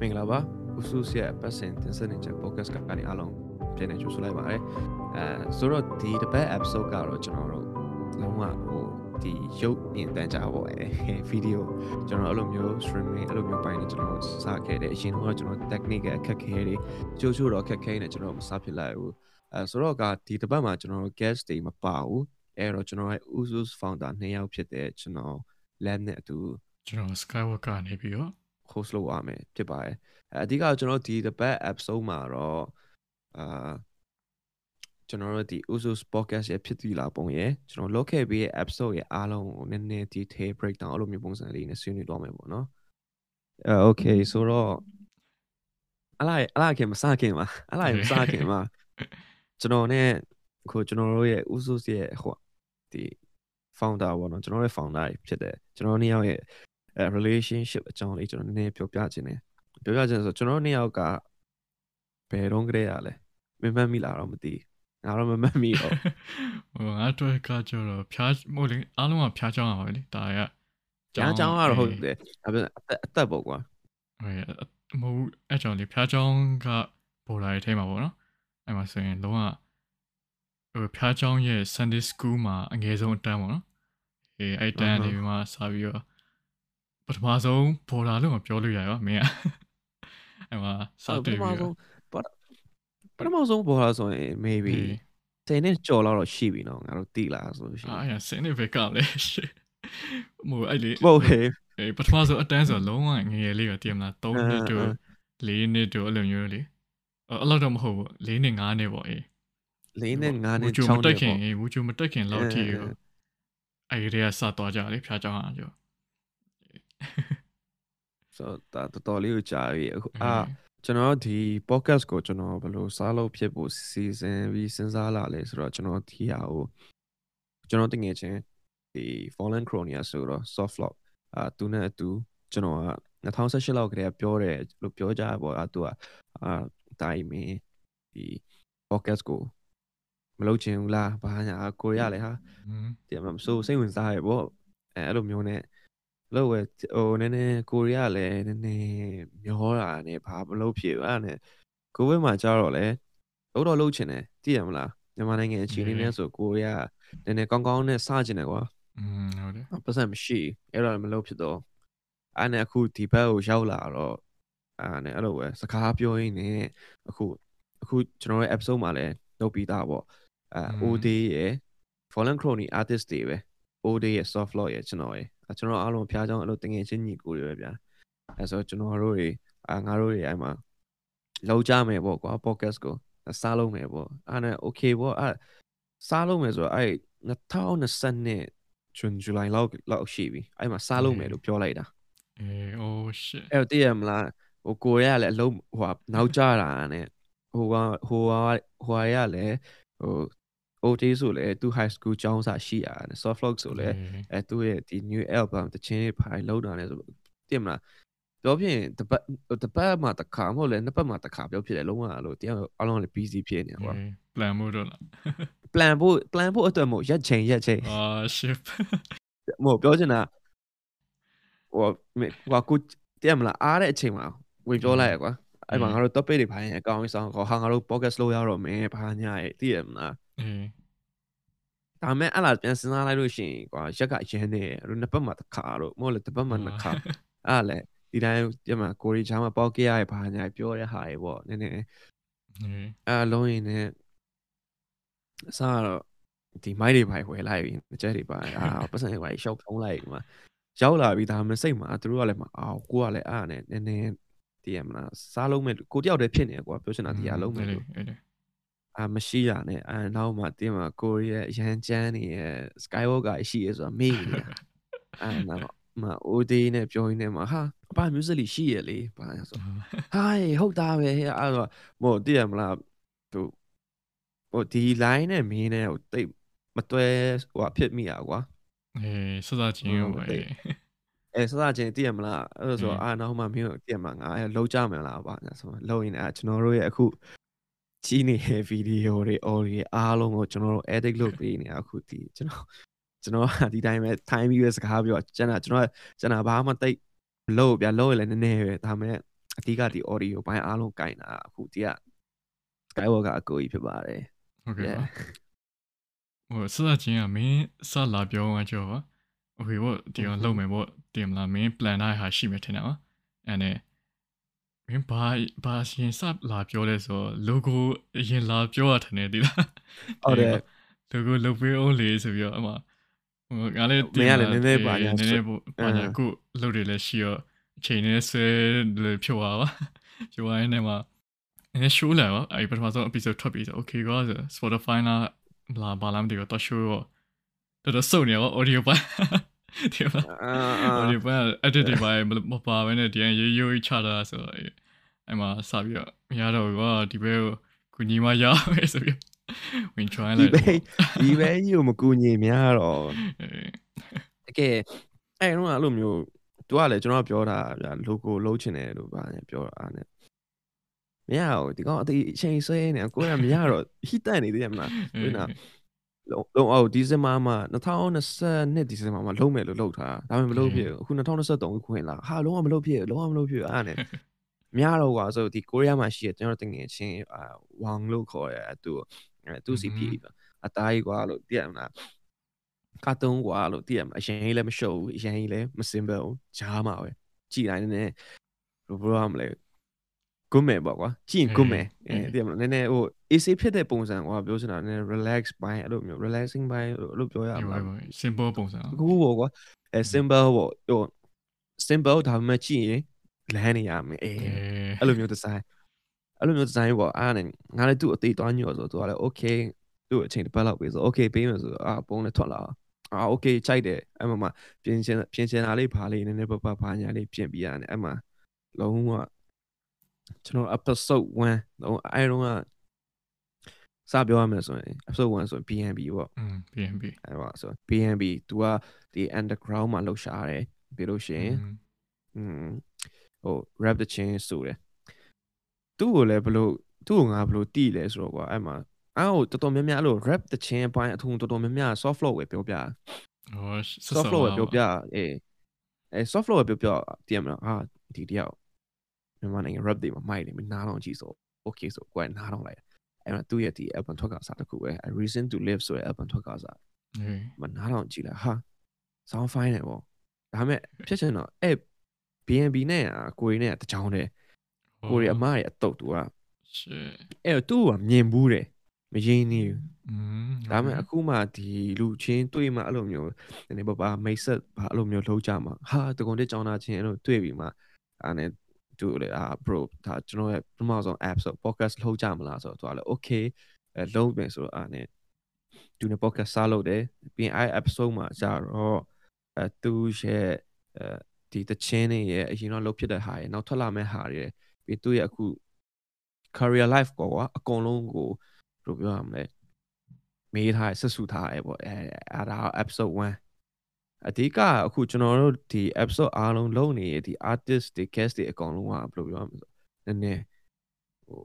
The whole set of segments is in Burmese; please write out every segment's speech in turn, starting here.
မင်္ဂလာပါဥစုစီရဲ့ပတ်စင်တင်ဆက်နေချက် podcast ကနေအားလုံးပြန်နေကြိုဆိုလိုက်ပါရစေအဲဆိုတော့ဒီတစ်ပတ် episode ကတော့ကျွန်တော်တို့လုံးဝဟိုဒီရုပ်မြင်တန်းကြပါအဲဗီဒီယိုကျွန်တော်အဲ့လိုမျိုး streaming အဲ့လိုမျိုးပိုင်းနေကျွန်တော်စခဲ့တယ်အရင်တော့ကျွန်တော် technique အခက်ခဲတွေကြိုးချိုးတော့အခက်ခဲနေကျွန်တော်မစဖြစ်လိုက်ဘူးအဲဆိုတော့ကဒီတစ်ပတ်မှာကျွန်တော် guest တွေမပါဘူးအဲ့တော့ကျွန်တော်ရဲ့ Usus founder နှစ်ယောက်ဖြစ်တဲ့ကျွန်တော် lab နဲ့အတူကျွန်တော် Skywalk ကနေပြီးတော့ host လုပ်ရမယ်ဖြစ်ပါတယ်အဲအဓိကကျွန်တော်ဒီ the back episode မှာတော့အာကျွန်တော်တို့ဒီ Usos podcast ရဲ့ဖြစ်တည်လာပုံရဲ့ကျွန်တော်လုပ်ခဲ့ပြီးရဲ့ episode ရဲ့အားလုံးကိုနည်းနည်း detail breakdown အဲ့လိုမျိုးပုံစံလေးနဲ့ဆွေးနွေးတော့မယ်ပေါ့နော်အဲ okay ဆိုတော့အလားအလားခင်မစခင်ပါအလားမစခင်ပါကျွန်တော်နဲ့ခုကျွန်တော်တို့ရဲ့ Usos ရဲ့ဟိုဒီ founder ပေါ့နော်ကျွန်တော်ရဲ့ founder ဖြစ်တယ်ကျွန်တော်နှစ်ယောက်ရဲ့ relationship အကြောင်းလေးကျွန်တော်နည်းနည်းပြောပြခြင်းတယ်ပြောပြခြင်းဆိုကျွန်တော်နှစ်ယောက်ကဘယ်တော့ကလေးရလဲမမှတ်မိလားတော့မသိငါတော့မမှတ်မိတော့ဟိုငါတို့ကကျတော့ဖျားမို့လေအားလုံးကဖျားချောင်းရပါလေဒါကဖျားချောင်းကတော့ဟုတ်တယ်ဒါပေမဲ့အသက်အသက်ပေါ့ကွာဟိုမဟုတ်အဲ့ကြောင့်လေဖျားချောင်းကပေါ်လာတဲ့ထဲမှာပေါ့နော်အဲ့မှာဆိုရင်လုံးဝဟိုဖျားချောင်းရဲ့ Sunday School မှာအငယ်ဆုံးအတန်းပေါ့နော်အေးအဲ့တန်းနေပြီးမှစပြီးတော့ ပထမဆုံးပေါ်လာလို့မပြောလို့ရရောမင်းကအဲ့မှာစတွေ့ပြီးတော့ပထမဆုံးပေါ်လာဆိုရင် maybe 10နှစ်ကျော်လောက်တော့ရှိပြီနော်ငါတို့တိလာဆိုလို့ရှိရင်အာ10နှစ်ပဲကလေရှစ်မို့အဲ့လေဟုတ်ဟေးအေးပထမဆုံးအတန်းဆိုလုံးဝငငယ်လေးပဲတည်မလား3နှစ်တို့4နှစ်တို့အဲ့လိုမျိုးလေအဲ့လောက်တော့မဟုတ်ဘူး4နှစ်5နှစ်ပေါ့အေး4နှစ်5နှစ်6နှစ်ပေါ့အေးဝူချူမတက်ခင်လောက်ထိအဲ့ဒီကစသွားကြလေဖျားကြောင်းအောင်ကြော ဆိုတော့တော်တော်လေးကိုကြာပြီအခုအာကျွန်တော်ဒီ podcast ကိုကျွန်တော်ဘယ်လိုစားလို့ဖြစ်ဖို့စီစဉ်ပြီးစဉ်းစားလာလဲဆိုတော့ကျွန်တော်ဒီဟာကိုကျွန်တော်တငယ်ချင်းဒီ Fallen Chronia ဆိုတော့ soft lock အာသူနဲ့အတူကျွန်တော်က2018လောက်ကတည်းကပြောတယ်လို့ပြောကြပါအာသူကအာတိုင်းမင်းဒီ podcast ကိုမလုပ်ချင်ဘူးလားဘာညာကိုရလဲဟာဒီမှာမစိုးစိတ်ဝင်စားရပေါ့အဲအဲ့လိုမျိုးနဲ့ လို့ပဲဟိုနည်းနည်းကိုရီးယားလည်းနည်းနည်းမျောတာနဲ့ဘာမလုပ်ဖြစ်ဘူးအဲ့ဒါနဲ့ကိုဝဲမှာကြာတော့လေလို့တော့လုပ်ချင်တယ်သိရမလားမြန်မာနိုင်ငံအချိန်လေးနဲ့ဆိုကိုရီးယားနည်းနည်းကောင်းကောင်းနဲ့စချင်တယ်ကွာอืมဟုတ်တယ်ပတ်စံမရှိအဲ့တော့မလုပ်ဖြစ်တော့အဲ့နဲ့အခုဒီဘက်ကိုရောက်လာတော့အဲ့နဲ့အဲ့လိုပဲစကားပြောရင်းနဲ့အခုအခုကျွန်တော်ရဲ့ episode မှာလည်းလုပ်ပြီးသားပေါ့အဲ OD ရဲ့ Fallen Crony artist တွေပဲ OD ရဲ့ soft law ရဲ့ကျွန်တော်ရဲ့ ကျွန်တော်အားလုံးဖျားကြောင်းအဲ့လိုတငယ်ချင်းညီကိုတွေပဲဗျာအဲဆိုကျွန်တော်တို့တွေအာငါတို့တွေအဲ့မှာလောက်ကြမယ်ပေါ့ကွာ podcast ကိုစားလုံးမယ်ပေါ့အဲ့နဲ့ okay ပေါ့အဲ့စားလုံးမယ်ဆိုတော့အဲ့2020ဂျွန်ဇူလိုင်လောက်လောက်ရှိပြီအဲ့မှာစားလုံးမယ်လို့ပြောလိုက်တာအေး oh shit အဲ့တည်ရမလားဟိုကိုရကလည်းအလုံးဟိုနောက်ကြတာနဲ့ဟိုကဟိုကဟိုရကလည်းဟို OT ဆိုလည်းသူ high school ကျောင်းစာရှိရတယ် soft lock ဆိုလည်းအဲသူ့ရဲ့ဒီ new album တခြင်းတွေဖိုင်လောက်တာလဲဆိုတင်မလားပြောဖြစ်ရင်တပတ်တပတ်မှာတစ်ခါမဟုတ်လဲနှစ်ပတ်မှာတစ်ခါပြောဖြစ်တယ်လုံးဝလို့တရားအလုံးလည်း busy ဖြစ်နေကွာ plan ဖို့တော့လား plan ဖို့ plan ဖို့အတွက်မို့ရက်ချိန်ရက်ချိန်အာ ship မို့ပြောချင်တာဟိုဟိုကိုတရားမလားအားတဲ့အချိန်မှာဝင်ပြောလိုက်ရကွာအဲ့မှာငါတို့ topic တွေဖိုင်အကောင်းကြီးဆောင်ခေါ်ဟာငါတို့ podcast လုပ်ရတော့မယ်ဘာညာရဲ့သိရမလား อืมဒါမဲ့အဲ့လာပြန်စဉ်းစားလိုက်လို့ရှိရင်ကွာရက်ကရင်းနေတို့နှစ်ပတ်မှတစ်ခါတော့မဟုတ်လေတစ်ပတ်မှနှစ်ခါအဲ့လေဒီတိုင်းဒီမှာကိုရီချာမှာပေါကေရရဲ့ဘာညာပြောတဲ့ဟာတွေပေါ့နည်းနည်းအဲ့လုံးရင်နဲ့အစားတော့ဒီမိုက်တွေပိုင်ဝယ်လိုက်ပြီကြက်တွေပါအာပတ်စံတွေပါရှောက်ထုံးလိုက်မှာရောက်လာပြီဒါမှစိတ်မှာသူတို့ကလည်းမအောင်ကိုကလည်းအားနဲ့နည်းနည်းတည်ရမလားစားလုံးမဲ့ကိုတယောက်တည်းဖြစ်နေကွာပြောချင်တာတရားလုံးမဲ့လို့ အာမရှိရနဲ့အဲနောက်မှတင်းမှာကိုရီးယားရန်ချမ်းနေရဲ့ Skywalker ရှိရဆိုတာမေ့နေအဲနောက်မ OD နဲ့ပြောရင်းနဲ့မှာဟာဘာ music လေးရှိရလေဘာဆိုဟာဟုတ်တာပဲအဲ့တော့မို့တည်ရမလားသူဟိုဒီ line နဲ့မင်းနဲ့ဟိုတိတ်မတွဲဟိုဖြစ်မိရကွာအေးစစချင်းရောပဲအဲစစချင်းတည်ရမလားအဲ့ဆိုအာနောက်မှမင်းတည်ရမလားငါအဲလုံးကြမယ်လားပါဆိုလုံးရင်အဲကျွန်တော်တို့ရဲ့အခု ကြီးနေတဲ့ဗီဒီယိုတွေ audio အားလုံးကိုကျွန်တော်တို့ edit လုပ်ပေးနေအခုဒီကျွန်တော်ကျွန်တော်ဒီတိုင်းပဲ time ပြီးပဲစကားပြောကျွန်တော်ကျွန်တော်ကျွန်တော်ဘာမှတိတ်လို့ဗျာလို့လည်းနည်းနည်းပဲဒါမဲ့ အဓိကဒီ audio ဘိုင်းအားလုံးကင်တာအခုဒီက Skywalker အကိုကြီးဖြစ်ပါတယ် ဟုတ်ကဲ့ပါဟိုစစချင်းကမင်းစလာပြောမှကြောပါโอเคပေါ့ဒီအောင်လုပ်မယ်ပေါ့တင်မလားမင်း plan ထားဟာရှိမယ်ထင်တယ်နော်အဲ့နဲ့ မင်းဘာဘာရှင်စလာပြောလဲဆို logo အရင်လာပြောရထတယ်ဒီလားဟုတ်တယ် logo လုပ်ပေးအောင်လေဆိုပြီးတော့အမဟိုငါလည်းမင်းကလည်းနည်းနည်းပါညာနည်းနည်းပေါ့ပါညာကိုလုပ်တယ်လဲရှိရောအချိန်နဲ့ဆွဲလေဖြုတ်သွားပါဖြုတ်သွားရင်လည်းမနည်းနည်း show လာပါအဲ့ပထမဆုံး episode ထွက်ပြီးဆို okay ကောဆို Spotify လာလာဘာလာမသိတော့ show ရောတော်တော်စုံနေရော audio ပါ ဒီမှာအာအာ audio ပါ edit တွေပါမပါဘဲနဲ့ဒီရိုးရိုးချတာဆိုတော့အဲ့မှာစပြီးတော့မရတော့ကွာဒီဘက်ကိုကုညီမရမယ်ဆိုပြီးဝင် try ဒီလိုက်ပဲဒီပဲကြီးကိုမကူညီများတော့အေးတကယ်အဲ့တော့အဲ့လိုမျိုးသူကလည်းကျွန်တော်ပြောတာဗျာ logo လုံးချင်တယ်လို့ပါညာပြောတာအဲ့နဲ့မရဘူးဒီကောင်အသေးအချိန်ဆွဲနေကိုယ်ကမရတော့ဟိတက်နေသေးတယ်မလားဟုတ်နော် လုံးလုံးအော်ဒီဇင်ဘာမှာ2022ဒီဇင်ဘာမှာလုံးမယ်လို့လုပ်ထားဒါပေမဲ့မလုပ်ဖြစ်ဘူးအခု2023ခွင့်လာဟာလုံးဝမလုပ်ဖြစ်လုံးဝမလုပ်ဖြစ်အဲ့နဲ့မရတော့ကွာဆိုဒီကိုရီးယားမှာရှိရကျွန်တော်တကယ်ချင်းဝမ်လို့ခေါ်ရသူသူစီပြီအသားကြီးကွာလို့သိရမလားကာတွန်းကွာလို့သိရမလားအရင်ကြီးလည်းမရှုပ်ဘူးအရင်ကြီးလည်းမစင်ပဲဘူးဂျားမှာပဲကြည်တိုင်းနဲ့ဘယ်လိုမလဲကွမဲပေါ့ကွာကြည့်ရင်ကွမဲအဲသိရမလားနည်းနည်းဟို AC ဖြစ်တဲ့ပုံစံကွာပြောချင်တာနည်းနည်း relax ဘိုင်းအဲ့လိုမျိုး relaxing ဘိုင်းအဲ့လိုပြောရမှာ simple ပုံစံအခုပေါ့ကွာအဲ simple ပေါ့ဟို simple ဒါပေမဲ့ကြည့်ရင်လမ်းနေရမယ်အေးအဲ့လိုမျိုး design အဲ့လိုမျိုး design ပေါ့အားနဲ့ငါလည်းသူ့အသေးသွားညော့ဆိုသူကလည်း okay သူ့အချိန်တစ်ပတ်လောက်ပြီဆို okay ပေးမယ်ဆိုအာပုံနဲ့ထွက်လာအာ okay ကြိုက်တယ်အဲ့မှာပြင်ချင်ပြင်ချင်တာလေးဘာလေးနည်းနည်းပပဘာညာလေးပြင်ပြရတယ်အဲ့မှာလုံးဝကျွန်တော် episode 1လုံးအဲ့တော့က စပြောရမယ်ဆိုရင် episode 1ဆိုရင် BNB ပေါ့ อืม BNB အဲ့ပါဆို BNB तू ကဒီ underground မှာလှုပ်ရှားတယ်ပြီးလို့ရှိရင်อืมဟို rap the chain ဆိုတယ်သူ့ကိုလည်းဘလို့သူ့ကိုငါဘလို့တီးလဲဆိုတော့ကွာအဲ့မှာအဲ့ဟိုတော်တော်များများအဲ့လို rap the chain အပိုင်းအထုံတော်တော်များများ soft flow ပဲပြောပြ ဟော soft flow ပဲပြောပြအေးအဲ soft flow ပဲပြောပြတည်ရမလားဟာဒီတယောက်မြန်မာနိုင်ငံ rap တွေမှာမိုက်တယ်မနားတော့ကြည့်ဆို okay ဆိုကွာနားတော့လိုက် အဲ့တော့သူ့ရဲ့ဒီ album ထွက်ကစားတစ်ခုပဲ reason to live ဆိုတဲ့ album ထွက်ကစားအေးမနားတော့ကြည့်လိုက်ဟာ sound fine တယ်ပေါ့ဒါပေမဲ့ဖြစ်ချင်တော့အဲ့ BNB နဲ့ကိုရီနဲ့တချောင်းတယ်ကိုရီအမရဲ့အတုတ်သူကရှေ့အဲ့တော့သူ့ကမြင်ဘူးတယ်မရင်းနေဘူးอืมဒါပေမဲ့အခုမှဒီလူချင်းတွေ့မှအဲ့လိုမျိုးနည်းနည်းပါးပါမိတ်ဆက်ဘာအဲ့လိုမျိုးလုံးကြမှာဟာတကုံတဲ့ကြောင်းသားချင်းအဲ့လိုတွေ့ပြီးမှအဲ့နဲ့ သူလေအာ bro ဒါကျွန်တော်ရဲ့ပထမဆုံး app ဆို podcast လုံးကြမလားဆိုတော့သူကလည်း okay အဲလုံးမယ်ဆိုတော့အဲ့နဲ့သူနဲ့ podcast စလုပ်တယ်ပြီးရင်အဲ့ episode မှာကျတော့အဲသူရဲ့အဲဒီတချင်းနေရဲ့အရင်တော့လုပ်ဖြစ်တဲ့ဟာရဲ့နောက်ထွက်လာမဲ့ဟာတွေပြီးသူရဲ့အခု career life ကိုကအကုန်လုံးကိုဘယ်လိုပြောရမလဲမေးထားဆက်စုထားရဲပေါ့အဲအဲ့ဒါ episode 1 အဓိကအခုကျွန်တော်တို့ဒီ episode အားလုံးလုံးနေတဲ့ဒီ artist တွေ guest တွေအကုန်လုံးကဘယ်လိုပြောရမလဲနည်းနည်းဟို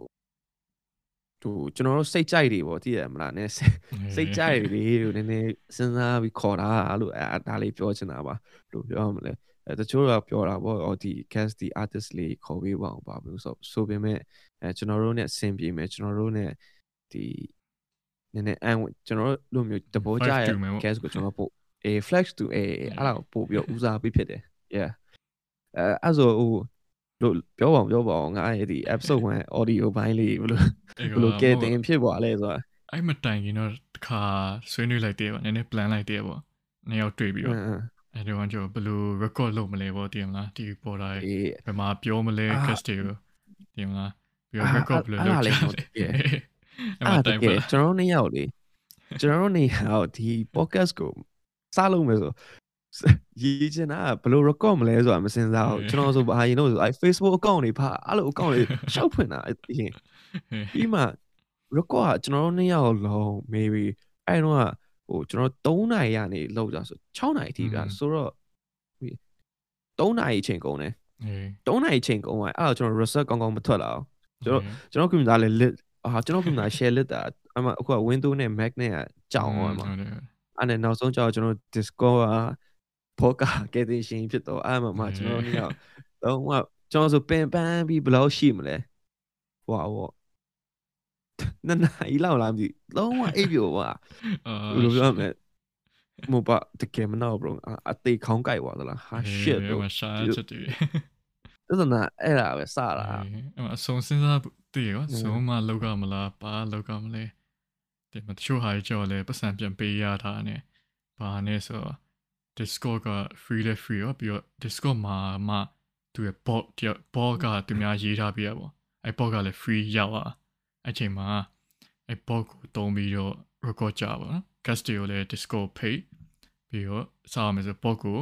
သူကျွန်တော်တို့စိတ်ကြိုက်တွေပေါ့သိရမလားနည်းစိတ်ကြိုက်တွေလို့နည်းနည်းစဉ်းစားပြီးခေါ်တာလို့အဲဒါလေးပြောချင်တာပါလို့ပြောရမလဲအဲတချို့ကပြောတာပေါ့ဟောဒီ guest ဒီ artist လေးခေါ်ပေးပါအောင်ပါဘူးဆိုဆိုပေမဲ့အဲကျွန်တော်တို့ ਨੇ ဆင်ပြေမယ်ကျွန်တော်တို့ ਨੇ ဒီနည်းနည်းအန်ကျွန်တော်တို့လိုမျိုးတဘောကြရဲ့ guest ကိုကျွန်တော်ပို့ အေ flex to အေအဲ့ဒါကိုပို့ပြီးတော့ဦးစားပေးဖြစ်တယ် yeah အဲအဲ့ဆိုဟိုလို့ပြောပါအောင်ပြောပါအောင်ငါရဲ့ဒီ episode 1 audio ဘိုင်းလေးဘယ်လိုဘယ်လိုကဲတင်ဖြစ်သွားလဲဆိုတာအဲ့မတိုင်ခင်တော့တခါဆွေးနွေးလိုက်သေးပေါ့နည်းနည်း plan လိုက်သေးပေါ့နှစ်ယောက်တွေ့ပြီးတော့အဲ့ဒီကကျဘယ်လို record လုပ်မလဲပေါ့တည်မလားဒီပေါ်လာဘယ်မှာပြောမလဲ cast တွေကိုတည်မလားပြီးတော့ record ဘယ်လိုလုပ်ချင်လဲအဲ့မတိုင်ပါကျွန်တော်နှစ်ယောက်လေကျွန်တော်တို့နှစ်ယောက်ဒီ podcast ကို စလုပ်မယ်ဆိုရေးချင်တာဘယ်လို record မလဲဆိုတာမစင်စားဘူးကျွန်တော်ဆိုဘာရင်တော့အဲ Facebook account တွေဖာအဲ့လို account တွေရှောက်ဖွင့်တာအရင်ပြီးမှ record ကကျွန်တော်တို့နှစ်ယောက်လုံး maybe အဲ့တော့ဟိုကျွန်တော်3နိုင်ရနေလောက်ကြဆို6နိုင်အထိပြဆိုတော့3နိုင်အချိန်ကုန်တယ်3နိုင်အချိန်ကုန်သွားအဲ့တော့ကျွန်တော် reset ကောင်းကောင်းမထွက်လာအောင်ကျွန်တော်ကျွန်တော် computer လည်း lit အာကျွန်တော် computer share lit တာအမအခုက Windows နဲ့ Mac နဲ့ကြောင်အောင်မှာ အဲ့နဲ့နောက်ဆုံးကျတော့ကျွန်တော် Discord က podcast ကဲတင်ရှင်ဖြစ်တော့အဲ့မှာမှကျွန်တော်တို့ကလုံးဝကျွန်တော်ဆိုပင်ပန်းပြီးဘယ်လောက်ရှိမလဲဟွာဟောနှစ်နာရီလောက်လားမသိလုံးဝအိပ်ပျော်ပါအာဘယ်လိုပြောမလဲမပါတကယ်မနော် bro အသေးခေါင်းကြိုက်သွားသလားဟာ shit bro မရှာချက်တွေသဒနာအဲ့ဒါပဲစတာအဲ့အဆုံးစဉ်းစားတည်ရောอืมဆုံးမလောက်ကမလားပါလောက်ကမလဲ ဒီမှာတချို့ဟာကြော်လဲပတ်စံပြန်ပေးရတာနဲ့ဘာနဲ့ဆို Discord က free လဲ free ရောပြီးတော့ Discord မှာမှသူရဲ့ bot တယောက် bot ကသူများရေးထားပေးရပေါ့အဲ့ bot ကလည်း free ရောက်อ่ะအဲ့ချိန်မှာအဲ့ bot ကိုတုံးပြီးတော့ record ကြပါနော် guest တွေကိုလည်း Discord page ပြီးတော့စားရမယ်ဆို bot ကို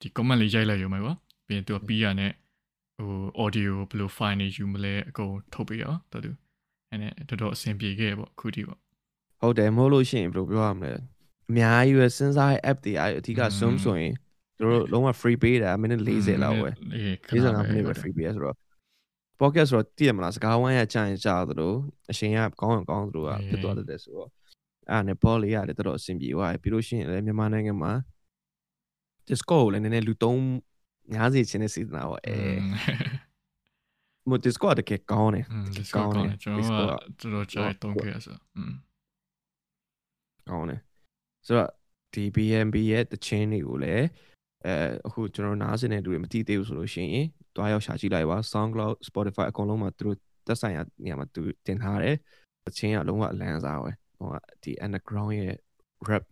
ဒီ comment လေးရိုက်လိုက်ရုံပဲပေါ့ပြီးရင်သူကပြီးရနဲ့ဟို audio ဘယ်လို file နေယူမလဲအကုန်ထုတ်ပေးရောတော်သူအဲ့နဲ့တော်တော်အဆင်ပြေခဲ့ပေါ့အခုထိပေါ့ ဟုတ်တယ်မဟုတ်လို့ရှိရင်ဘယ်လိုပြောရမလဲအများကြီးပဲစဉ်းစားရဲ့ app တွေအဓိက zoom ဆိုရင်တို့လုံးဝ free ပေးတာမိနစ်40လောက်ပဲ45မိနစ်ပဲ free ပေးရဆိုတော့ podcast ဆိုတော့တည်ရမလားစကားဝိုင်းရကြာရင်ကြာသလိုအရှင်ကကောင်းရင်ကောင်းသလိုကဖြစ်သွားတတ်တယ်ဆိုတော့အဲ့နဲ့ပေါ်လေးရတယ်တော်တော်အဆင်ပြေသွားပြီပြီးလို့ရှိရင်လည်းမြန်မာနိုင်ငံမှာ Discord ကိုလည်းနည်းနည်းလူသုံးများစေခြင်းနဲ့စေတနာပေါ့အဲမို့ Discord တကယ်ကောင်းတယ်ကောင်းတယ်ကျွန်တော်ကတော်တော်ကြာတုံးခဲ့ရဆိုอืม ကောင်းတယ်ဆိုတော့ဒီ BNB ရဲ့တချင်းတွေကိုလည်းအဲအခုကျွန်တော်နားစင်တဲ့လူတွေမသိသေးဘူးဆိုလို့ရှိရင်တွားရောက်ရှာကြည့်လိုက်ပါ SoundCloud Spotify အကုန်လုံးမှာသူတို့သက်ဆိုင်ရာနေရာမှာသူတင်ထားတယ်တချင်းကလုံးဝအလန်းစားပဲဟိုကဒီ underground ရဲ့ rap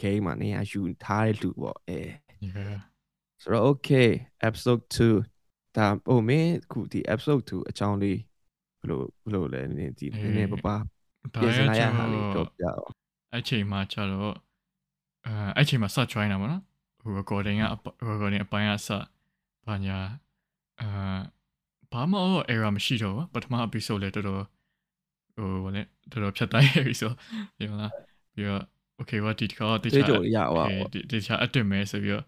game မှာနေရာယူထားတဲ့လူပေါ့အဲ yeah ဆိုတော့ okay episode 2ဒါဟိုမင်းခုဒီ episode 2အကြောင်းလေးဘယ်လိုဘယ်လိုလဲနည်းဒီနည်းနည်းပါပါဒါပြင်ဆရင်လိုက်ရကျွန်တာလေးတော်တော့ပြတော့ အဲ့ချိန်မှာကျတော့အဲအဲ့ချိန်မှာစ join တာပေါ့နော်ဟို recording က recording အပိုင်းကစဘာညာအဲဘာမှတော့ error မရှိတော့ဘူးပထမ episode လေတော်တော်ဟိုဗာလေတော်တော်ဖြတ်တိုင်းပြီဆိုဒီမလားပြီးတော့ okay ဘာဒီတစ်ခါတတေးခြားကြိုရပါ okay ပေါ့ဒီဒီချာ edit မယ်ဆိုပြီးတော့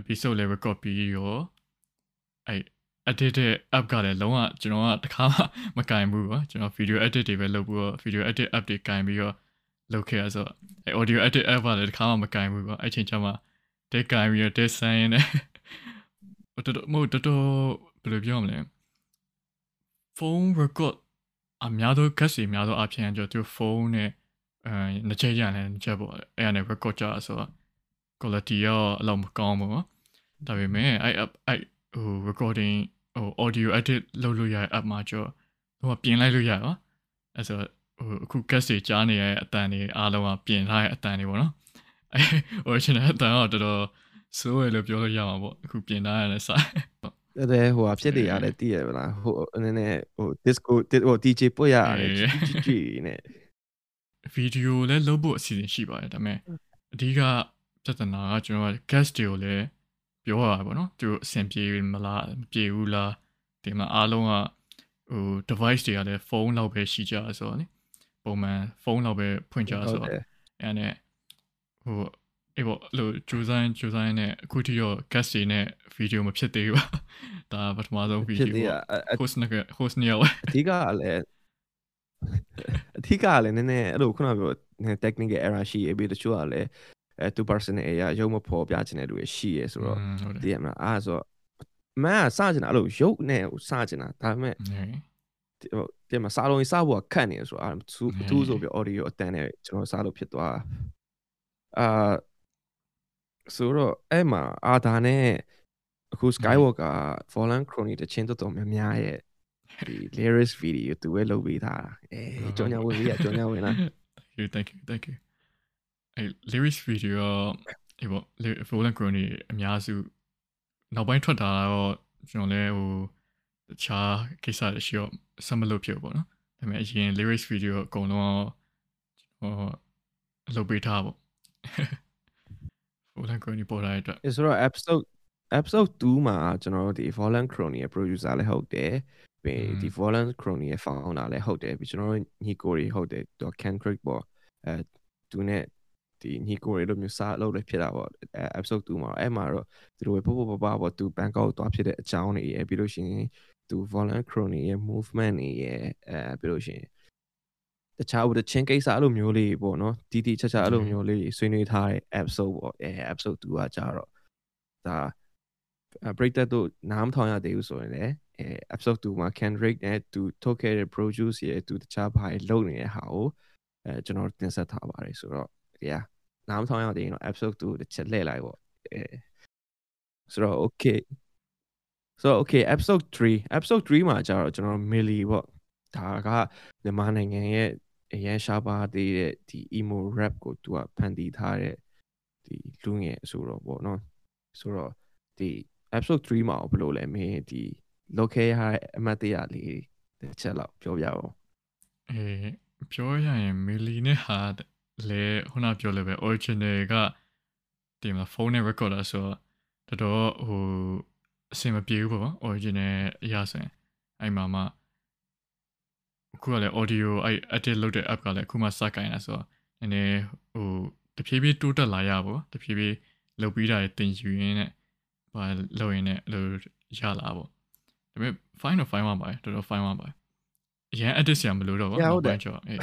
episode လေး record ပြီးရောအဲ့ edit တဲ့ app ကလည်းလုံးဝကျွန်တော်ကတစ်ခါမှမကင်ဘူးပေါ့ကျွန်တော် video edit တွေပဲလုပ်ပြီးတော့ video edit app တွေကင်ပြီးတော့ လုပ်ခဲ့ရဆိုတော့အဲ့ audio edit app ကလည်းတစ်ခါမှမကင်ဘူးပေါ့အဲ့ချိန်ကျမှတဲ့ကင်ပြီးတော့တဲ့ဆိုင်နေတော်တော်မဟုတ်တော်တော်ဘယ်လိုပြောမလဲ phone record အများသော guest တွေအများသောအဖြစ်ကျွန်တော်သူဖုန်းနဲ့အဲနှစ်ချက်ရနဲ့နှစ်ချက်ပေါ့အဲ့အနေ record ကြဆိုတော့ quality ရောအလောက်မကောင်းဘူးပေါ့ဒါပေမဲ့အဲ့ app အဲ့ဟို recording ဟို audio edit လုပ်လို့ရတဲ့ app မှာကျော်ဟိုပြင်လိုက်လို့ရပါအဲ့ဆို ဟိုအခု guest တွေကြားနေရတဲ့အတန်တွေအားလုံးကပြင်ထားတဲ့အတန်တွေပေါ့နော်အဲ့ original အတန်တော့တော်တော်စိုးရလို့ပြောလို့ရမှာပေါ့အခုပြင်ထားရတဲ့စာတဲ့တဲ့ဟိုအဖြစ်တွေရတယ်တည်ရမလားဟိုနည်းနည်းဟို disco ဟို DJ ပွတ်ရတယ်အေးကြီးကြီးနဲ့ဗီဒီယိုလည်းလုပ်ဖို့အစီအစဉ်ရှိပါတယ်ဒါပေမဲ့အဓိကပြဿနာကကျွန်တော်က guest တွေကိုလည်းပြောရတာပေါ့နော်သူတို့အဆင်ပြေမလားမပြေဘူးလားဒီမှာအားလုံးကဟို device တွေကလည်းဖုန်းလောက်ပဲရှိကြဆိုတော့လေ ပုံမှန်ဖုန်းလောက်ပဲဖွင့်ကြဆိုတော့အဲ့နဲ့ဟိုအေးပေါ့လို့ဂျူဇိုင်းဂျူဇိုင်းနဲ့အခုထိတော့ guest တွေနဲ့ဗီဒီယိုမဖြစ်သေးဘူးပါဒါပထမဆုံးဗီဖြစ်ဒီသေးယိုရ host နဲ့ host နဲ့ရောအဓိကလည်းအဓိကလည်းနည်းနည်းအဲ့လိုခုနကပြော technical error ရှိရပြီးတချို့ကလည်းအဲ2 personal အရာရုံမဖော်ပြချင်တဲ့လူတွေရှိရဆိုတော့ဟုတ်တယ်တည်ရမလားအားဆိုတော့မန်ကစချင်တာအဲ့လိုရုပ်နဲ့စချင်တာဒါပေမဲ့ဟဲ့ဟို ဒီမှာစားလုံးစဖို့ကခတ်နေဆိုတော့သူဟဲ့သူဆိုပြီး audio အတန်နဲ့ကျွန်တော်စားလို့ဖြစ်သွားအာဆိုတော့အဲ့မှာအာဒါနဲ့အခု Skywalker Fallen Crony တချင်းတော်တော်များများရဲ့ဒီ lyrics video သူပဲလုပ်ပေးထားတာအဲကြောင်ညာဝင်လေးကကြောင်ညာဝင်လား thank you thank you thank you အဲ lyrics video အေးပေါ့ Volan Crony အများစုနောက်ပိုင်းထွက်တာတော့ကျွန်တော်လည်းဟိုတခြားကိစ္စတွေရှိတော့ ဆက်မလုပ်ဖြစ်ဘူးပေါ့နော်ဒါပေမဲ့အရင် lyrics video အကုန်လုံးဟိုလုပ်ပေးထားပေါ့ Volan Crony ပေါ်လာတဲ့အတွက်အဲဆိုတော့ episode episode 2မှာကျွန်တော်တို့ဒီ Fallen Crony ရဲ့ producer လည်းဟုတ်တယ်ပြီးอืมဒီ Fallen Crony ရဲ့ founder လည်းဟုတ်တယ်ပြီးကျွန်တော်တို့ညီကိုတွေဟုတ်တယ်သူ Ken Craig ပေါ့အဲသူနဲ့ဒီညီကိုတွေလိုမျိုးစားလုပ်လည်းဖြစ်တာပေါ့အဲ episode 2မှာအဲ့မှာတော့သူတို့ပဲပို့ပို့ပပပေါ့သူ Bangkok သွားဖြစ်တဲ့အကြောင်းတွေရယ်ပြီးလို့ရှိရင် သူ Fallen Crony ရဲ့ movement တွေရယ်အဲပြီးလို့ရှိရင်တခြားဥပဒေချင်းကိစ္စအဲ့လိုမျိုးလေးပေါ့နော်တီတီချာချာအဲ့လိုမျိုးလေးဆွေးနွေးထားတဲ့ episode ပေါ့အဲ episode 2ကကြတော့ဒါပရိသတ်တို့နားမထောင်ရသေးဘူးဆိုရင်လည်းအဲ episode 2မှာ Kendrick နဲ့သူထုတ်ခဲ့တဲ့ produce ရဲ့သူတခြားဘာတွေလုပ်နေတဲ့ဟာကိုအဲကျွန်တော်တင်ဆက်ထားပါတယ်ဆိုတော့ yeah နားမထောင်ရသေးရင်တော့ episode 2တစ်ချက်လှည့်လိုက်ပေါ့အဲဆိုတော့ okay ဆိုတော့ okay episode 3 episode 3မှာကျတော့ကျွန်တော် Millie ပေါ့ဒါကမြန်မာနိုင်ငံရဲ့အရန်ရှားပါသေးတဲ့ဒီ emo rap ကိုသူကဖန်တီးထားတဲ့ဒီလူငယ်ဆိုတော့ပေါ့နော်ဆိုတော့ဒီ episode 3မှာဘယ်လိုလဲမင်းဒီလောက်ခဲရတဲ့အမတ်တရလေးတစ်ချက်လောက်ပြောပြအောင်အေးပြောရရင်မီလီနဲ့ဟာလေခုနပြောလည်းပဲ original ကဒီမှာဖုန်းနဲ့ recorder ဆိုတော့တော်တော်ဟို အဆင်မပြေဘူးပေါ့ original အရာဆိုရင်အဲ့မှာမှအခုကလည်း audio အဲ့ edit လုပ်တဲ့ app ကလည်းအခုမှစကိုင်းလာဆိုတော့နည်းနည်းဟိုတဖြည်းဖြည်းတိုးတက်လာရပါဘောတဖြည်းဖြည်းလုပ်ပြီးတာတင်ယူရင်းနဲ့ဘာလုပ်ရင်းနဲ့အဲ့လိုရလာပေါ့ဒါပေမဲ့ fine တော့ fine ပါပါတော်တော် fine ပါပါအရင် edit ဆရာမလို့တော့ပါနောက်ပိုင်းကျော်အေး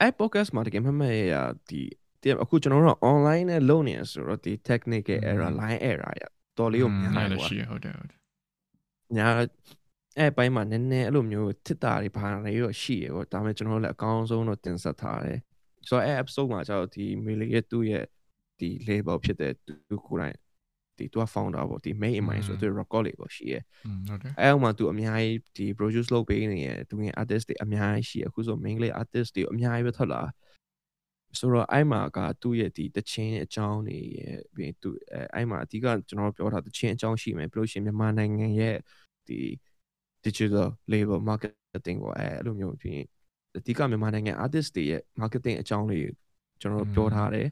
အဲ့ podcast မှာတကယ်မှမရဒီဒီအခုကျွန်တော်တို့ online နဲ့လုပ်နေရဆိုတော့ဒီ technical error line error ရ တော်လေးကိုများလာတယ်လို့ကွာရှိရဟုတ်တယ်ဟုတ်တယ်ညာအဲ့ပိုင်းမှာနည်းနည်းအဲ့လိုမျိုးတစ်တာတွေဘာတွေရောရှိရပေါ့ဒါပေမဲ့ကျွန်တော်တို့လည်းအကောင်းဆုံးတော့တင်ဆက်ထားတယ်ဆိုတော့အဲ့ episode မှာကျတော့ဒီ Millie ရဲ့သူ့ရဲ့ဒီ label ဖြစ်တဲ့သူကိုယ်တိုင်ဒီသူက founder ပေါ့ဒီ main in mind ဆိုတော့သူ record label ရှိရอืมဟုတ်တယ်အဲ့အောက်မှာသူအများကြီးဒီ produce လုပ်ပေးနေရသူငယ် artist တွေအများကြီးရှိရအခုဆို main လေး artist တွေအများကြီးပဲထွက်လာ ဆိုတော့အဲ့မှာကသူ့ရဲ့ဒီတချင်းအကြောင်းတွေရဲ့ပြီးသူအဲ့အဲ့မှာအဓိကကျွန်တော်တို့ပြောတာတချင်းအကြောင်းရှိမယ်ပြီးလို့ရှိရင်မြန်မာနိုင်ငံရဲ့ဒီ digital label marketing ပေါ့အဲ့အဲ့လိုမျိုးပြီးရင်အဓိကမြန်မာနိုင်ငံ artist တွေရဲ့ marketing အကြောင်းလေးကျွန်တော်တို့ပြောထားတယ်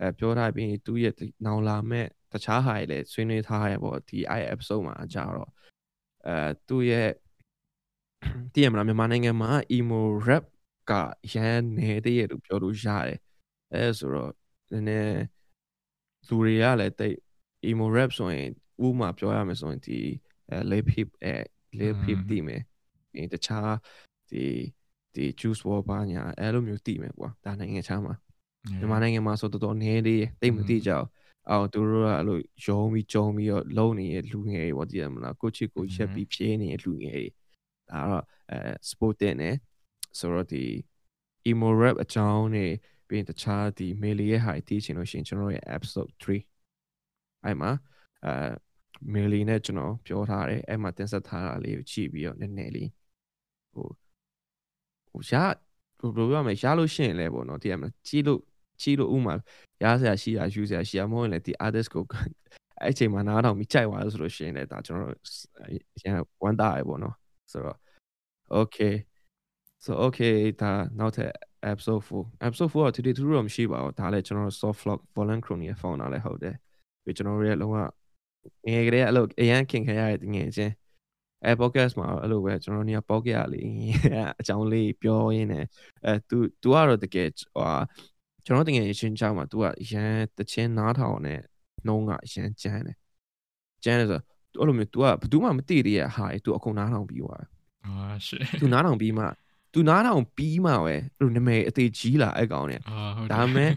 အဲပြောထားပြီးရင်သူ့ရဲ့ဒီနောင်လာမဲ့တခြားဟာတွေလည်းဆွေးနွေးထားရပေါ့ဒီ i episode မှာကြာတော့အဲသူ့ရဲ့တည်ရမလားမြန်မာနိုင်ငံမှာ emo rap ကရန်နေတဲ့ရလို့ပြောလို့ရတယ်အဲဆိုတော့နည်းနည်းလူတွေကလည်းတိတ် emo rap ဆိုရင်ဥပမာပြောရမယ်ဆိုရင်ဒီအဲ lip hip အဲ lip hip တည်မယ်ပြီးတခြားဒီဒီ juice wall ဘာညာအဲလိုမျိုးတည်မယ်ကွာဒါနိုင်ငံခြားမှာမြန်မာနိုင်ငံမှာဆိုတော်တော်နည်းသေးတယ်တိတ်မသိကြဘူးအော်သူတို့ကအဲ့လိုရုံးပြီးကြုံပြီးတော့လုံနေတဲ့လူငယ်တွေပေါ့တည်ရမလားကိုချစ်ကိုရက်ပြီးဖြေးနေတဲ့လူငယ်တွေဒါတော့အဲ sport တဲ့နဲ့ ဆိုတော့ဒီ emo rap အကြောင်းနဲ့ပြီးရင်တခြားဒီ mail ရဲ့ဟာတီးချင်လို့ရှိရင်ကျွန်တော်ရဲ့ episode 3အဲ့မှာအဲ mail နဲ့ကျွန်တော်ပြောထားတယ်အဲ့မှာတင်ဆက်ထားတာလေးကိုကြည့်ပြီးတော့နည်းနည်းလေးဟိုဟိုရဘယ်လိုပြောရမလဲရလို့ရှိရင်လည်းပေါ့နော်တည်ရမလားကြည့်လို့ကြည့်လို့ဥမာရဆရာရှိတာယူဆရာရှိတာမဟုတ်ရင်လည်းဒီ artist ကိုအဲ့အချိန်မှာနားထောင်ပြီးကြိုက်သွားလို့ဆိုလို့ရှိရင်လည်းဒါကျွန်တော်ရန်ဝမ်းသာရပေါ့နော်ဆိုတော့ okay so okay ဒါနောက်ထပ် episode 4 episode 4က today 2တော့မရှိပါဘူးဒါလည်းကျွန်တော် soft lock volun crony ရဲ့ founder လည်းဟုတ်တယ်ပြီးကျွန်တော်တို့ရဲ့လုံးဝငယ်ကလေးအဲ့လိုအရန်ခင်ခရရတဲ့ငယ်ချင်းအဲ podcast မှာအဲ့လိုပဲကျွန်တော်တို့နေရာပေါက်ကြရလေးအကြောင်းလေးပြောရင်းနဲ့အဲ तू तू ကတော့တကယ်ဟိုကျွန်တော်တကယ်ရှင်းချမှာ तू ကရန်တချင်းနားထောင်နဲ့နှုံးကရန်ကြမ်းတယ်ကြမ်းတယ်ဆိုတော့အဲ့လိုမျိုး तू ကဘယ်သူမှမသိသေးရဟာ तू အကုန်နားထောင်ပြီးသွားတယ် အာရှစ် သူနားထောင်ပြီးမှ သူနားထောင်ပြီးမှပဲအဲ့လိုနာမည်အသေးကြီးလာအဲ့ကောင်နဲ့အာဟုတ်ဒါပေမဲ့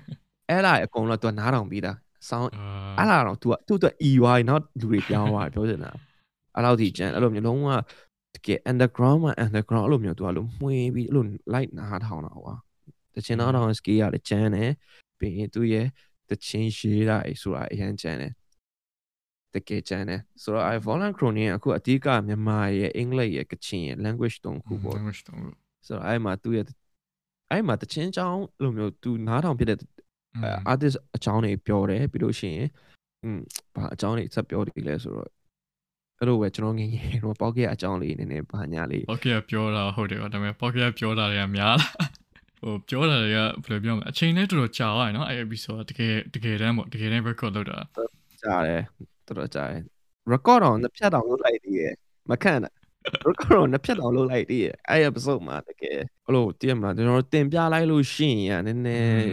အဲ့လာအကုန်လုံးသူနားထောင်ပြီးတာဆောင်းအာအဲ့လာတော့ तू သူ့အတွက် EY နောက်လူတွေပြောင်းသွားပြောချင်တာအဲ့လောက်ဒီကျန်အဲ့လိုမျိုးလုံးဝတကယ် underground မှာ underground အဲ့လိုမျိုး तू အဲ့လိုမှွေးပြီးအဲ့လို light နားထောင်တာကွာတချင်နားထောင် skill ရတယ်ကျန်တယ်ပြီးရင်သူ့ရဲ့တချင်ရေးတာအေးဆိုတာအရင်ကျန်တယ်တကယ်ကျန်တယ်ဆိုတော့ I volun crony အခုအဓိကမြန်မာရဲ့အင်္ဂလိပ်ရဲ့ကချင်ရဲ့ language တုံးခုပေါ့ language တော့ ဆိုတော့အဲ့မှာသူ့ရဲ့အဲ့မှာတချင်းချောင်းလိုမျိုးသူနားထောင်ဖြစ်တဲ့ artist အကြောင်းတွေပြောတယ်ပြီးလို့ရှိရင်อืมဘာအကြောင်းတွေဆက်ပြောတယ်လဲဆိုတော့အဲ့လိုပဲကျွန်တော်ငယ်ငယ်တော့ပေါက်ကရအကြောင်းလေးနည်းနည်းဘာညာလေးပေါက်ကရပြောတာဟုတ်တယ်ဗျဒါပေမဲ့ပေါက်ကရပြောတာတွေကများလားဟိုပြောတာတွေကဘယ်လိုပြောမလဲအချိန်လေးတော်တော်ကြာသွားတယ်နော်အဲ့ episode တကယ်တကယ်တမ်းပေါ့တကယ်တမ်း record လုပ်တာကြာတယ်တော်တော်ကြာတယ် record တော့နှစ်ဖြတ်တောင်လုပ်လိုက်သေးတယ်မခန့်တာ record တော့နှစ်ဖြတ်တောင်လုပ်လိုက်သေးတယ်အဲ့ episode မှာတကယ်ဘလို့တည်မလားကျွန်တော်တင်ပြလိုက်လို့ရှိရင်နည်းနည်း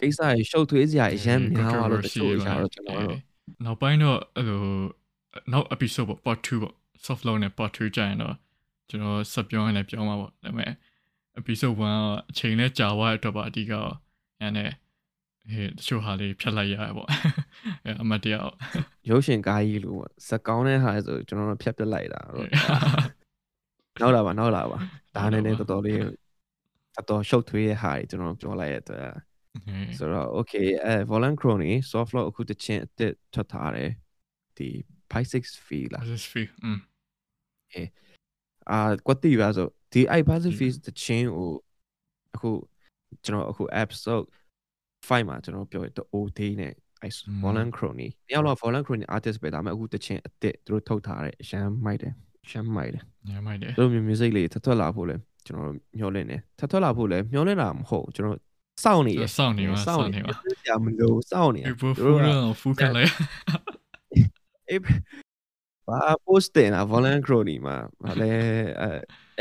ကိစ္စရရှုပ်ထွေးစရာအရင်များသွားလို့တချို့အရာတော့ကျွန်တော်တို့နောက်ပိုင်းတော့အဲ့လိုနောက် episode ပေါ့ part 2ပေါ့ soft loan နဲ့ part 2ကြာရင်တော့ကျွန်တော်ဆက်ပြောရင်လည်းပြောမှာပေါ့ဒါပေမဲ့ episode 1ကအချိန်နဲ့ကြာသွားတဲ့အတွက်ပါအဓိကအဲ့နဲ့ ဟဲ့တချို့ဟာလေးဖြတ်လိုက်ရပေါ့အဲအမတ်တရားရုပ်ရှင်ကားကြီးလို့ပေါ့စကောင်းတဲ့ဟာဆိုကျွန်တော်တို့ဖြတ်ပြစ်လိုက်တာတော့နောက်လာပါနောက်လာပါဒါနဲ့လည်းတော်တော်လေးတော်တော်ရှုပ်ထွေးတဲ့ဟာကြီးကျွန်တော်ပြောလိုက်ရတဲ့ဆိုတော့ okay အဲ Volant Crony soft lock အခုတချင်းအစ်စ်ထွက်ထားတယ်ဒီ Pi 6 fee လား Pi 6 fee อืมအဲအာကွတိပါဆိုဒီ i Pi 6 fee တချင်းကိုအခုကျွန်တော်အခု episode 5မှာကျွန်တော်ပြောရတဲ့ OD နဲ့ Volant Crony တယောက်တော့ Volant Crony artist ပဲဒါပေမဲ့အခုတချင်းအစ်စ်သူတို့ထုတ်ထားတယ်အရှမ်းမိုက်တယ်ရှမ်းမိုက်တယ်ညမိုက်တယ်တို့မျိုး music လေးထထွက်လာဖို့လဲကျွန်တော်မျှော်လင့်တယ်ထထွက်လာဖို့လဲမျှော်လင့်တာမဟုတ်ကျွန်တော်စောင့်နေရစောင့်နေပါစောင့်နေပါဆရာမလို့စောင့်နေရတို့ကဖူးခလိုက်အေး ဘာ post တင်တာ Volant Crony မှာဗာလဲအဲ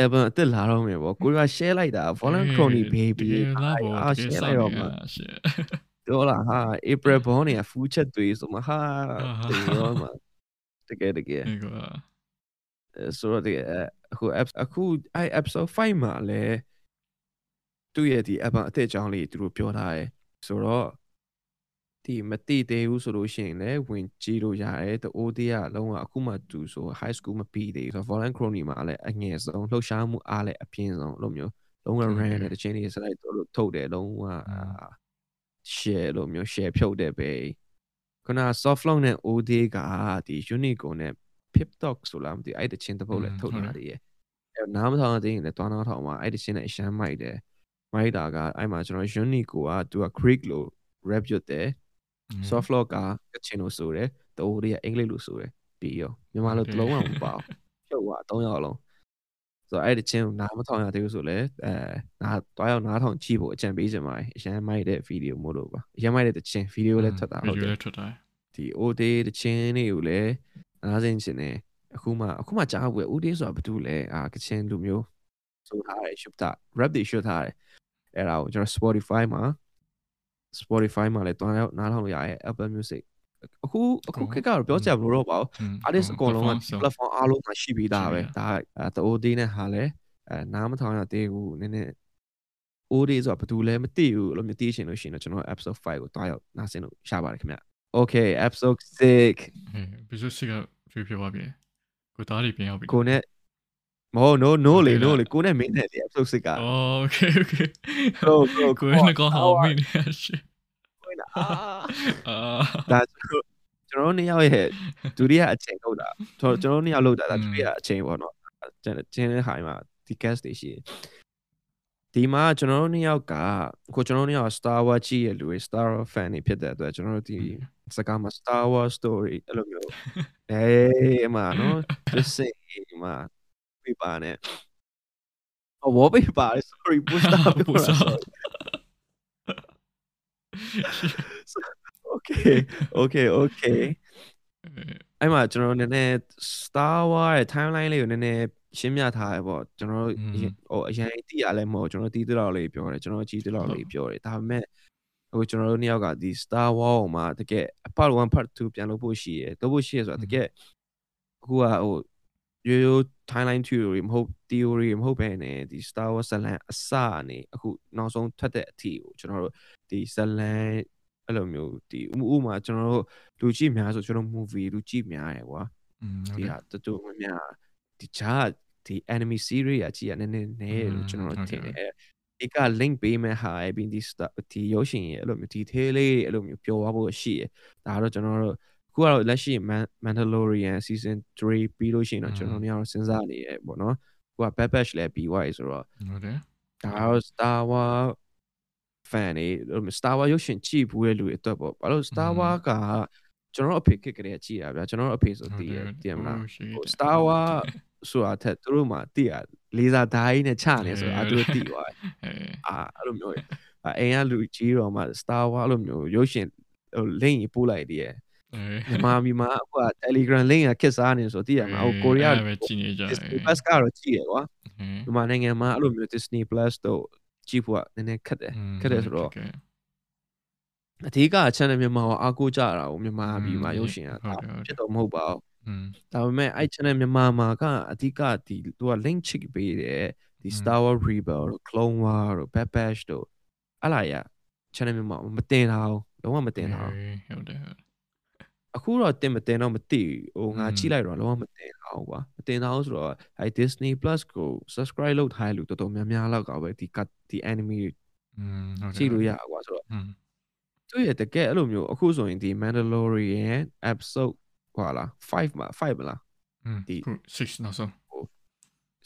album အစ်လာတော့မယ်ပေါ့ကိုက share လိုက်တာ Volant Crony baby အာ share လိုက်တော့မှာတော့လာဟာ April Born เนี่ย full chat တွေဆိုမှာဟာတေရောမှာတကယ်တကယ်ဆိုတော့ဒီအခု apps အခုအဲ episode 5မှာလည်းသူ့ရဲ့ဒီ app အသစ်အကြောင်းလေးသူတို့ပြောထားတယ်ဆိုတော့ ဒီမတိသေးဘူးဆိုလို့ရှိရင်လည်းဝင်ကြည့်လို့ရတယ်တအိုးသေးကလုံးဝအခုမှသူဆို high school မပြီးသေးဘူးဆိုတော့ Volant Crony မှာလည်းအငယ်ဆုံးလှုပ်ရှားမှုအားလည်းအပြင်းဆုံးလို့မျိုးလုံးဝ ran တဲ့တချင်းတွေစလိုက်တော့ထုတ်တယ်လုံးဝ share လို့မျိုး share ဖြုတ်တယ်ပဲခုန soft lock နဲ့ OD ကဒီ unicorn နဲ့ pip talk ဆိုလားမသိအဲ့တချင်းတစ်ပုတ်လည်းထုတ်နေတာတည်းရဲ့အဲ့နားမထောင်တဲ့ရင်လည်းတွားနားထောင်မှာအဲ့တချင်းနဲ့အရှမ်းမိုက်တယ်မိုက်တာကအဲ့မှာကျွန်တော် unicorn ကသူက creek လို့ rap ရွတ်တယ် soft lock ကကချင်လို့ဆိုတယ်တိုးတွေကအင်္ဂလိပ်လို့ဆိုတယ်ပြီးရောမြန်မာလိုတစ်လုံးအောင်မပါဘူးဖြုတ်သွား၃ရောက်လုံးဆိုတော့အဲ့ဒီချင်းနားမထောင်ရသေးဘူးဆိုလဲအဲနားတွားရောက်နားထောင်ကြည့်ဖို့အကြံပေးချင်ပါတယ်အရန်မိုက်တဲ့ဗီဒီယိုမို့လို့ပါအရန်မိုက်တဲ့တချင်းဗီဒီယိုလည်းထွက်တာဟုတ်တယ်ထွက်တာဒီ OD တချင်းတွေကိုလည်းနားစင်ချင်တယ်အခုမှအခုမှကြားဘူး OD ဆိုတာဘာတူလဲအာကချင်လူမျိုးဆိုထားတယ်ရှုပ်တာ rap တွေရှုပ်ထားတယ်အဲ့ဒါကိုကျွန်တော် Spotify မှာ Spotify မှာလည်းတွားရောက်နားထောင်လို့ရတယ် Apple Music အခုအခုခက်ကတော့ပြောချင်ဘူးတော့ပါဘူး artist အကုန်လုံးက platform အားလုံးမှာရှိပြီးသားပဲဒါတိုးသေးနဲ့ဟာလဲအဲနားမထောင်ရသေးဘူးနည်းနည်း OD ဆိုတာဘာလို့လဲမသိဘူးလို့မသိရှင်လို့ရှိရင်တော့ကျွန်တော် episode 5ကိုတွားရောက်နားဆင်လို့ရပါတယ်ခင်ဗျ Okay episode 6 episode 6ကပြပြပါပြီကိုသားတွေပြန်ရောက်ပြီကိုနဲ့ မဟုတ် no no လေ no လေကိုနဲ့မင်းနဲ့လေ episode 6ကအော် okay okay ကိုကိုကိုနဲ့ကောဟောမင်းရှစ်ကိုနဲ့အာဒါကျွန်တော်တို့နှစ်ယောက်ရဲ့ဒုတိယအချိန်ဟုတ်တာကျွန်တော်တို့နှစ်ယောက်လောက်တာဒါဒုတိယအချိန်ပေါ့နော်ကျင်းတဲ့ဟာမှာဒီ guest တွေရှိဒီမှာကျွန်တော်တို့နှစ်ယောက်ကကိုကျွန်တော်တို့နှစ်ယောက် Star Wars ကြည့်ရလူတွေ Star Wars fan တွေဖြစ်တဲ့အတွက်ကျွန်တော်တို့ဒီစကားမှာ Star Wars story အဲ့လိုမျိုးအဲအမနော် just say မှာ ပြပါနဲ့အဝပြပါ sorry push up push up okay okay okay အဲ့မှာကျွန်တော်နည်းနည်း Star Wars ရဲ့ timeline လေးကိုနည်းနည်းရှင်းပြထားရပေါ့ကျွန်တော်တို့ဟိုအရင်တီးရလဲမဟုတ်ကျွန်တော်တီးတဲ့လောက်လေးပြောတယ်ကျွန်တော်ကြီးတဲ့လောက်လေးပြောတယ်ဒါပေမဲ့ဟိုကျွန်တော်တို့နှစ်ယောက်ကဒီ Star Wars မှာတကယ် part 1 part 2ပြန်လုပ်ဖို့ရှိရယ်လုပ်ဖို့ရှိရဆိုတာတကယ်အခုကဟို ရိုးရိုး timeline theory မဟုတ် theory မဟုတ်ပဲねဒီ Star Wars ဇလန်အစနေအခုနောက်ဆုံးထွက်တဲ့အထီကိုကျွန်တော်တို့ဒီဇလန်အဲ့လိုမျိုးဒီဥမာကျွန်တော်တို့လူကြည့်များဆိုကျွန်တော် movie လူကြည့်များရယ်ကွာဒီဟာတော်တော်များများဒီဂျာဒီ enemy series အကြည့်ရနည်းနည်းနဲလို့ကျွန်တော်ထင်တယ်ဒီက link ပေးမဲ့ဟာအပြင်ဒီဒီရုပ်ရှင်ရဲ့အဲ့လိုမျိုး detail လေးအဲ့လိုမျိုးပြောသွားဖို့ရှိရဒါတော့ကျွန်တော်တို့ ခုကတော့လက်ရှိ Mandalorian season 3ပြီးလို့ရှိရင်တော့ကျွန်တော်တို့ကတော့စဉ်းစားနေရပေါ့နော်ခုက Bad Batch လည်းပြီးသွားပြီဆိုတော့ဟုတ်တယ်ဒါတော့ Star Wars fan တွေ Star Wars ရုပ်ရှင်ကြည့်ဘူးတဲ့လူတွေအတွက်ပေါ့ဘာလို့ Star Wars ကကျွန်တော်အဖေခက်ကလေးကြည့်တာဗျာကျွန်တော်အဖေဆိုတည်ရတည်မလား Star Wars ဆိုတာထက်သူတို့မှတည်ရလေးစားဓာတ်ကြီးနဲ့ချနေဆိုတာသူတို့တည်သွားတယ်အာအဲ့လိုမျိုးအိမ်ကလူကြီးတော်မှ Star Wars လိုမျိုးရုပ်ရှင်ဟို link ပို့လိုက်တည်ရ မြန်မာပြည်မှာအခုက Telegram link ကခက်စားနေဆိုသိရမှာဟိုကိုရီးယားပဲကြည့်နေကြတယ် Disney Plus ကတော့ကြည့်ရကွာမြန်မာနိုင်ငံမှာအဲ့လိုမျိုး Disney Plus တို့ကြည့်ဖို့ကနည်းနည်းခက်တယ်ခက်တယ်ဆိုတော့အဓိက channel မြန်မာကိုအားကိုးကြတာကိုမြန်မာပြည်မှာရုပ်ရှင်ကဖြစ်တော့မဟုတ်ပါဘူးဒါပေမဲ့အဲ့ channel မြန်မာမှာကအဓိကဒီသူက link ချစ်ပေးတယ်ဒီ Star Wars Rebel တို့ Clone War တို့ Bad Batch တို့အဲ့လာရ channel မြန်မာမတင်တာဘူးလုံးဝမတင်တာဘူးဟုတ်တယ်ဟုတ်တယ် အခုတော့တင်မတင်တော့မသိဘူးဟိုငါကြည့်လိုက်တော့လုံးဝမတင်အောင်ကွာမတင်တော့ဆိုတော့အဲ Disney Plus ကို subscribe လုပ်ထားရလူတော်တော်များများလောက်ကပဲဒီဒီ anime อืมကြည့်လို့ရအောင်ကွာဆိုတော့သူရဲ့တကယ်အဲ့လိုမျိုးအခုဆိုရင်ဒီ Mandalorian episode ဟွာလား5မှာ5မလားဒီ6နောက်ဆုံး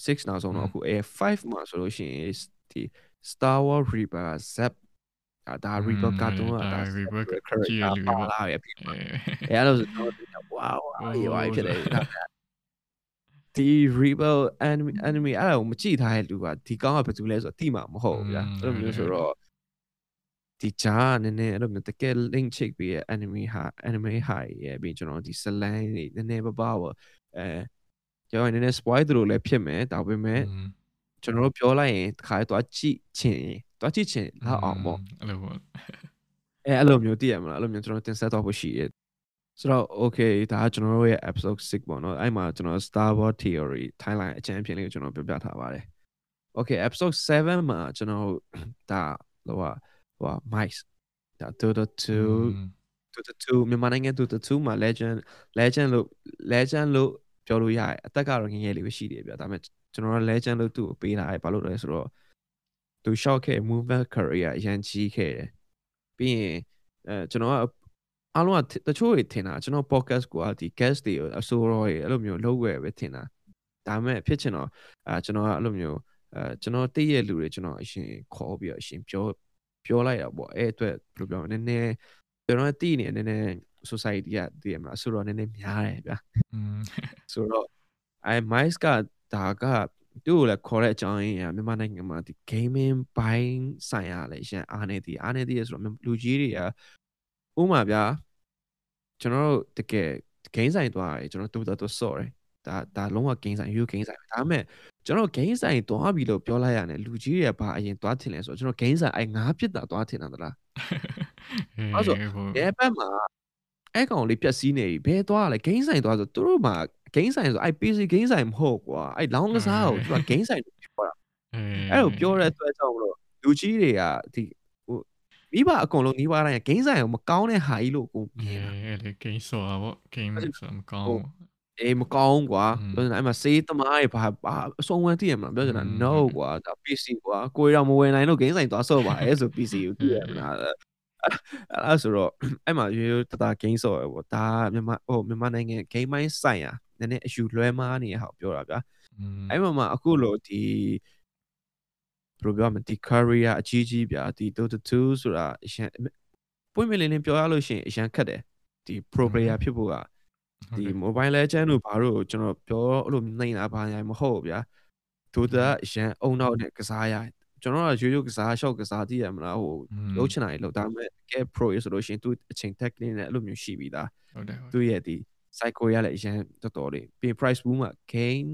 6နောက်ဆုံးတော့အခုအဲ5မှာဆိုလို့ရှိရင်ဒီ Star Wars Reaper Zap ဒါ Reaper cartoon ကဒါ Reaper ကြည့်ရလူတွေပါပဲဖြစ်တယ်အဲ့လိုဆိုတော့ wow အေးပါဖြစ်တယ်ဒီ Reaper enemy enemy အဲ့ဒါကိုမကြည့်ထားတဲ့လူကဒီကောင်းကဘာတူလဲဆိုတော့တိမှာမဟုတ်ဘူးဗျာအဲ့လိုမျိုးဆိုတော့ဒီဂျာကနည်းနည်းအဲ့လိုမျိုးတကယ် link ချိတ်ပြီးရဲ့ enemy ဟာ enemy ဟာရဲ့ပြီးကျွန်တော်ဒီ slang တွေနည်းနည်းပါးပါပေါ့အဲကျွန်တော်နည်းနည်း spoil တို့လည်းဖြစ်မယ်ဒါပေမဲ့ကျွန်တော်တို့ပြောလိုက်ရင်တခါတော့ကြည့်ချင် ရင်တော့ကြည့်ချင်လောက်အောင်ပေါ့အဲ့လိုပေါ့အဲအဲ့လိုမျိုးသိရမလားအဲ့လိုမျိုးကျွန်တော်တင်ဆက်တော့ဖို့ရှိရဲ့ဆိုတော့ okay ဒါကကျွန်တော်တို့ရဲ့ episode 6ပေါ့နော်အဲ့မှာကျွန်တော် Star Wars theory timeline အကြမ်းဖျင်းလေးကိုကျွန်တော်ပြောပြထားပါတယ် okay episode 7မှာကျွန်တော်ဒါလောကဟို mice ဒါ Dota 2 Dota 2မြန်မာနိုင်ငံ Dota 2မှာ legend legend လို့ legend လို့ပြောလို့ရတယ်အသက်ကတော့ငယ်ငယ်လေးပဲရှိတယ်ဗျဒါပေမဲ့ကျွန်တော်က legend လို့သူ့ကိုပေးထားတယ်ဘာလို့လဲဆိုတော့ သူ short ခဲ့ movement career အရင်ကြီးခဲ့တယ်ပြီးရင်အဲကျွန်တော်ကအားလုံးကတချို့တွေထင်တာကျွန်တော် podcast ကိုဒီ guest တွေအဆိုးရောတွေအဲ့လိုမျိုးလုပ်ဝယ်ပဲထင်တာဒါပေမဲ့ဖြစ်ချင်တော့အဲကျွန်တော်ကအဲ့လိုမျိုးအဲကျွန်တော်သိရလူတွေကျွန်တော်အရှင်ခေါ်ပြီးတော့အရှင်ပြောပြောလိုက်တာပေါ့အဲ့အတွက်ဘယ်လိုပြောမလဲနည်းနည်းကျွန်တော်သိနေနည်းနည်း society ကသိရမလားဆိုတော့နည်းနည်းများတယ်ဗျာอืมဆိုတော့အဲ mice ကဒါက သူ့ကိုလည်းခေါ်တဲ့အကြောင်းရင်းကမြန်မာနိုင်ငံမှာဒီ gaming ဘိုင်းဆိုင်ရာလည်းရန်အားနေသည်အားနေသည်ဆိုတော့လူကြီးတွေကဥပမာဗျာကျွန်တော်တို့တကယ် game ဆိုင်သွားရတယ်ကျွန်တော်တူတူဆော့တယ်ဒါဒါလုံးဝ game ဆိုင် you game ဆိုင်ပဲဒါပေမဲ့ကျွန်တော် game ဆိုင်သွားပြီလို့ပြောလိုက်ရတယ်လူကြီးတွေကဘာအရင်သွားထင်လဲဆိုတော့ကျွန်တော် game ဆိုင်အဲငါးဖြစ်တာသွားထင်တာသလားအဲ့ဆိုဒီဘက်မှာအဲ့ကောင်လေးပြက်စီးနေပြီဘယ်သွားလဲ game ဆိုင်သွားဆိုသူတို့မှာ ဂိမ်းဆိုင်ဆိုအဲ့ PC ဂိမ်းဆိုင်မဟုတ်ကွာအဲ့လောင်းကစားကိုသူကဂိမ်းဆိုင်လို့ပြောတာအဲ့လိုပြောတဲ့အတွက်ကြောင့်မလို့လူကြီးတွေကဒီဟိုမိဘအကုန်လုံးနီးပါးတိုင်းဂိမ်းဆိုင်ကိုမကောင်းတဲ့ဟာကြီးလို့ကိုမြင်တာအဲ့လေဂိမ်းဆိုတာပေါ့ဂိမ်းဆိုတာမကောင်းအေးမကောင်းကွာပြောချင်တာအဲ့မှာစေးသမားတွေဘာဘာအစုံဝင်သိရမလားပြောချင်တာ no ကွာဒါ PC ကွာကိုယ်တော့မဝင်နိုင်လို့ဂိမ်းဆိုင်သွားဆော့ပါလေဆို PC ကိုသိရမလားအဲ့ဒါဆိုတော့အဲ့မှာရိုးရိုးတတဂိမ်းဆော့ရပေါ့ဒါမြန်မာဟိုမြန်မာနိုင်ငံဂိမ်းမိုင်းဆိုင်ရာ နည်းနည်းအယူလွဲမားနေတဲ့ဟာကိုပြောတာဗျာอืมအဲ့မှာမှာအခုလို့ဒီဘယ်လိုပြောမလဲဒီ career အကြီးကြီးဗျာဒီ Dota 2ဆိုတာအရင်ပွင့်မြင်လင်းလင်းပြောရလို့ရှိရင်အရင်ခက်တယ်ဒီ pro player ဖြစ်ဖို့ကဒီ mobile legend တို့ဘာတို့ကိုကျွန်တော်ပြောအဲ့လိုနိုင်တာဘာညာမဟုတ်ဘူးဗျာဒိုတာအရန်အုံနောက်နဲ့ကစားရကျွန်တော်ကရိုးရိုးကစားရှော့ကစားတည်ရမလားဟိုလုံးချင်တာတွေလောက်ဒါပေမဲ့ကဲ pro ရဆိုလို့ရှိရင်သူအချိန် technique နဲ့အဲ့လိုမျိုးရှိပြီးသားဟုတ်တယ်ဟုတ်သူရဲ့ဒီ cycle ရလည်းအရန်တော်တော်လေးပြီး price pool မှာ game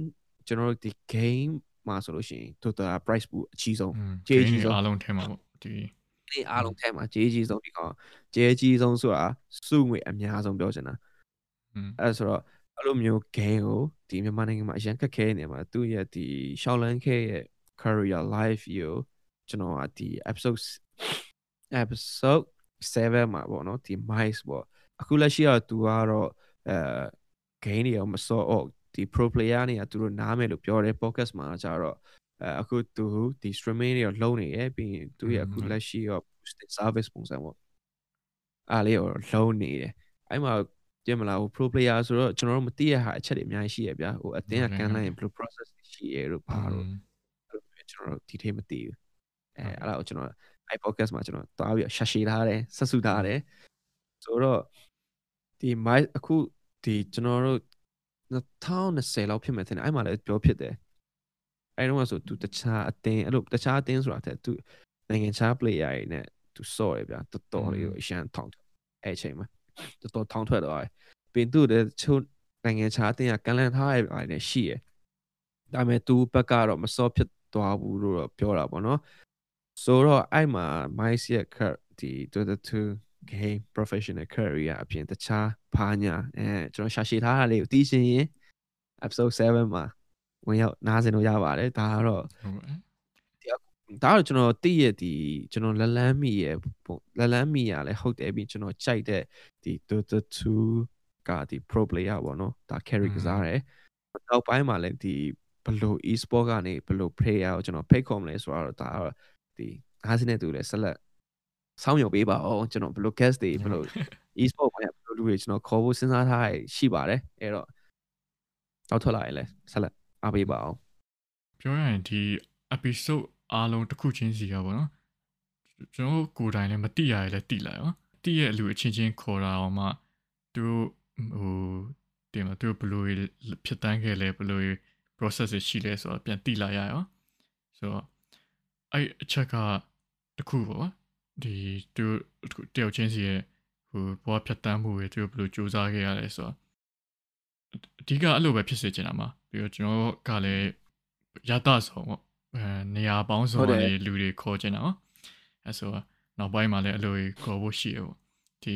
ကျွန်တော်တို့ဒီ game မှာဆိုလို့ရှိရင်ဒိုတာ price pool အကြီးဆုံးကြေးကြီးဆုံးအားလုံးထဲမှာပေါ့ဒီဒီအားလုံးထဲမှာကြေးကြီးဆုံးဒီကောင်ကြေးကြီးဆုံးဆိုတာစုငွေအများဆုံးပြောချင်တာอืมအဲဆိုတော့အဲ့လိုမျိုး game ကိုဒီမြန်မာနိုင်ငံမှာအရင်ခက်ခဲနေမှာသူ့ရဲ့ဒီရှောင်းလန်းခဲရဲ့ career life ကိုကျွန်တော်ကဒီ episode episode 7မှာပေါ့နော်ဒီ mice ပေါ့အခုလက်ရှိတော့သူကတော့ အဲ game တွေရောမစော့ဒီ pro player တွေကသူတို့နားမယ်လို့ပြောတယ် podcast မှာကျတော့အဲအခုသူဒီ streaming တွေရောလုံးနေရပြီးရင်သူရဲ့အခုလက်ရှိရော boosted service ပုံစံပေါ့အားလေးရောလုံးနေတယ်အဲ့မှာကြည့်မလားဟို pro player ဆိုတော့ကျွန်တော်တို့မသိရဟာအချက်တွေအများကြီးရှိရဗျာဟိုအတင်းကကန်လိုက်ရင်ဘယ်လို process တွေရှိရလို့ပါတော့အဲ့လိုမျိုးကျွန်တော်တို့ဒီထိမသိဘူးအဲအဲ့ဒါကိုကျွန်တော် i podcast မှာကျွန်တော်တွားပြီးရှာရှည်ထားတယ်ဆက်စုထားတယ်ဆိုတော့ ဒီ my အခုဒီကျွန်တော်တို့2020လောက်ဖြစ်မယ်ထင်တယ်အဲ့မှာလည်းပြောဖြစ်တယ်အဲ့တော့ဆိုသူတခြားအတင်းအဲ့လိုတခြားအတင်းဆိုတာတဲ့သူနိုင်ငံခြား player တွေနဲ့သူစော့ရဗျာတော်တော်လေးကိုအရှမ်းထောင်းအဲ့အချိန်မှာတော်တော်ထောင်းထွက်သွားတယ်ပင်သူ့တဲ့ချို့နိုင်ငံခြားအတင်းကကန်လန်ထားရပါတယ်ရှိရဒါပေမဲ့သူဘက်ကတော့မစောဖြစ်သွားဘူးလို့တော့ပြောတာပေါ့နော်ဆိုတော့အဲ့မှာ mice ရဲ့ car ဒီ Dota 2 game professional career အပြင်တခြားဘာညာအဲကျွန်တော်ရှာရှည်ထားတာလေးကိုသိချင်ရင် episode 7မှာဝင်ရောက်နားဆင်လို့ရပါတယ်ဒါကတော့ဟုတ်ကဲ့ဒါတော့ကျွန်တော်သိရဒီကျွန်တော်လက်လန်းမိရပုံလက်လန်းမိရလဲဟုတ်တယ်ပြီးကျွန်တော်ကြိုက်တဲ့ဒီ Dota 2ကဒီ pro player ပေါ့နော်ဒါ carry ကစားတယ်နောက်ပိုင်းမှာလည်းဒီဘလို့ e-sport ကနေဘလို့ player ကိုကျွန်တော်ဖိတ်ခေါ်မလဲဆိုတော့ဒါတော့ဒီအားစင်းနဲ့တူလဲဆက်လက် စောင်းရုံပေးပါအောင်ကျွန်တော်ဘလို့ guest တွေဘလို့ e-sport မှာဘလို့လူတွေကျွန်တော်ခေါ်ဖို့စဉ်းစားထားရရှိပါတယ်အဲ့တော့တော့ထွက်လာရင်လဲဆက်လက်အားပေးပါအောင်ပြောရရင်ဒီ episode အားလုံးတစ်ခုချင်းစီကပေါ့နော်ကျွန်တော်ကိုယ်တိုင်လည်းမတိရရလည်းတိလိုက်နော်တိရဲ့လူအချင်းချင်းခေါ်တာအောင်မှသူဟိုတင်မသူဘလို့ဖြစ်တန်းခဲ့လဲဘလို့ process ရှိလဲဆိုတော့ပြန်တိလိုက်ရရောဆိုတော့အဲ့အချက်ကတခုပေါ့ ဒီသူတယောက်ချင်းစီရဲ့ဟိုဘောဖြတ်တန်းမှုတွေသူဘလို့စူးစမ်းခဲ့ရလဲဆိုတော့အဓိကအဲ့လိုပဲဖြစ်စေချင်တာမှာပြီးတော့ကျွန်တော်ကလည်းရတဆုံးပေါ့အဲနေရာပေါင်းစုံကနေလူတွေခေါ်ချင်တာနော်အဲဆိုနောက်ပိုင်းမှာလည်းအဲ့လိုခေါ်ဖို့ရှိရပေါ့ဒီ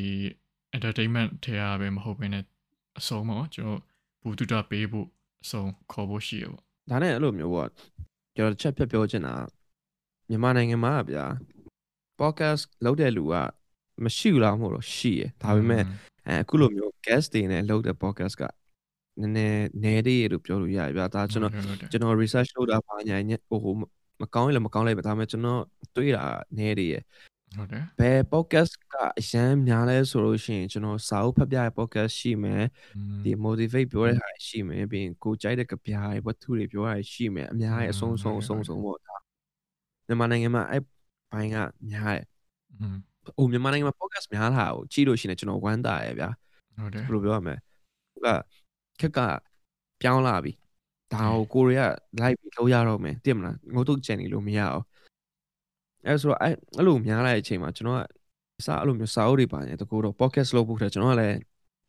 entertainment ထဲရပဲမဟုတ်ဘဲနဲ့အစုံပေါ့ကျွန်တော်ဘူတုတပေးဖို့အစုံခေါ်ဖို့ရှိရပေါ့ဒါနဲ့အဲ့လိုမျိုးပေါ့ကျွန်တော်ချက်ဖြတ်ပြောချင်တာမြန်မာနိုင်ငံမှာဗျာ podcast လုပ်တဲ့လူကမရှိဘူးလားမဟုတ်တော့ရှိရဒါပေမဲ့အဲအခုလိုမျိုး guest တွေနဲ့လုပ်တဲ့ podcast ကနည်းနည်းနဲသေးရလို့ပြောလို့ရရဗျာဒါကျွန်တော်ကျွန်တော် research လုပ်တာပါညာဟိုမကောင်းရင်လည်းမကောင်းလိုက်ပါဒါပေမဲ့ကျွန်တော်တွေးတာနဲသေးရဟုတ်တယ်ဘယ် podcast ကအရန်များလဲဆိုလို့ရှိရင်ကျွန်တော်စာအုပ်ဖတ်ပြတဲ့ podcast ရှိမယ်ဒီ motivate ပြောတဲ့ဟာရှိမယ်ပြီးရင်ကိုကြိုက်တဲ့ကြပြားတွေဝတ္ထုတွေပြောတာရှိမယ်အများကြီးအဆုံးဆုံးအဆုံးဆုံးပေါ့ဒါမြန်မာနိုင်ငံမှာအဲ့ ဘိုင်းကများတယ်ဟိုမြန်မာနိုင်ငံမှာ podcast များလာကိုကြည့်လို့ရှိရင်ကျွန်တော်ဝမ်းသာရဗျာဟုတ်တယ်ဘယ်လိုပြောရမလဲကခက်ကပြောင်းလာပြီဒါကိုကိုရီးယား live ပြီးလုပ်ရတော့မယ်သိမလားငို့တုတ်ချန်နေလို့မရအောင်အဲဆိုတော့အဲ့အဲ့လိုများလာတဲ့အချိန်မှာကျွန်တော်ကစာအဲ့လိုမျိုးစာအုပ်တွေပါနေတကူတော့ podcast လုပ်ဖို့ထက်ကျွန်တော်ကလည်း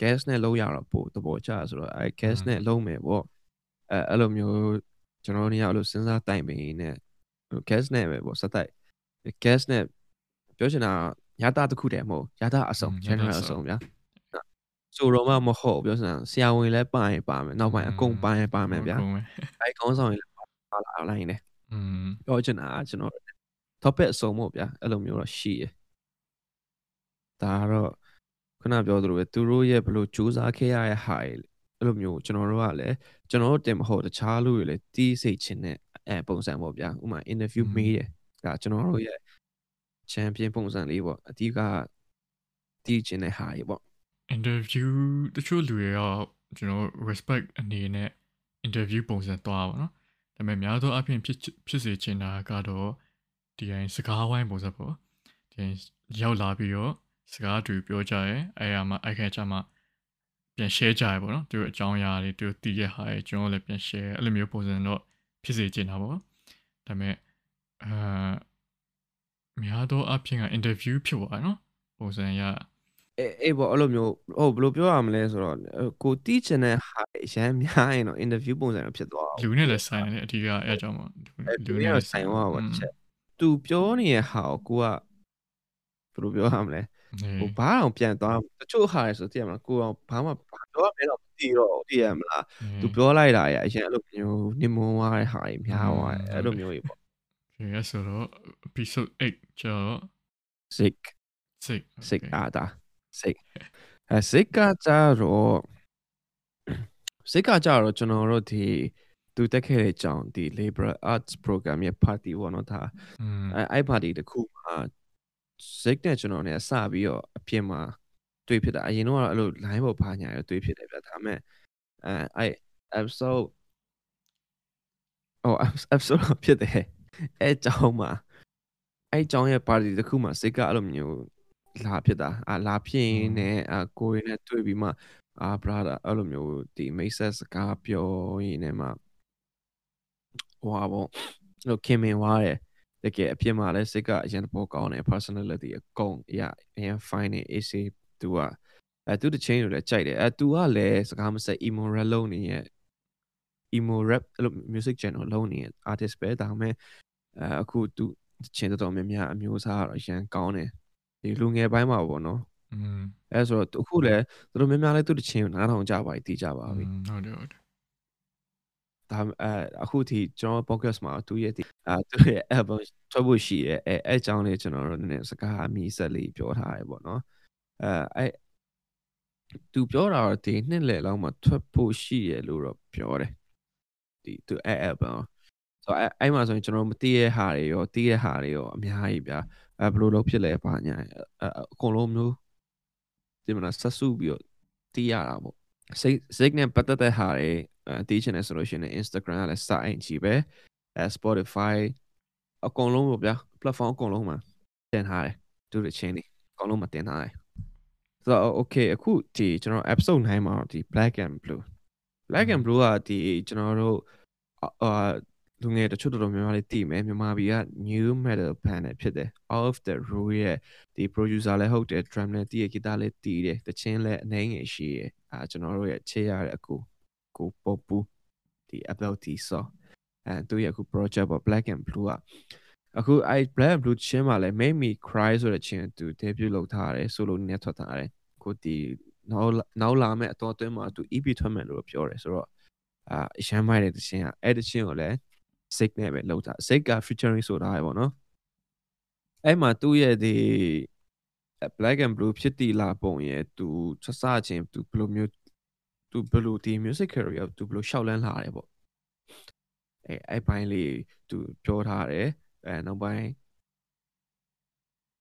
gas နဲ့လုပ်ရတော့ပို့တဘောချဆိုတော့အဲ gas နဲ့လုပ်မယ်ပေါ့အဲအဲ့လိုမျိုးကျွန်တော်တို့နေရာအဲ့လိုစဉ်းစားတိုင်ပင်နေ gas နဲ့ပဲပေါ့စက်တိုက် gas နဲ့ပြောချင်တာရတာတခုတည်းမဟုတ်ရတာအစုံ general အစုံဗျာဆိုတော့မှမဟုတ်ပြောစမ်းဆရာဝန်လည်းပါရင်ပါမယ်နောက်ပိုင်းအကုန်ပါရင်ပါမယ်ဗျာအဲခေါင်းဆောင်ရင်လည်းပါလာလိုက်နေอืมပြောချင်တာကျွန်တော် topic အစုံမို့ဗျာအဲ့လိုမျိုးတော့ရှိရဒါကတော့ခုနပြောသလိုပဲသူတို့ရဲ့ဘလို့စူးစမ်းခဲ့ရတဲ့ဟာအဲ့လိုမျိုးကျွန်တော်တို့ကလည်းကျွန်တော်တို့တင်မဟုတ်တခြားလူတွေလည်းတီးစိတ်ချင်းနဲ့အဲပုံစံပေါ့ဗျာဥမာ interview မေးတယ် ဒါကျွန်တော်တို့ရဲ့ champion ပုံစံလေးပေါ့အဓိကတီးချင်းတဲ့ဟာကြီးပေါ့ interview တချို့လူတွေရောကျွန်တော် respect အနေနဲ့ interview ပုံစံသွားပါတော့ဒါပေမဲ့များသောအားဖြင့်ဖြစ်ဖြစ်စေချင်တာကတော့ဒီရင်စကားဝိုင်းပုံစံပေါ့ဒီရောက်လာပြီးတော့စကားတူပြောကြရဲအဲအမှာအဲ့ခါကျမှပြန် share ကြရပေါ့နော်သူတို့အကြောင်းအရာတွေသူတို့တည်ရဟာတွေကျွန်တော်လည်းပြန် share အဲ့လိုမျိုးပုံစံတော့ဖြစ်စေချင်တာပေါ့ဒါပေမဲ့ အာများသောအားဖြင့်က interview ဖြစ်သွားနော်ပုံစံရအေးအေးပေါ့အဲ့လိုမျိုးဟုတ်ဘယ်လိုပြောရမလဲဆိုတော့ကိုတီးချင်တဲ့ဟာရမ်းများရင်တော့ interview ပုံစံဖြစ်သွားလူနဲ့လည်းဆိုင်တယ်အဓိကအဲအကြောင်းပေါ့လူနဲ့လည်းဆိုင်သွားပါချက်သူပြောနေတဲ့ဟာကိုကိုကဘယ်လိုပြောရမလဲဟိုဘာအောင်ပြန်သွားတချို့ဟာရဆိုသိရမလားကိုအောင်ဘာမှပြောရမယ်တော့မသိတော့သိရမလားသူပြောလိုက်တာရအရင်အဲ့လိုမျိုးနေမွန်သွားတဲ့ဟာတွေများသွားတယ်အဲ့လိုမျိုးကြီးပေါ့ Okay ဆိုတော့ episode 8ကျော် sick sick sick အာတာ sick အဲ sick ကကြတော့ sick ကကြတော့ကျွန်တော်တို့ဒီသူတက်ခဲ့တဲ့အကြောင်းဒီ liberal arts program ရဲ့ party ပေါ့နော်ဒါအဲအဲ့ party တခုမှာ sick နဲ့ကျွန်တော်နဲ့စပြီးတော့အပြင်မှာတွေ့ဖြစ်တာအရင်တော့အဲ့လို line ပေါ်ပါညာရတွေ့ဖြစ်တယ်ဗျဒါပေမဲ့အဲအဲ့ episode ဟို episode ဖြစ်တယ် အဲအကြောင်းမှာအဲအကြောင်းရဲ့ party တခုမှာ sick ကအဲ့လိုမျိုးလာဖြစ်တာအာလာဖြစ်ရင်လည်းအကိုရင်းနဲ့တွေ့ပြီးမှအာ brother အဲ့လိုမျိုးဒီမိတ်ဆက်စကားပြောရင်းနဲ့မှဟိုဟာပေါ့ဟိုခင်မင်သွားတယ်တကယ်အဖြစ်မှာလည်းစိတ်ကအရင်ပေါ်ကောင်းတယ် personality အကုန်အရာအရင် fine နေ AC သူကအဲသူတချင်းကိုလည်းကြိုက်တယ်အဲသူကလည်းစကားမဆက် emo rap လုံးနေရဲ့ emo rap အဲ့လို music channel လုံးနေရဲ့ artist ပဲဒါပေမဲ့ အဲအခုသူချင်းတော်တော်များများအမျိုးအစားတော့အရင်ကောင်းတယ်ဒီလူငယ်ပိုင်းမှာပေါ့နော်อืมအဲဆိုတော့အခုလည်းသူတို့များများလည်းသူတချင်းကိုနားထောင်ကြပါပြီတီးကြပါပြီဟုတ်တယ်ဟုတ်တယ်ဒါအဲအခုထိကျွန်တော် podcast မှာသူရဲ့ဒီအဲသူရဲ့ album ထွက်ဖို့ရှိရဲအဲအဲအကြောင်းလေးကျွန်တော်တို့နည်းနည်းစကားအမိဆက်လေးပြောထားရပေါ့နော်အဲအဲသူပြောတာတော့ဒီနှစ်လယ်လောက်မှာထွက်ဖို့ရှိရလို့တော့ပြောတယ်ဒီသူအဲ album ဆိုတော့အဲ့မှာဆိုရင်ကျွန်တော်မသိတဲ့ဟာတွေရောသိတဲ့ဟာတွေရောအများကြီးဗျာအဲဘယ်လိုလုပ်ဖြစ်လဲပါညာအကုန်လုံးမျိုးဒီမှာဆက်စုပြီးတော့သိရတာပေါ့စိတ်စိတ်နဲ့ပတ်သက်တဲ့ဟာတွေအဲသိချင်တယ်ဆိုလို့ရှိရင် Instagram ကလည်းစအိမ်ကြီးပဲအဲ Spotify အကုန်လုံးပေါ့ဗျာ platform အကုန်လုံးမှာတင်ထားတယ်သူတို့ချင်းတွေအကုန်လုံးမှာတင်ထားတယ်ဆိုတော့ okay အခုဒီကျွန်တော် episode 9မှာဒီ black and blue black and blue ကဒီကျွန်တော်တို့အာ လူငယ်တချို့တော်တော်များများလေးတည်မယ်မြန်မာပြည်က new metal band နဲ့ဖြစ်တယ် All of the Rule ရဲ့ဒီ producer လည်းဟုတ်တယ် drum နဲ့တည်ရ guitar လည်းတည်တယ်တချင်းလည်းအနေငယ်ရှိရအဲကျွန်တော်တို့ရဲ့ချေရတဲ့အကူကိုပေါ်ပူဒီ ability so အဲသူရဲ့အခု project ပေါ့ black and blue ကအခုအဲ black and blue ချင်းမှာလည်း make me cry ဆိုတဲ့ချင်းသူ debut လုပ်ထားတယ် solo နဲ့ထွက်ထားတယ်ကိုဒီနောက်နောက်လာမဲ့အတော်အတွင်းမှာသူ EP ထွက်မယ်လို့ပြောတယ်ဆိုတော့အာအရှမ်းမိုက်တဲ့တခြင်းကအဲ့တခြင်းကိုလည်း sick နဲ့ပဲလောက်တာ sick က featuring ဆိုတာပဲပေါ့နော်အဲ့မှာသူ့ရဲ့ဒီ black and blue ဖြစ်တည်လာပုံရဲ့သူဆက်စချင်းသူဘယ်လိုမျိုးသူဘယ်လိုဒီ music career သူဘယ်လိုရှောက်လန်းလာတယ်ပေါ့အဲအဲ့ပိုင်းလေးသူပြောထားတယ်အဲနောက်ပိုင်း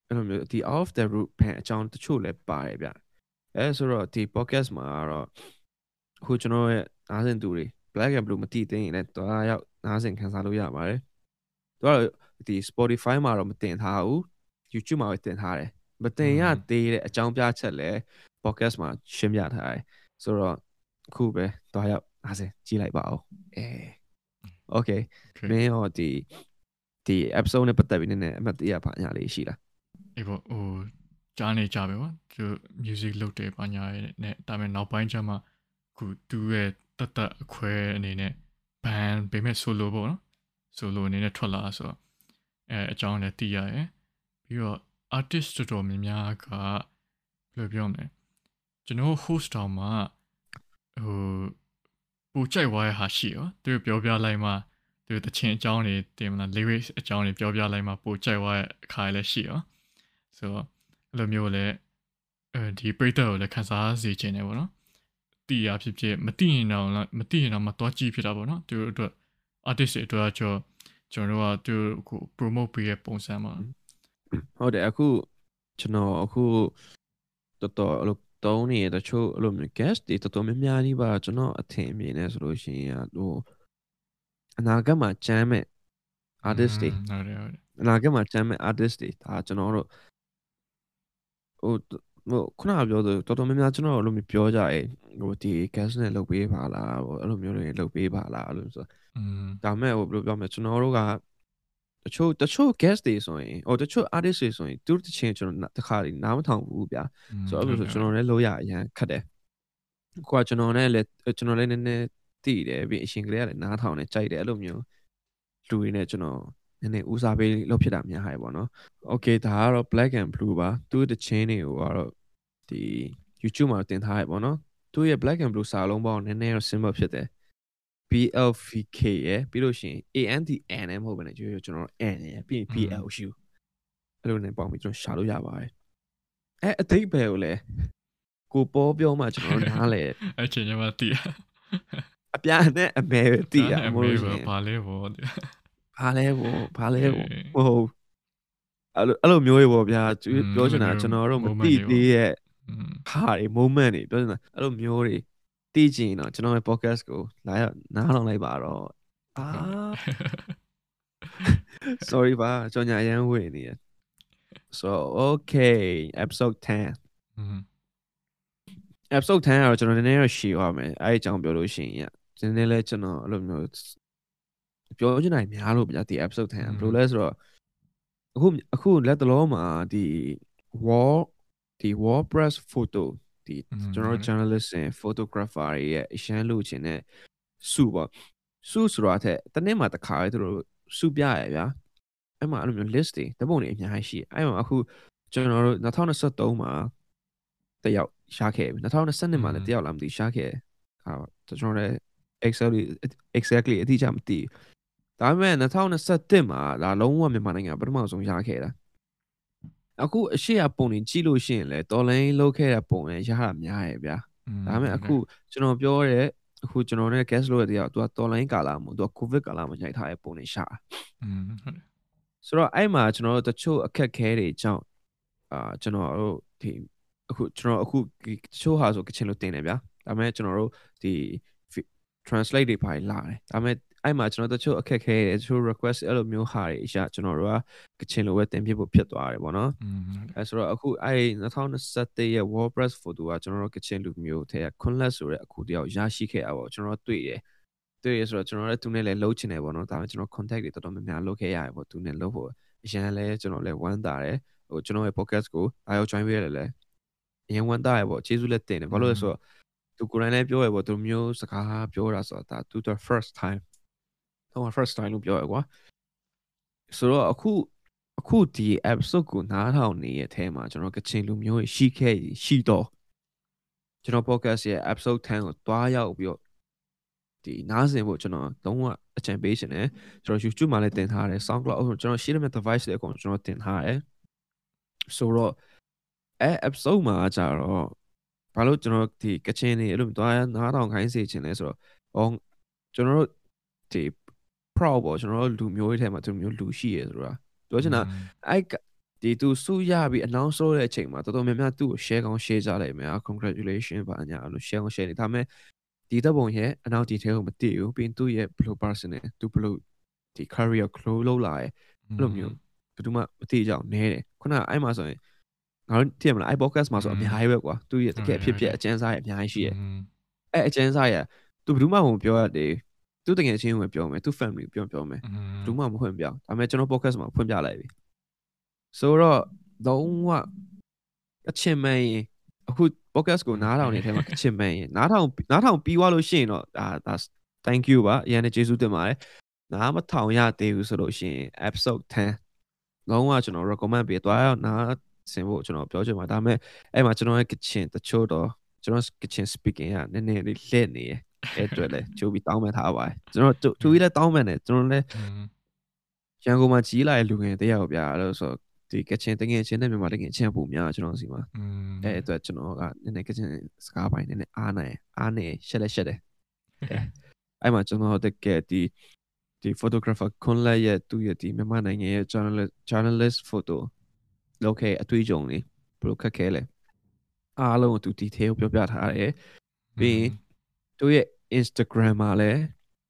အဲ့လိုမျိုးဒီ off the root ဖန်အကြောင်းတချို့လည်းပါတယ်ဗျအဲဆိုတော့ဒီ podcast မှာတော့အခုကျွန်တော်ရဲ့နားဆင်သူတွေ black and blue မတည်သေးရင်လည်းတွားရောက် နားဆင်ခံစားလို့ရပါတယ်သူကတော့ဒီ Spotify မှာတော့မတင်ထားဘူး YouTube မှာပဲတင်ထားတယ်မတင်ရသေးတဲ့အကြောင်းပြချက်လည်း podcast မှာရှင်းပြထားတယ်ဆိုတော့အခုပဲတွားရောက်နားဆင်ကြည့်လိုက်ပါဦးအဲ okay မင်းရောဒီဒီ episode နဲ့ပတ်သက်ပြီးနည်းနည်းအမှတ်တရပါညာလေးရှိလားအေးပေါ့ဟိုကြားနေကြပဲပေါ့သူ music လုပ်တယ်ပါညာနဲ့ဒါပေမဲ့နောက်ပိုင်းကျမှခုသူရဲ့တတ်တတ်အခွဲအနေနဲ့ band ပေမဲ့ solo ပေါ့နော် solo အနေနဲ့ထွက်လာဆိုတော့အဲအကြောင်းလည်းသိရတယ်ပြီးတော့ artist တော်တော်များများကဘယ်လိုပြောမလဲကျွန်တော် host တောင်မှဟိုပူကြိုက်သွားတဲ့ဟာရှိရောသူပြောပြလိုက်မှသူတချင်အကြောင်းတွေတင်မလား lyrics အကြောင်းတွေပြောပြလိုက်မှပူကြိုက်သွားတဲ့အခါလည်းရှိရောဆိုတော့အဲ့လိုမျိုးလည်းအဲဒီပရိသတ်ကိုလည်းခန်းစားစေချင်တယ်ပေါ့နော် တီးရဖြစ်ဖြစ်မတီးရင်တော့မတီးရင်တော့မတော့ကြည့်ဖြစ်တာပေါ့နော်သူတို့အတွက် artist တွေအတွက်ကျွန်ကျွန်တော်တို့ကသူကို promote ပေးတဲ့ပုံစံမှာဟုတ်တယ်အခုကျွန်တော်အခုတော်တော်အဲ့လိုတုံးနေတချို့အဲ့လိုမျိုး guest တွေတော်တော်များများကြီးပါကျွန်တော်အထင်အမြင်နဲ့ဆိုလို့ရှိရင်ဟိုအနာဂတ်မှာကျမ်းမဲ့ artist တွေဟုတ်တယ်ဟုတ်တယ်အနာဂတ်မှာကျမ်းမဲ့ artist တွေဒါကျွန်တော်တို့ဟို ဟိုခုနကပြောဆိုတော်တော်များများကျွန်တော်တို့လိုမျိုးပြောကြရဲဟိုဒီ gas နဲ့လုပ်ပေးပါလားဟိုအဲ့လိုမျိုးတွေလုပ်ပေးပါလားအဲ့လိုဆိုอืมဒါမဲ့ဟိုဘယ်လိုပြောမလဲကျွန်တော်တို့ကတချို့တချို့ guest တွေဆိုရင်ဟိုတချို့ artist တွေဆိုရင်သူတို့တချင်းကျွန်တော်တခါတည်းနားမထောင်ဘူးဗျာဆိုတော့အဲ့လိုဆိုကျွန်တော်လည်းလုပ်ရအရင်ခက်တယ်ကိုကကျွန်တော်နဲ့လည်းကျွန်တော်လည်းနည်းနည်းတည်တယ်ပြီးအရှင်ကလေးကလည်းနားထောင်နေကြိုက်တယ်အဲ့လိုမျိုးလူတွေနဲ့ကျွန်တော် နည်းနည်းဦးစားပေးလုပ်ဖြစ်တာများဟာပေါ့နော်။ Okay ဒါကတော့ black and blue ပါသူ့တချင်းတွေကိုကတော့ဒီ YouTube မှာတင်ထားရပေါ့နော်။သူ့ရဲ့ black and blue စာလုံးပေါင်းနည်းနည်းတော့ symbol ဖြစ်တယ်။ BLVK ရယ်ပြီးလို့ရှိရင် ANDN နဲ့မဟုတ်ဘဲနဲ့ကျွန်တော် N ရယ်ပြီးရင် BLU အဲ့လိုနဲ့ပေါင်းပြီးကျွန်တော်ရှာလို့ရပါတယ်။အဲအသိပဲကိုလည်းကိုပေါ်ပြောမှကျွန်တော်နားလေအချင်းချင်းမသိအပြာနဲ့အမဲပဲသိရမို့လို့ရှိရင်ဘာလဲဗော ဘာလဲဗောဘာလဲဗောဟုတ်အဲ့လိုအဲ့လိုမျိုးတွေပေါ့ဗျာပြောချင်တာကျွန်တော်တို့မသိသေးရဲ့ဟာတွေ moment တွေပြောချင်တာအဲ့လိုမျိုးတွေသိချင်တော့ကျွန်တော်ရဲ့ podcast ကိုလာရောက်နားထောင်လိုက်ပါတော့အာ sorry ပါကျွန်တော်ညာရန်ဝင်နေရ so okay episode 10 episode 10ကတော့ကျွန်တော်နည်းနည်းတော့ရှည်သွားမယ်အဲ့အကြောင်းပြောလို့ရှိရင်နည်းနည်းလဲကျွန်တော်အဲ့လိုမျိုး ပြောချင်တာများလို့ဗျာဒီ episode 10ဘယ်လိုလဲဆိုတော့အခုအခုလက်တလုံးမှာဒီ wall ဒီ WordPress photo ဒီကျွန်တော် journalist နဲ့ photographer တွေရဲ့အရှမ်းလို့ခြင်းနဲ့စုပေါ့စုဆိုတာတဲ့တနေ့မှာတစ်ခါလေသူတို့စုပြရဗျာအဲ့မှာအဲ့လိုမျိုး list တွေတပုံတွေအများကြီးရှိအဲ့မှာအခုကျွန်တော်တို့2023မှာတယောက်ရှားခဲ့ပြီ2022မှာလည်းတယောက်လာမသိရှားခဲ့အာကျွန်တော်လည်း exactly exactly အတိအကျမသိ ဒါပေမဲ့2021မှာဒါလုံးဝမြန်မာနိုင်ငံပထမဆုံးရခဲ့တာအခုအရှိရပုံနေကြည့်လို့ရှိရင်လေတော်လိုင်းလောက်ခဲ့တဲ့ပုံနဲ့ရတာများရဲ့ဗျာဒါပေမဲ့အခုကျွန်တော်ပြောတဲ့အခုကျွန်တော်နဲ့ guest လို့တရားသူကတော်လိုင်းကာလာမို့သူက covid ကာလာမှာရိုက်ထားတဲ့ပုံနေရှာอืมဟုတ်တယ်ဆိုတော့အဲ့မှာကျွန်တော်တို့တချို့အခက်ခဲတွေကြောင့်အာကျွန်တော်တို့ဒီအခုကျွန်တော်အခုတချို့ဟာဆိုကချင်လို့တင်တယ်ဗျာဒါပေမဲ့ကျွန်တော်တို့ဒီ translate တွေဖိုင်လာတယ်ဒါပေမဲ့ အဲ့မှာကျွန်တော်တချို့အခက်ခဲတယ်တချို့ request အဲ့လိုမျိုးဟာတွေအရာကျွန်တော်တို့ကကချင်လိုပဲတင်ပြဖို့ဖြစ်သွားတယ်ပေါ့နော်အဲဆိုတော့အခုအဲ့2021ရဲ့ WordPress photo ကကျွန်တော်တို့ကချင်လူမျိုးထဲက Kunlet ဆိုတဲ့အခုတယောက်ရရှိခဲ့တာပေါ့ကျွန်တော်တွေ့တယ်တွေ့ရဆိုတော့ကျွန်တော်လည်းသူနဲ့လည်းလှုပ်ချင်တယ်ပေါ့နော်ဒါပေမဲ့ကျွန်တော် contact တွေတော်တော်များများလုပ်ခဲ့ရတယ်ပေါ့သူနဲ့လှုပ်ဖို့အရင်လည်းကျွန်တော်လည်းဝမ်းသာတယ်ဟိုကျွန်တော်ရဲ့ podcast ကိုအားရောက် join ပေးရတယ်လေအရင်ဝမ်းသာရပေါ့ကျေးဇူးလည်းတင်တယ်ဘာလို့လဲဆိုတော့သူကိုယ်တိုင်လည်းပြောရပေါ့သူမျိုးစကားပြောတာဆိုတာဒါသူ the first time တော့ first time လို့ပြောရကွာဆိုတော့အခုအခုဒီ episode ကိုနားထောင်နေရဲ့အဲမှာကျွန်တော်ကချင်လူမျိုးရှိခဲ့ရှိတော့ကျွန်တော် podcast ရဲ့ episode 10ကိုတွားရောက်ပြီးတော့ဒီနားဆင်ဖို့ကျွန်တော်သုံးဝအကြံပေးရှင်တယ်ကျွန်တော် YouTube မှာလည်းတင်ထားတယ် SoundCloud ကျွန်တော်ရှိတဲ့ device တွေအကုန်ကျွန်တော်တင်ထားတယ်ဆိုတော့အဲ episode မှာကြတော့ဘာလို့ကျွန်တော်ဒီကချင်နေအဲ့လိုတွားနားထောင်ခိုင်းစေချင်လဲဆိုတော့ဟောကျွန်တော်တို့ဒီ proud ပေါ့ကျွန်တော်တို့လူမျိုးတွေထဲမှာသူမျိုးလူရှိရဆိုတာပြောချင်တာအဲ့ဒီသူစုရပြီး announce လုပ်တဲ့အချိန်မှာတော်တော်များများသူ့ကို share ကောင်း share ကြလိုက်မယ် congratulation ပါညာအဲ့လို share ကောင်း share နေဒါပေမဲ့ဒီတပ်ပုံရဲ့ announce detail ကိုမသိဘူးပြီးရင်သူ့ရဲ့ blue person နဲ့သူဘလို့ဒီ career close လုပ်လာရဲ့အဲ့လိုမျိုးဘယ်သူမှမသိကြအောင်နဲတယ်ခုနအဲ့မှာဆိုရင်ငါတို့သိရမလားအဲ့ podcast မှာဆိုအများကြီးပဲကွာသူ့ရဲ့တကယ်ဖြစ်ဖြစ်အကျဉ်းစားရဲ့အများကြီးရှိရဲ့အဲ့အကျဉ်းစားရဲ့သူဘယ်သူမှမပြောရသေး သူတကယ်ချင်းဝင်ပြောမယ်သူ family ကိုပြောပြောမယ်ဘူးမှမဖွင့်ပြဒါပေမဲ့ကျွန်တော် podcast မှာဖွင့်ပြလိုက်ပြီဆိုတော့လုံးဝအချင်းမင်းအခု podcast ကိုနားထောင်နေတဲ့အထဲမှာအချင်းမင်းနားထောင်နားထောင်ပြီးသွားလို့ရှိရင်တော့ဒါဒါ thank you ပါအရင်ကကျေးဇူးတင်ပါတယ်နားမထောင်ရသေးဘူးဆိုလို့ရှိရင် episode 10လုံးဝကျွန်တော် recommend ပေးသွားအောင်နားဆင်ဖို့ကျွန်တော်ပြောချင်ပါဒါပေမဲ့အဲ့မှာကျွန်တော်ရဲ့ကချင်တချို့တော့ကျွန်တော်ကချင် speaking ကနည်းနည်းလေးလက်နေရယ် အဲ့အတွက်လည်းကြိုးပြီးတောင်းပန်ထားပါတယ်ကျွန်တော်သူကြီးလည်းတောင်းပန်တယ်ကျွန်တော်လည်းရန်ကုန်မှာကြီးလာတဲ့လူငယ်တယောက်ဗျာအဲ့လိုဆိုဒီကချင်တငယ်ချင်းနဲ့မြန်မာတငယ်ချင်းပုံများကျွန်တော်စီမှာအဲ့အတွက်ကျွန်တော်ကနည်းနည်းကချင်စကားပိုင်းနည်းနည်းအားနိုင်အားနေရှက်လက်ရှက်တယ်အဲ့မှာကျွန်တော်တကယ်ဒီဒီ photographer ခွန်လက်ရဲ့သူ့ရဲ့ဒီမြန်မာနိုင်ငံရဲ့ journalist journalist photo လောက်ခဲ့အတွေ့အကြုံလေးဘယ်လိုခက်ခဲလဲအားလုံးကိုသူ detail ပြောပြထားတယ်ပြီးရင်သူရဲ့ Instagram မှာလည်း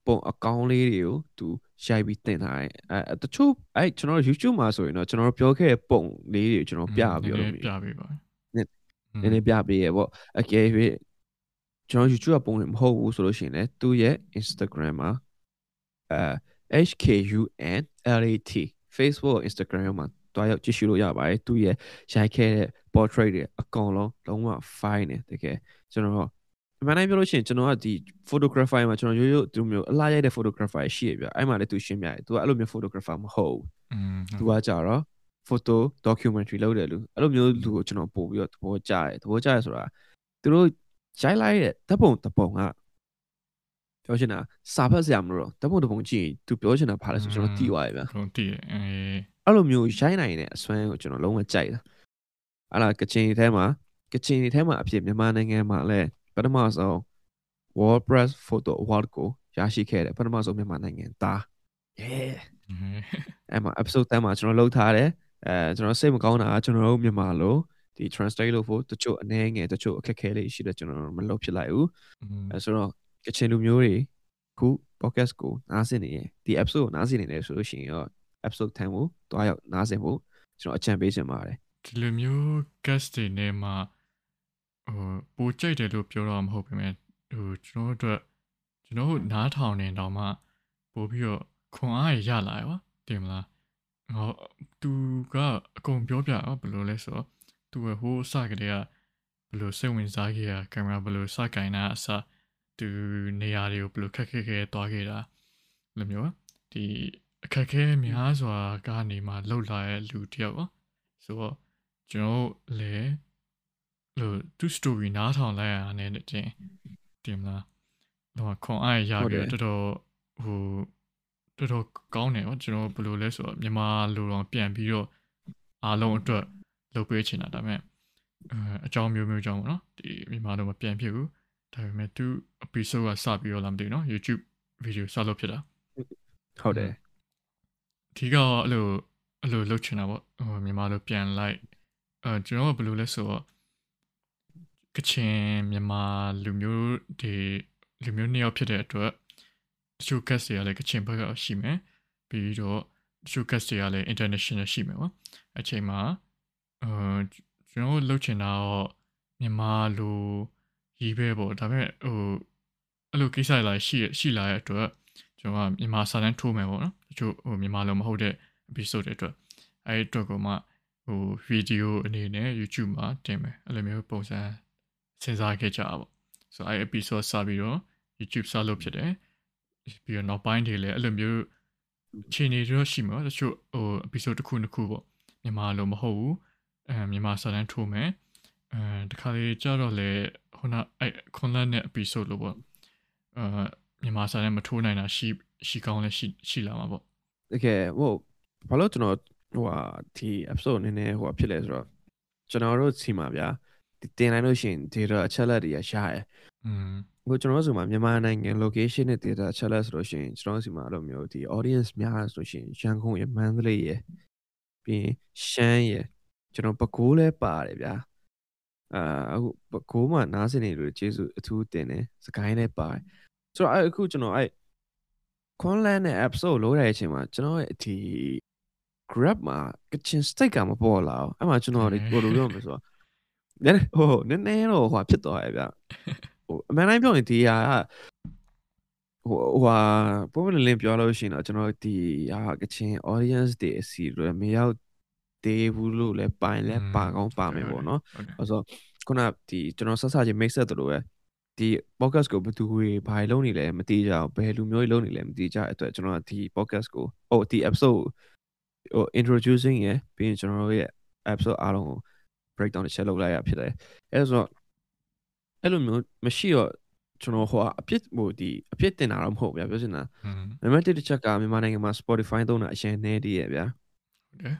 ပုံအကောင့်လေးတွေကိုသူရိုက်ပြီးတင်ထားတယ်အဲတချို့အဲကျွန်တော် YouTube မှာဆိုရင်တော့ကျွန်တော်ပြောခဲ့တဲ့ပုံလေးတွေကျွန်တော်ပြပြီးတော့ပြပေးပါနည်းနည်းပြပေးရပေါ့အကယ်၍ကျွန်တော် YouTube ပုံတွေမဟုတ်ဘူးဆိုလို့ရှိရင်လည်းသူ့ရဲ့ Instagram မှာအဲ HKUNLAT Facebook Instagram မှာတွားရောက်ကြည့်ရှုလို့ရပါတယ်သူရဲ့ရိုက်ခဲ့တဲ့ portrait တွေအကောင်လုံးလုံးဝ fine တယ်တကယ်ကျွန်တော်အ မှန်တိုင်းပြောလို့ရှိရင်ကျွန်တော်ကဒီ photographer မှာကျွန်တော်ရိုးရိုးသူမျိုးအလားရိုက်တဲ့ photographer ရှိရပြအဲ့မှာလည်းသူရှင်းပြတယ်သူကအဲ့လိုမျိုး photographer မဟုတ်ဘူးသူကကြတော့ photo documentary လုပ်တယ်လူအဲ့လိုမျိုးလူကိုကျွန်တော်ပို့ပြီးတော့သဘောကျတယ်သဘောကျတယ်ဆိုတာသူတို့ရိုက်လိုက်တဲ့ဓာတ်ပုံတပုံကပြောချင်တာစာဖတ်စရာမလိုတော့ဓာတ်ပုံတပုံကြည့်သူပြောချင်တာဘာလဲဆိုကျွန်တော်သိသွားပြီဗျာဟုတ်သိတယ်အဲအဲ့လိုမျိုးရိုက်နိုင်တဲ့အစွမ်းကိုကျွန်တော်လုံးဝကြိုက်တာအဲ့ဒါကချင်ထဲမှာကချင်ထဲမှာအဖြစ်မြန်မာနိုင်ငံမှာလည်း ပထမဆုံး WordPress Photo Award ကိုရရှိခဲ့တယ်ပထမဆုံးမြန်မာနိုင်ငံသား yeah အဲ့မှာ episode 10မှာကျွန်တော်လှုပ်ထားတယ်အဲကျွန်တော်စိတ်မကောင်းတာကျွန်တော်တို့မြန်မာလိုဒီ translate လုပ်ဖို့တချို့အနေငယ်တချို့အခက်အခဲလေးရှိတယ်ကျွန်တော်မလုပ်ဖြစ်လိုက်ဘူးအဲဆိုတော့ကချင်လူမျိုးတွေခု podcast ကိုနားဆင်နေရင်ဒီ episode ကိုနားဆင်နေတယ်ဆိုလို့ရှိရင်တော့ episode 10ကိုတွားရောက်နားဆင်ဖို့ကျွန်တော်အကြံပေးချင်ပါတယ်ဒီလိုမျိုး guest တွေနဲ့မှာ ဟိုပိုကြိုက်တယ်လို့ပြောတော့မဟုတ်ပေမဲ့ဟိုကျွန်တော်တို့ကျွန်တော်တို့နားထောင်နေတော့မှပို့ပြီးတော့ခွန်အားရလာရောတင်မလားဟောသူကအကုန်ပြောပြဘယ်လိုလဲဆိုတော့သူကဟိုစကတည်းကဘယ်လိုစိတ်ဝင်စားခဲ့ရကင်မရာဘယ်လိုစကင်တာအစသူနေရာတွေကိုဘယ်လိုခက်ခဲခဲသွားခဲ့တာလိုမျိုးဒီအခက်ခဲများစွာကနေမှလှုပ်လာတဲ့လူတယောက်ပေါ့ဆိုတော့ကျွန်တော်လည်း လို့သူ story နားထောင်လိုက်ရတဲ့တင်တင်မလားတော့ခွန်အားရဟုတ်ပြီးတယ်တော့တော်တော်ဟိုတော်တော်ကောင်းတယ်ဗောကျွန်တော်ဘယ်လိုလဲဆိုတော့မြန်မာလိုတော့ပြန်ပြီးတော့အားလုံးအတွက်လုပ်ပေးချင်တာဒါပေမဲ့အဲအကြောင်းမျိုးမျိုးကြောင့်ဗောနော်ဒီမြန်မာလိုမပြန်ဖြစ်ဘူးဒါပေမဲ့သူ episode ကစပြီးတော့လာမသိဘူးနော် YouTube video စလုပ်ဖြစ်တာဟုတ်တယ်ဒီကအဲ့လိုအဲ့လိုလုပ်ချင်တာပေါ့ဟိုမြန်မာလိုပြန်လိုက်အဲကျွန်တော်ကဘယ်လိုလဲဆိုတော့ ကချင်မြန်မာလူမျိုးတွေလူမျိုးနှစ်ယောက်ဖြစ်တဲ့အတွက်တချို့ cast တွေကလည်းကချင်ဘက်ကရှိမယ်ပြီးတော့တချို့ cast တွေကလည်း international ရှိမယ်ပေါ့အချိန်မှာအဲကျွန်တော်လုပ်ချင်တာတော့မြန်မာလိုရေးပဲပေါ့ဒါပေမဲ့ဟိုအဲ့လိုကိစ္စတွေလာရှိရှိလာတဲ့အတွက်ကျွန်တော်ကမြန်မာစာတန်းထိုးမယ်ပေါ့နော်တချို့ဟိုမြန်မာလိုမဟုတ်တဲ့ episode တွေအတွက်အဲဒီအတွက်ကိုမှဟိုဗီဒီယိုအနေနဲ့ YouTube မှာတင်မယ်အဲ့လိုမျိုးပုံစံ စဉ်းစားခဲ့ကြတာပေါ့ဆိုတော့အဲဒီ episode စပြီးတော့ YouTube စလုပ်ဖြစ်တယ်ပြီးတော့နောက်ပိုင်းတွေလည်းအဲ့လိုမျိုးခြေနေတော့ရှိမှာတချို့ဟို episode တစ်ခုနှစ်ခုပေါ့မြန်မာလိုမဟုတ်ဘူးအဲမြန်မာစာတန်းထိုးမယ်အဲတခါလေကြတော့လေဟိုနာအဲခွန်လန်နဲ့ episode လို့ပေါ့အဲမြန်မာစာတန်းမထိုးနိုင်တာရှိရှိကောင်းလည်းရှိရှိလာမှာပေါ့တကယ်ဟိုဘာလို့ကျွန်တော်ဟိုဟာဒီ episode နည်းနည်းဟိုဟာဖြစ်လဲဆိုတော့ကျွန်တော်တို့စီမှာဗျာဒီ တင်လိုက်လို့ရှိရင် data အချက်လက်တွေကရှားရယ်อืมဟိုကျွန်တော်တို့ဆိုမှာမြန်မာနိုင်ငံ location နဲ့ data အချက်လက်ဆိုလို့ရှိရင်ကျွန်တော်တို့စီမှာအဲ့လိုမျိုးဒီ audience များဆိုလို့ရှိရင်ရန်ကုန်ရယ်မန္တလေးရယ်ပြီးရင်ရှမ်းရယ်ကျွန်တော်ပဲခူးလဲပါတယ်ဗျာအာအခုပဲခူးမှာနားစင်နေလို့ကျေးဇူးအထူးတင်တယ်စကိုင်းလည်းပါတယ်ဆိုတော့အဲ့အခုကျွန်တော်အဲ့ Conland နဲ့ episode လို့ရတဲ့အချိန်မှာကျွန်တော်ရဲ့ဒီ grab မှာ kitchen steak ကမပေါ်လာအောင်အဲ့မှာကျွန်တော်ဒီကိုလိုပြောမှာဆိုတော့ နည်းနည်းဟိုနည်းနည်းတော့ဟိုဖြစ်သွားရဲ့ဗျဟိုအမှန်တိုင်းပြောရင်ဒီဟာကဟိုဟိုဟာပုံမှန်လင်းပြောလို့ရှိရင်တော့ကျွန်တော်ဒီဟာ kitchen audience တွေအစီတွေမရောက်သေးဘူးလို့လည်းပိုင်လဲပါကောင်းပါမယ်ပေါ့နော်ဟုတ်တယ်အဲ့ဆိုခုနဒီကျွန်တော်ဆက်စချင်း mix ဆက်တယ်လို့ပဲဒီ podcast ကိုဘယ်သူတွေဘာတွေလုပ်နေလဲမသိကြအောင်ဘယ်လူမျိုးတွေလုပ်နေလဲမသိကြတဲ့အတွက်ကျွန်တော်ကဒီ podcast ကိုဟိုဒီ episode ဟို introducing ရယ်ပြီးရင်ကျွန်တော်တို့ရဲ့ episode အားလုံးကို breakdown တစ်ချက်လုပ်လိုက်ရဖြစ်တယ်အဲဆိုတော့အဲ့လိုမျိုးမရှိတော့ကျွန်တော်ဟိုအပြစ်ဟိုဒီအပြစ်တင်တာတော့မဟုတ်ဗျာပြောချင်တာနံပါတ်1တစ်ချက်ကမြန်မာနိုင်ငံမှာ Spotify သုံးတာအရင်နည်းတည်းရဲ့ဗျာဟုတ်တယ်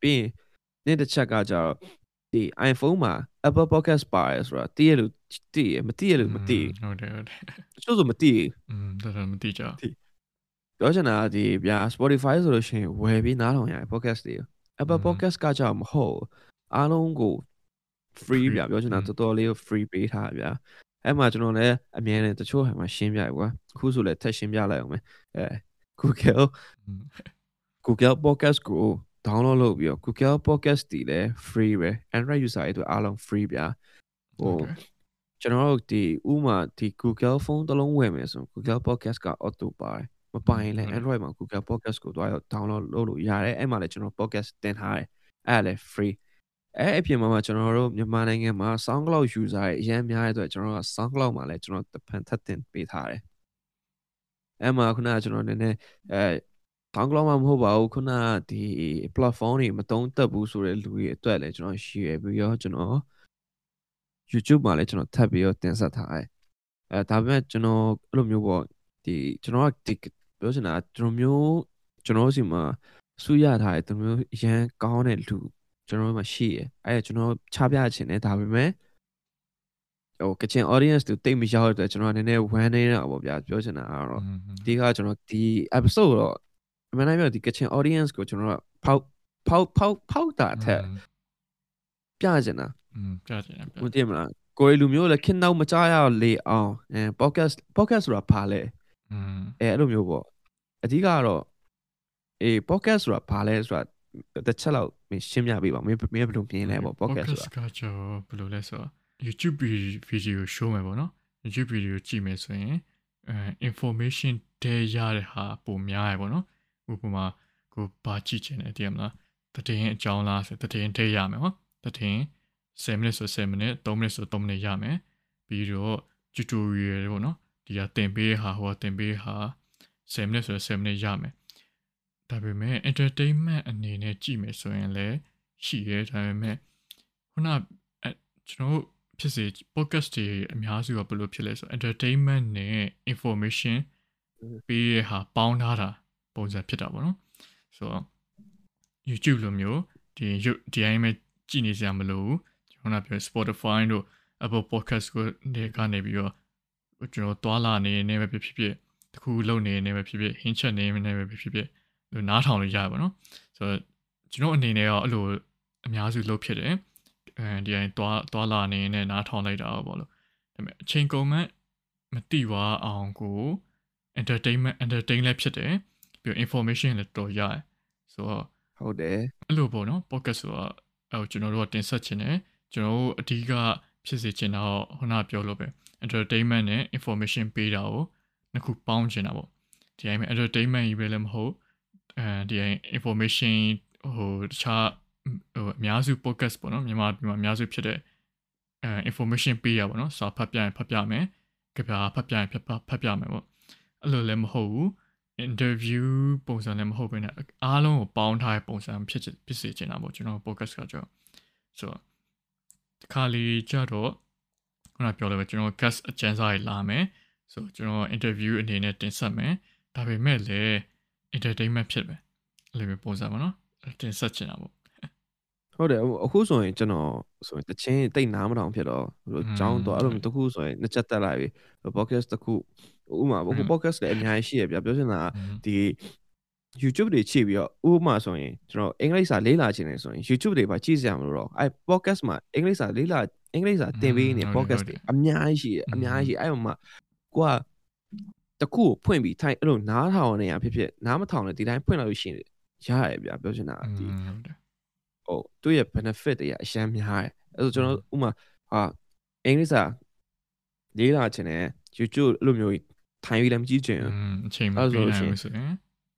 ပြီးရင်နေ့တစ်ချက်ကကြတော့ဒီ iPhone မှာ Apple Podcast ပါတယ်ဆိုတာတည်ရလို့တည်ရမတည်ရလို့မတည်ဟုတ်တယ်ဟုတ်တယ်ချို့ဆိုမတည်อืมတော်တော်မတည်ကြပြောချင်တာဒီဗျာ Spotify ဆိုလို့ရှိရင်ဝယ်ပြီးနားထောင်ရတယ် podcast တွေ Apple podcast ကကြတော့မဟုတ်ဘူး အားလုံးကို free ဗျာပြောချင်တာတော်တော်လေးကို free ပေးထားဗျာအဲ့မှာကျွန်တော်လည်းအမြဲတမ်းတချို့ဟာမှာရှင်းပြရကွာအခုဆိုလည်းထပ်ရှင်းပြလိုက်အောင်မယ်အဲ Google อืม Google Podcast ကို download လုပ်ပြီးတော့ Google Podcast တည်လဲ free ပဲ Android user တွေအတွက်အားလုံး free ဗျာဟိုကျွန်တော်တို့ဒီဥမာဒီ Google phone တစ်လုံးဝယ်မယ်ဆိုရင် Google Podcast က auto ပါတယ်မပိုင်လဲဟုတ်တယ် Android မှာ Google Podcast ကိုတွားရောက် download လုပ်လို့ရတယ်အဲ့မှာလည်းကျွန်တော် podcast တင်ထားတယ်အဲ့ဒါလည်း free အဲ့အပြင်မှာမှကျွန်တော်တို့မြန်မာနိုင်ငံမှာ SoundCloud user တွေအများများတဲ့အတွက်ကျွန်တော်က SoundCloud မှာလည်းကျွန်တော်တဖန်ထပ်တင်ပေးထားတယ်အဲ့မှာခုနကကျွန်တော်နည်းနည်းအဲ SoundCloud မှာမဟုတ်ပါဘူးခုနကဒီ platform တွေမတုံးတက်ဘူးဆိုတဲ့လူတွေအတွက်လည်းကျွန်တော် share ပြီးတော့ကျွန်တော် YouTube မှာလည်းကျွန်တော်ထပ်ပြီးတော့တင်ဆက်ထားတယ်။အဲဒါပေမဲ့ကျွန်တော်အဲ့လိုမျိုးပေါ့ဒီကျွန်တော်ကဒီပြောချင်တာကကျွန်တော်မျိုးကျွန်တော်တို့စီမှာစူးရထားတယ်သူတို့မျိုးရန်ကောင်းတဲ့လူ ကျွန်တော်တို့မှာရှိရယ်အဲဒါကျွန်တော်ချပြချင်တယ်ဒါပေမဲ့ဟိုကချင် audience တွေတိတ်မရောက်တဲ့အတွက်ကျွန်တော်ကနည်းနည်းဝမ်းနေတာပေါ့ဗျာပြောချင်တာကတော့ อืม ဒီကကျွန်တော်ဒီ episode တော့အမှန်တမ်းပြောဒီကချင် audience ကိုကျွန်တော်ကဖောက်ဖောက်ဖောက်ဖောက်တာထက်ပြချင်တာ อืมပြကြတယ်ပြ မသိမလားကိုရီလူမျိုးလည်းခင်တော့မကြရလေအောင်အဲ podcast podcast ဆိုတာဘာလဲ อืม အဲအဲ့လိုမျိုးပေါ့အဓိကကတော့အေး podcast ဆိုတာဘာလဲဆိုတာ တစ်ချက်လောက်မင်းရှင်းပြပေးပါမင်းမင်းဘယ်လိုမြင်လဲပေါ့ podcast ဆိုတာကကြောဘယ်လိုလဲဆိုတော့ YouTube video show မယ်ပေါ့နော် YouTube video ကြည့်မယ်ဆိုရင်အဲ information တဲရတဲ့ဟာပုံများရပေါ့နော်ဥပမာကိုဘာကြည့်ချင်တယ်တည်ရမလားတည်င်းအကြောင်းလားဆိုတည်င်းတဲရမယ်ဟောတည်င်း10 minutes ဆို10 minutes 3 minutes ဆို3 minutes ရမယ်ပြီးတော့ tutorial ပေါ့နော်ဒီကတင်ပေးဟာဟိုတင်ပေးဟာ10 minutes ဆို10 minutes ရမယ် ဒါပေမဲ့ entertainment အနေနဲ့ကြည့်မယ်ဆိုရင်လည်းရှိရဲဒါပေမဲ့ခုနအဲကျွန်တော်တို့ဖြစ်စေ podcast တွေအများစုကဘယ်လိုဖြစ်လဲဆို entertainment နဲ့ information ပေးရဟာပေါင်းထားတာပုံစံဖြစ်တာပေါ့နော်ဆိုတော့ YouTube လိုမျိုးဒီဒီအိမ်မှာကြည့်နေစရာမလိုဘူးကျွန်တော်ကပြော Spotify တို့ Apple Podcast ကိုနေကနေပြီးတော့ကျွန်တော်တွာလာနေနေပဲဖြစ်ဖြစ်ဖြစ်တခုလုံနေနေပဲဖြစ်ဖြစ်ဟင်းချက်နေနေပဲဖြစ်ဖြစ်လို့ နားထောင်လို့ရပါတော့ဆိုတော့ကျွန်တော်အနေနဲ့ရောအဲ့လိုအများစုလုပ်ဖြစ်တယ်အဲဒီအိမ်တွာတွာလာနေနေနားထောင်လိုက်တာပေါ့လို့ဒါပေမဲ့အချိန်ကုန်မှမတိဝါအောင်ကို entertainment entertain လည်းဖြစ်တယ်ပြီးတော့ information လည်းတော်ရတယ်ဆိုတော့ဟုတ်တယ်အဲ့လိုပေါ့နော် podcast ဆိုတာအဲ့ကျွန်တော်တို့ကတင်ဆက်ခြင်းနဲ့ကျွန်တော်တို့အဓိကဖြစ်စေချင်တာတော့ခုနပြောလို့ပဲ entertainment နဲ့ information ပေးတာကိုနှစ်ခုပေါင်းချင်တာပေါ့ဒီအိမ်မှာ entertainment ကြီးပဲလည်းမဟုတ် အဲဒီအိမ် information ဟိုတခြားဟိုအများစု podcast ပေါ့နော်မြန်မာပြည်မှာအများစုဖြစ်တဲ့အဲ information ပေးရပါတော့စာဖတ်ပြရင်ဖတ်ပြမယ်ကြပြဖတ်ပြရင်ဖတ်ဖတ်ပြမယ်ပေါ့အဲ့လိုလည်းမဟုတ်ဘူး interview ပုံစံလည်းမဟုတ်ဘဲနဲ့အားလုံးကိုပေါင်းထားတဲ့ပုံစံဖြစ်ဖြစ်စေချင်တာပေါ့ကျွန်တော် podcast ကကြောဆိုတော့ဒီခါလေးကြတော့ခုနပြောလို့ပဲကျွန်တော် guest အကျဉ်းစားတွေလာမယ်ဆိုကျွန်တော် interview အနေနဲ့တင်ဆက်မယ်ဒါပေမဲ့လည်း entertainment ဖြစ်မယ်အဲ့လိုမျိုးပုံစံပါနော်တင်ဆက်ချင်တာပေါ့ဟုတ်တယ်အခုဆိုရင်ကျွန်တော်ဆိုရင်တချင်းတိတ်နားမထောင်ဖြစ်တော့ဟိုចောင်းတော့အဲ့လိုမျိုးတစ်ခုဆိုရင်နှစ်ချက်တက်လာပြီ podcast တစ်ခုဥမာအခု podcast လည်းအများကြီးရှိရပြပြောချင်တာဒီ YouTube တွေချိန်ပြီးတော့ဥပမာဆိုရင်ကျွန်တော်အင်္ဂလိပ်စာလေ့လာချင်တယ်ဆိုရင် YouTube တွေပါကြည့်စရာမလိုတော့အဲ podcast မှာအင်္ဂလိပ်စာလေ့လာအင်္ဂလိပ်စာသင်ပေးနေ podcast တွေအများကြီးရှိရအများကြီးအဲ့မှာကိုက တခုကိုဖွင့်ပြီးထိုင်အဲ့လိုနားထောင်နေရဖြစ်ဖြစ်နားမထောင်နဲ့ဒီတိုင်းဖွင့်လိုက်လို့ရှိရင်ရရပြပြောချင်တာဒီဟိုသူ့ရဲ့ benefit တွေအရှမ်းများတယ်အဲ့ဆိုကျွန်တော်ဥမာဟာအင်္ဂလိပ်စာလေးလာချင်တယ် YouTube အဲ့လိုမျိုးထိုင်ပြီးလည်းမကြည့်ချင်ဘူးအချိန်မပေးနိုင်ဘူးဆိုရင်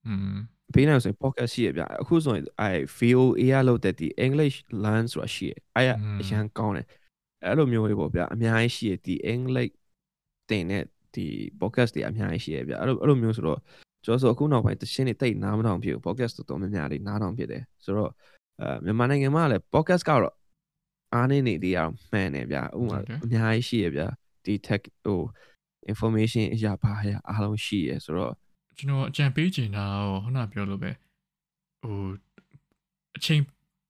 อืมပေးနိုင်ဆိုရင် podcast ရှိရဗျအခုဆိုရင်အဲ VOA ရလို့တဲ့ဒီ English learn ဆိုတာရှိရအဲအရန်ကောင်းတယ်အဲ့လိုမျိုးတွေပေါ့ဗျအများကြီးရှိရဒီ English တင်တဲ့ ဒီ podcast တွေအများကြီးရှိရဗျအဲ့လိုအဲ့လိုမျိုးဆိုတော့ကျွန်တော်ဆိုအခုနောက်ပိုင်းတရှင်းနေတိတ်နားမထောင်ဖြစ်ဘူး podcast တော်တော်များများလေးနားထောင်ဖြစ်တယ်ဆိုတော့အဲမြန်မာနိုင်ငံမှာလည်း podcast ကတော့အားနေနေသေးအောင်မှန်တယ်ဗျဥမာအများကြီးရှိရဗျဒီ tech ဟို information အရာပါရအားလုံးရှိရဆိုတော့ကျွန်တော်အကြံပေးချင်တာဟိုခုနပြောလို့ပဲဟိုအချိန်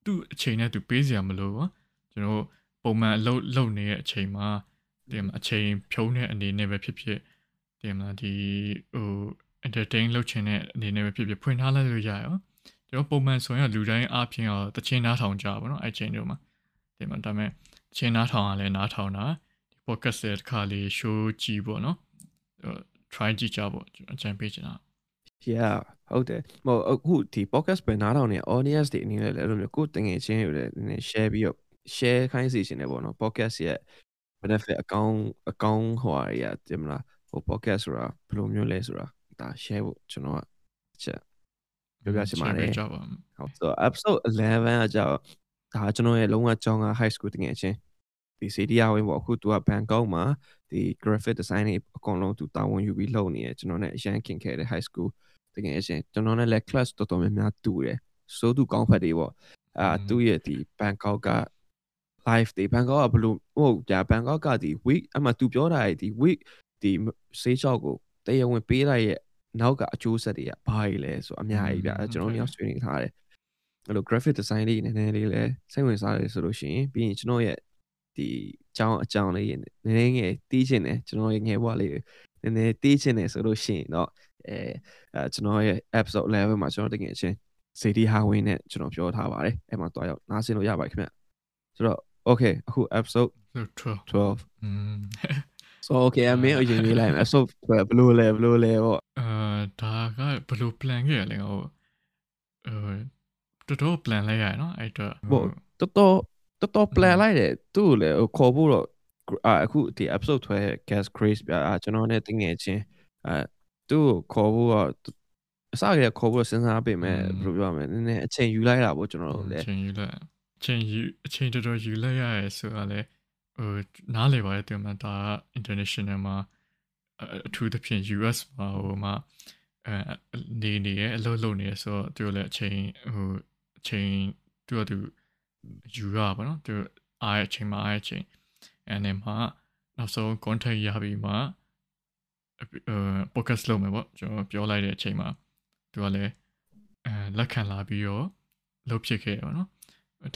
သူ့အချိန်နဲ့သူပေးစရာမလိုဘူးကျွန်တော်ပုံမှန်အလုပ်လုပ်နေတဲ့အချိန်မှာ ဒီမှာအချိန်ဖြုံးတဲ့အနေနဲ့ပဲဖြစ်ဖြစ်ဒီမှာဒီဟို entertain လုပ်ချင်တဲ့အနေနဲ့ပဲဖြစ်ဖြစ်ဖွင့်ထားလိုက်လို့ရရောကျွန်တော်ပုံမှန်ဆိုရင်လူတိုင်းအားဖြင့်တော့တချင်းနားထောင်ကြပါတော့အဲ့ချိန်တို့မှာဒီမှာဒါပေမဲ့တချင်းနားထောင်ရလဲနားထောင်တာဒီ podcast ရဲ့တစ်ခါလေး show ကြည့်ပေါ့နော် try ကြည့်ကြပေါ့ကျွန်တော်အကြံပေးချင်တာ yeah ဟုတ်တယ်ဟိုအခုဒီ podcast ပဲနားထောင်နေ audience တွေအနေနဲ့လည်းအဲ့လိုမျိုးကိုယ်တငယ်ချင်းတွေလည်းနည်းနည်း share ပြီးတော့ share ခိုင်းစီရှင်တယ်ပေါ့နော် podcast ရဲ့ benefit အကောင်းအကောင်းဟိုအရာတင်မလားဟို podcast ဆိုတာဘယ်လိုမျိုးလဲဆိုတာဒါ share ဖို့ကျွန်တော်ကချက်ပြောပြချင်ပါတယ်ဟုတ်ဆို episode 11ကကြောက်ဒါကျွန်တော်ရဲ့လုံးဝကြောင်းက high school တငယ်ချင်းဒီ CDR ဝင်ပေါ့အခုသူကဘန်ကောက်မှာဒီ graphic design တွေအကုန်လုံးသူတာဝန်ယူပြီးလုပ်နေရကျွန်တော်နဲ့အရန်ခင်ခဲ့တဲ့ high school တကယ်အရှင်ကျွန်တော်နဲ့လည်း class တော်တော်များများတူတယ်စိုးသူကောင်းဖက်တွေပေါ့အာသူ့ရဲ့ဒီဘန်ကောက်က live တွေဘန်ကောက်ကဘလို့ဟုတ်ကြာဘန်ကောက်ကဒီ week အမှသူပြောတာဒီ week ဒီစေးချောက်ကိုတရားဝင်ပေးလိုက်ရဲ့နောက်ကအကျိုးဆက်တွေကဘာတွေလဲဆိုအများကြီးဗျအဲကျွန်တော်တို့ဆွေးနွေးထားတယ်အဲ့လို graphic design လေးနည်းနည်းလေးလဲစိတ်ဝင်စားတယ်ဆိုလို့ရှိရင်ပြီးရင်ကျွန်တော်ရဲ့ဒီအကြောင်းအကြောင်းလေးနည်းနည်းငယ်တီးချင်တယ်ကျွန်တော်ရဲ့ငယ်ဘွားလေးနည်းနည်းတီးချင်တယ်ဆိုလို့ရှိရင်တော့အဲအဲကျွန်တော်ရဲ့ episode 11မှာကျွန်တော်တကယ်ချင်းစေတီဟာဝင်းနဲ့ကျွန်တော်ပြောထားပါတယ်အဲ့မှာတွားရောက်နားဆင်လို့ရပါတယ်ခင်ဗျဆိုတော့ okay အခု episode 12 12อืม so okay အမင်းအရင်ရေးလိုက်မယ် episode 12ဘယ်လိုလဲဘယ်လိုလဲပေါ့အာဒါကဘယ်လို plan ခဲ့ရလဲဟိုအဲတော်တော် plan လိုက်ရနော်အဲ့တော့ဟုတ်တော်တော်တော်တော် plan လိုက်တယ်သူ့ကိုလည်းခေါ်ဖို့တော့အခုဒီ episode 12 gas craze ပြကျွန်တော်နဲ့တငယ်ချင်းအဲသူ့ကိုခေါ်ဖို့တော့အစကတည်းကခေါ်ဖို့စဉ်းစားပေးမယ်ဘယ်လိုပြောရမလဲနည်းနည်းအချိန်ယူလိုက်တာပေါ့ကျွန်တော်တို့လည်းအချိန်ယူလိုက်အ ချိန်ယူအချိန်တော်တော်ယူလိုက်ရရဲဆိုတာလေဟိုနားလေပါတယ်ဒီမှာဒါ international မှာအထူးသဖြင့် US မှာဟိုမှာအဲနေနေရအလုပ်လုပ်နေရဆိုတော့သူလည်းအချိန်ဟိုအချိန်သူကသူယူရပါတော့သူအားအချိန်မှာအားအချိန်အဲ့နဲ့မှနောက်ဆုံး contact ရပြီးမှအဲ podcast လုပ်မယ်ပေါ့ကျွန်တော်ပြောလိုက်တဲ့အချိန်မှာသူကလည်းအဲလက်ခံလာပြီးတော့လုပ်ဖြစ်ခဲ့တယ်ပေါ့နော်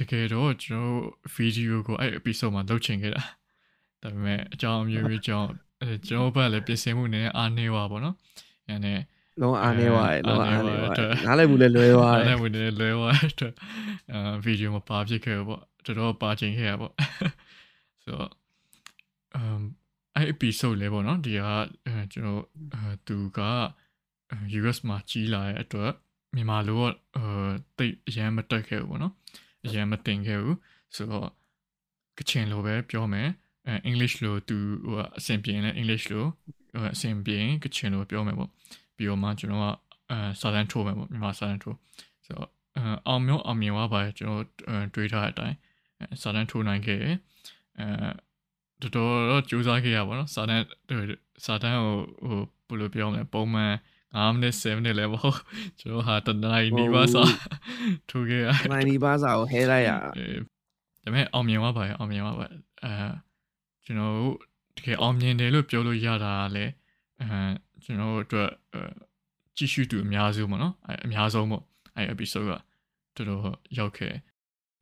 တကယ်တော့ကျွန်တော်ဗီဒီယိုကိုအဲ့ episode မှာလုပ်ချင်ခဲ့တာဒါပေမဲ့အကြောင်းအမျိုးမျိုးကြောင့်အဲကျွန်တော်ဘက်လည်းပြင်ဆင်မှုနည်းနည်းအားနည်းသွားပါတော့အဲ့နဲ့လုံးအားနေပါတယ်လုံးအားနေပါအားနည်းပါတယ်နားလည်းဘူးလည်းလွဲသွားတအဲ့ယ်ဒါဝင်တယ်လွဲသွားတဲ့အာဗီဒီယိုမှာပါဖြစ်ခဲ့ပေါ့တော်တော်ပါချင်ခဲ့ရပေါ့ဆိုတော့အမ်အဲ့ episode လေးပေါ့နော်ဒီကအဲကျွန်တော်အဲသူကအဲ US မှာကြီးလာတဲ့အတွက်မြန်မာလိုတော့အဲတိတ်အရန်မတက်ခဲ့ဘူးပေါ့နော် အရန်မတင်ခဲ့ဘူးဆိုတော့ကချင်လိုပဲပြောမယ်အဲ English လိုသူဟိုအဆင်ပြေရင်လည်း English လိုဟိုအဆင်ပြေရင်ကချင်လိုပြောမယ်ပေါ့ပြီးတော့မှကျွန်တော်ကအဲစာတန်းထိုးမယ်ပေါ့မြန်မာစာတန်းထိုးဆိုတော့အဲအောင်မျိုးအောင်မြင်သွားပါတယ်ကျွန်တော်အဲတွေးထားတဲ့အတိုင်းအဲစာတန်းထိုးနိုင်ခဲ့တယ်အဲတော်တော်တော့ကြိုးစားခဲ့ရပါတော့စာတန်းစာတန်းကိုဟိုဘယ်လိုပြောမလဲပုံမှန် 9မိနစ်7မိနစ်လည်းမဟုတ်ကျွန်တော်ဟာတနင်္လာရီနီးပါးစာထိုးခဲ့ရနိုင်ဒီပါစာကိုဟဲလိုက်ရအဲဒါပေမဲ့အောင်မြင်သွားပါရဲ့အောင်မြင်သွားပါအဲကျွန်တော်တို့တကယ်အောင်မြင်တယ်လို့ပြောလို့ရတာကလည်းအဲကျွန်တော်တို့အတွက်အဲကြည့်ရှုသူအများဆုံးပေါ့နော်အဲအများဆုံးပေါ့အဲ episode ကတော်တော်ရောက်ခဲ့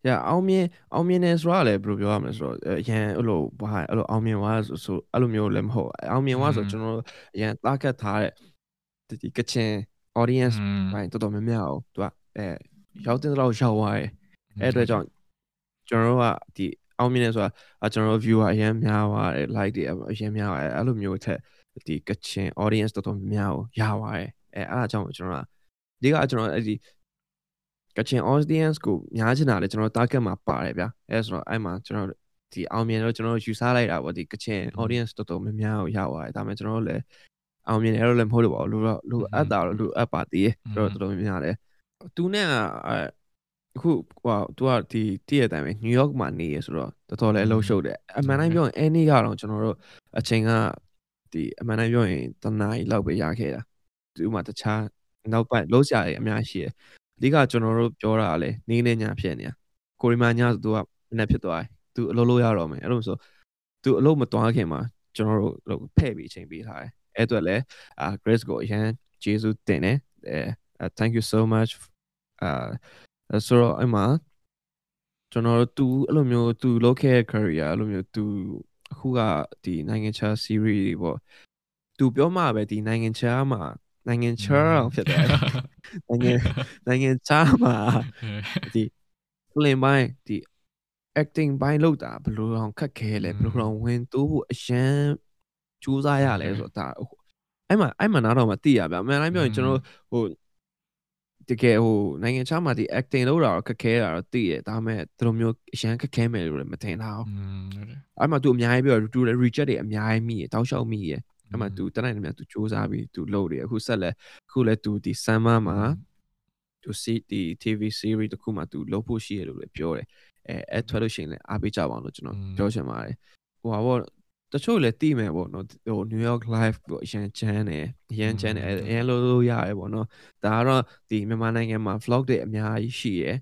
ရအောင်မြင်အောင်မြင်နေဆိုတာလည်းဘယ်လိုပြောရမလဲဆိုတော့အရန်အဲ့လိုဘာအဲ့လိုအောင်မြင်သွားဆိုဆိုအဲ့လိုမျိုးလည်းမဟုတ်အောင်မြင်သွားဆိုကျွန်တော်အရန်တားကတ်ထားတဲ့ ဒီကချင် audience อืมဘိုင်းတော်တော်များများအောင်သူကအဲရောက်တဲ့လောက်ရောက်သွားတယ်အဲ့အတွက်ကြောင့်ကျွန်တော်တို့ကဒီအောင်မြင်နေဆိုတာအကျွန်တော်တို့ viewer အရန်များသွားတယ် like တွေအရန်များသွားတယ်အဲ့လိုမျိုးထက်ဒီကချင် audience တော်တော်များများကိုရသွားတယ်အဲအဲ့ဒါကြောင့်ကျွန်တော်ကဒီကကျွန်တော်အဲ့ဒီကချင် audience ကိုများချင်တာလေကျွန်တော် target မှာပါတယ်ဗျာအဲဆိုတော့အဲ့မှာကျွန်တော်ဒီအောင်မြင်တော့ကျွန်တော်ယူဆလိုက်တာပေါ့ဒီကချင် audience တော်တော်များများကိုရသွားတယ်ဒါပေမဲ့ကျွန်တော်တို့လည်း အောင်မြင်တယ်လို့လည်းမဟုတ်တော့ပါဘူးလူတော့လူအပ်တာတော့လူအပ်ပါသေးတယ်တော်တော်တော်များများတယ်သူနဲ့အဲအခုဟိုသူကဒီတည့်ရတဲ့အတိုင်းပဲ New York မှာနေရဆိုတော့တော်တော်လည်းအလုပ်ရှုပ်တယ်အမှန်တိုင်းပြောရင်အဲနေ့ကတော့ကျွန်တော်တို့အချိန်ကဒီအမှန်တိုင်းပြောရင်တနားရီလောက်ပဲရခဲ့တာသူမှတခြားနောက်ပိုင်းလုံးစရာတွေအများကြီးရှိတယ်အဓိကကျွန်တော်တို့ပြောတာကလည်းနေနေညာဖြစ်နေတာကိုရီမာညာဆိုသူကမနေ့ဖြစ်သွားတယ်သူအလုပ်လုပ်ရတော့မယ်အဲ့လိုဆိုသူအလုပ်မသွားခင်မှာကျွန်တော်တို့ဖဲ့ပြီးအချိန်ပေးထားတယ် အဲ့အတွက်လည်းအာ Grace ကိုအရန်ကျေးဇူးတင်တယ်အဲ thank you so much အာဆိုတော့အဲ့မှာကျွန်တော်တို့သူအဲ့လိုမျိုးသူလုပ်ခဲ့တဲ့ career အဲ့လိုမျိုးသူအခုကဒီနိုင်ငံခြား series တွေပေါ့သူပြောမှပဲဒီနိုင်ငံခြားမှာနိုင်ငံခြားအောင်ဖြစ်တယ်နိုင်ငံနိုင်ငံခြားမှာဒီ film ဘိုင်းဒီ acting ဘိုင်းလောက်တာဘယ်လိုအောင်ခက်ခဲလဲဘယ်လိုအောင်ဝင်တိုးဖို့အရန် ကြိုးစားရလဲဆိုတော့ဒါအဲ့မှာအဲ့မှာနားတော့မသိရဗျအမှန်တိုင်းပြောရင်ကျွန်တော်ဟိုတကယ်ဟိုနိုင်ငံခြားမှာဒီ acting လုပ်တာတော့ခက်ခဲတာတော့သိရဒါပေမဲ့ဒီလိုမျိုးအရန်ခက်ခဲမယ်လို့လည်းမထင်တာဟုတ် อืมဟုတ်တယ် အဲ့မှာ तू အများကြီးပြောသူလည်း reject တွေအများကြီးမိရတောက်လျှောက်မိရအဲ့မှာ तू တနိုင်နေမြ तू စူးစမ်းပြီး तू လုပ်တယ်အခုဆက်လဲအခုလဲ तू ဒီ summer မှာ तू see ဒီ TV series တခုမှ तू လုပ်ဖို့ရှိရလို့လည်းပြောတယ်အဲအဲ့ထွက်လို့ရှိရင်လည်းအားပေးကြပါအောင်လို့ကျွန်တော်ပြောချင်ပါတယ်ဟိုဟာပေါ့ တချို့လည်းတီးမယ်ပေါ့နော်ဟို New York Live ကိုအရန်ချမ်းတယ်အရန်ချမ်းတယ်အရန်လို့လို့ရတယ်ပေါ့နော်ဒါကတော့ဒီမြန်မာနိုင်ငံမှာ vlog တွေအများကြီးရှိရယ်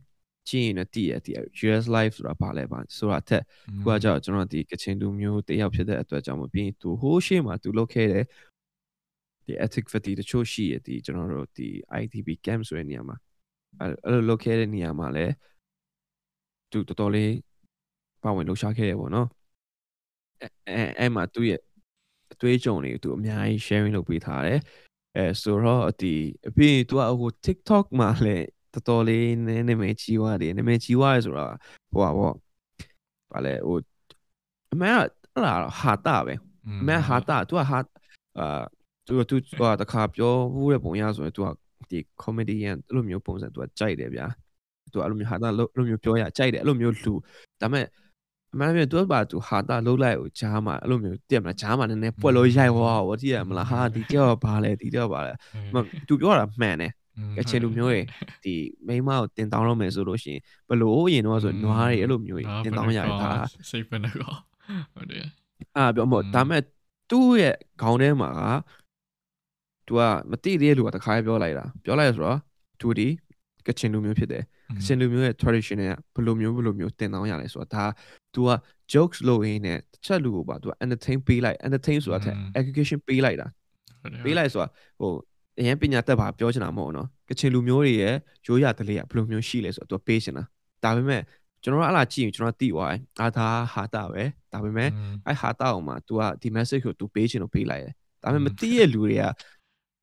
ကြည့်ရင်လည်းတည်ရတည် US Live ဆိုတာဘာလဲပါဆိုတာအထက်ခုကကြောက်ကျွန်တော်ဒီကချင်လူမျိုးတယောက်ဖြစ်တဲ့အတွက်ကြောင့်မပြီးသူဟိုးရှေ့မှာသူလုပ်ခဲ့တဲ့ဒီ ethic fatigue တချို့ရှိရဒီကျွန်တော်တို့ဒီ ITB camp ဆိုတဲ့နေရာမှာအဲ့လိုလုပ်ခဲ့တဲ့နေရာမှာလည်းသူတော်တော်လေးပါဝင်လှူရှားခဲ့ရပေါ့နော် အဲအဲ့မှာသူ့ရဲ့အသွေးကြုံတွေကိုသူအများကြီး sharing လုပ်ပေးထားတယ်အဲဆိုတော့ဒီအပြင်သူကဟို TikTok မှာလည်းတော်တော်လေးနည်းနည်းမဲကြီးသွားတယ်နည်းနည်းကြီးသွားရဆိုတာဟိုပါပေါ့ဗာလဲဟိုအမေကအဲ့လားဟာတာပဲအမေဟာတာသူကဟာအာသူကသူကတခါပြောဘူးတဲ့ပုံရဆိုရင်သူကဒီ comedian အဲ့လိုမျိုးပုံစံသူကကြိုက်တယ်ဗျာသူအဲ့လိုမျိုးဟာတာအဲ့လိုမျိုးပြောရကြိုက်တယ်အဲ့လိုမျိုးလူဒါပေမဲ့ အမှန်ပြန်သူကပါသူဟာတာလှုပ်လိုက်ကိုဂျားမှာအဲ့လိုမျိုးတည့်မလားဂျားမှာနည်းနည်းပွက်လို့ရိုက်သွားတော့တိရမလားဟာဒီတယောက်ဘာလဲဒီတယောက်ဘာလဲသူပြောတာမှန်တယ်ကချင်လူမျိုးတွေဒီမိမကိုတင်တောင်းလို့မယ်ဆိုလို့ရှိရင်ဘလို့ရင်တော့ဆိုနွားတွေအဲ့လိုမျိုးတင်တောင်းရတာစိတ်ပဲတော့ဟုတ်တယ်အာပြောမို့ဒါမဲ့သူ့ရဲ့ခေါင်းထဲမှာက तू ကမတိသေးတဲ့လူကတခါပြောလိုက်တာပြောလိုက်ဆိုတော့ तू ဒီကချင်လူမျိုးဖြစ်တယ် ကချင်လူမျိုးရဲ့ tradition ကဘယ်လိုမျိုးဘယ်လိုမျိုးတင်တောင်းရလဲဆိုတော့ဒါ तू က jokes လုပ်ရင်းနဲ့တစ်ချက်လူကိုပါ तू က entertain ပေးလိုက် entertain ဆိုတာတဲ့ education ပေးလိုက်တာပေးလိုက်ဆိုတာဟိုအရင်ပညာသက်ပါပြောချင်တာမဟုတ်နော်ကချင်လူမျိုးတွေရဲ့ရိုးရတလေးကဘယ်လိုမျိုးရှိလဲဆိုတော့ तू ပေးချင်တာဒါပေမဲ့ကျွန်တော်တို့အဲ့လာကြည့်ရင်ကျွန်တော်သိသွားတယ်အာသာဟာတာပဲဒါပေမဲ့အဲ့ဟာတာအောင်မှာ तू ကဒီ message ကို तू ပေးချင်လို့ပေးလိုက်တယ်ဒါပေမဲ့မသိရဲ့လူတွေက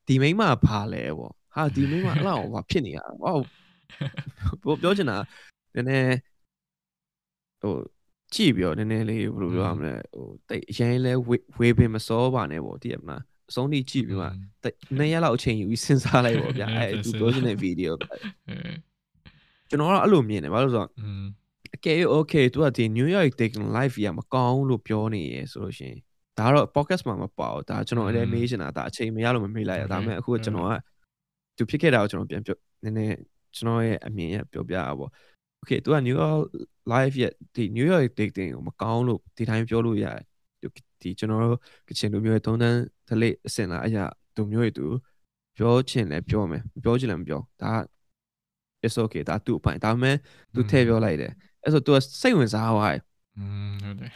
ဒီမိမဘာလဲပေါ့ဟာဒီမိမအဲ့လောက်ဘာဖြစ်နေတာဟော ပြောချင်တာနည်းနည်းဟိုကြည့်ပြီးတော့နည်းနည်းလေးဘယ်လိုပြောရမလဲဟိုတိတ်အရင်လဲဝေးပင်မစောပါနဲ့ပေါ့တည်ရမလားအဆုံးထိကြည့်ပြီးမှနှစ်ရက်လောက်အချိန်ယူပြီးစဉ်းစားလိုက်ပေါ့ဗျာအဲသူပြောချင်တဲ့ဗီဒီယိုကျွန်တော်ကအဲ့လိုမြင်တယ်ဘာလို့ဆိုတော့အကယ်၍ okay သူကဒီ New York taking live ရမကောင်းလို့ပြောနေရဆိုလို့ရှိရင်ဒါကတော့ podcast မှာမပါဘူးဒါကျွန်တော်လည်းမေးချင်တာဒါအချိန်မရလို့မမေးလိုက်ရဒါပေမဲ့အခုကျွန်တော်ကသူဖြစ်ခဲ့တာကိုကျွန်တော်ပြန်ပြောနည်းနည်း ကျွန်တော်ရဲ့အမြင်ရပြောပြတာပေါ့ okay သူက New York live ရဲ့ဒီ New York dating ကိုမကောင်းလို့ဒီတိုင်းပြောလို့ရတယ်ဒီကျွန်တော်တို့ကချင်လူမျိုးရဲ့သုံးတန်းဒလိအစင်လာအရာသူမျိုးတွေသူပြောချင်လည်းပြောမယ်မပြောချင်လည်းမပြောဒါ it's okay ဒါသူ့အပိုင်ဒါပေမဲ့သူထည့်ပြောလိုက်တယ်အဲ့ဆိုသူကစိတ်ဝင်စားသွားတယ်อืมဟုတ်တယ်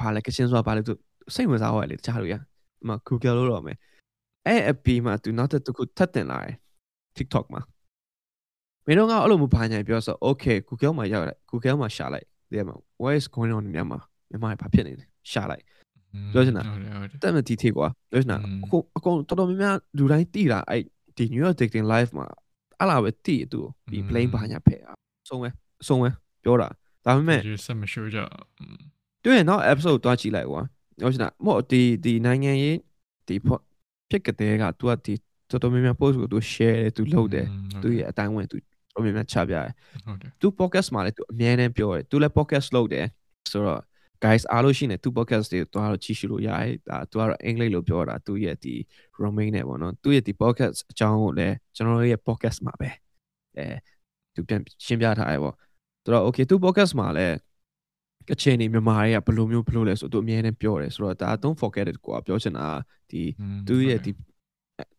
ဘာလဲကချင်ဆိုတာဘာလဲသူစိတ်ဝင်စားသွားတယ်လေတခြားလူရဒီမှာ Google လို့တော့မယ်အဲ့အပီမှာသူနောက်တစ်ခုထပ်တင်လာတယ် TikTok မှာ မင်းတို့ကအဲ့လိုမျိုးဘာညာပြောဆို okay Google မှာရောက်လိုက် Google မှာရှာလိုက်ဒီမှာ what is going on မြန်မာမြန်မာဘာဖြစ်နေလဲရှာလိုက်ပြောချင်တာတက်မတီထေကွာပြောချင်တာအခုအကုန်တော်တော်များများလူတိုင်းတိတာအဲ့ဒီ New York Dating Live မှာအဲ့လာပဲတိသူဒီ plane ဘာညာဖဲအောင်ဆုံးပဲဆုံးပဲပြောတာဒါပေမဲ့ဆက်မရှိကြတွေ့ရင်တော့ episode တွားကြည့်လိုက်ကွာပြောချင်တာမဟုတ်ဒီဒီနိုင်ငံရေးဒီဖြစ်ကတဲ့က तू ကဒီတော်တော်များများ post ကို तू share တယ် तू လုပ်တယ်သူရဲ့အတိုင်းဝင် तू တော်တော်များများချပြတယ်ဟုတ်တယ် तू podcast မှာလည်း तू အများနဲ့ပြောတယ် तू လည်း podcast လုပ်တယ်ဆိုတော့ guys အားလို့ရှိနေသူ podcast တွေတွားတော့ကြည့်ရှုလို့ရတယ်ဒါသူကတော့အင်္ဂလိပ်လိုပြောတာသူရဲ့ဒီ romain နဲ့ပေါ့နော်သူရဲ့ဒီ podcast အကြောင်းကိုလည်းကျွန်တော်တို့ရဲ့ podcast မှာပဲအဲသူပြန်ရှင်းပြထားရပေါ့သူတော့ okay သူ podcast မှာလည်းကချင်နေမြန်မာတွေကဘယ်လိုမျိုးဘယ်လိုလဲဆိုသူအမြဲတမ်းပြောတယ်ဆိုတော့ဒါ don't forget it ကိုပြောချင်တာဒီသူရဲ့ဒီ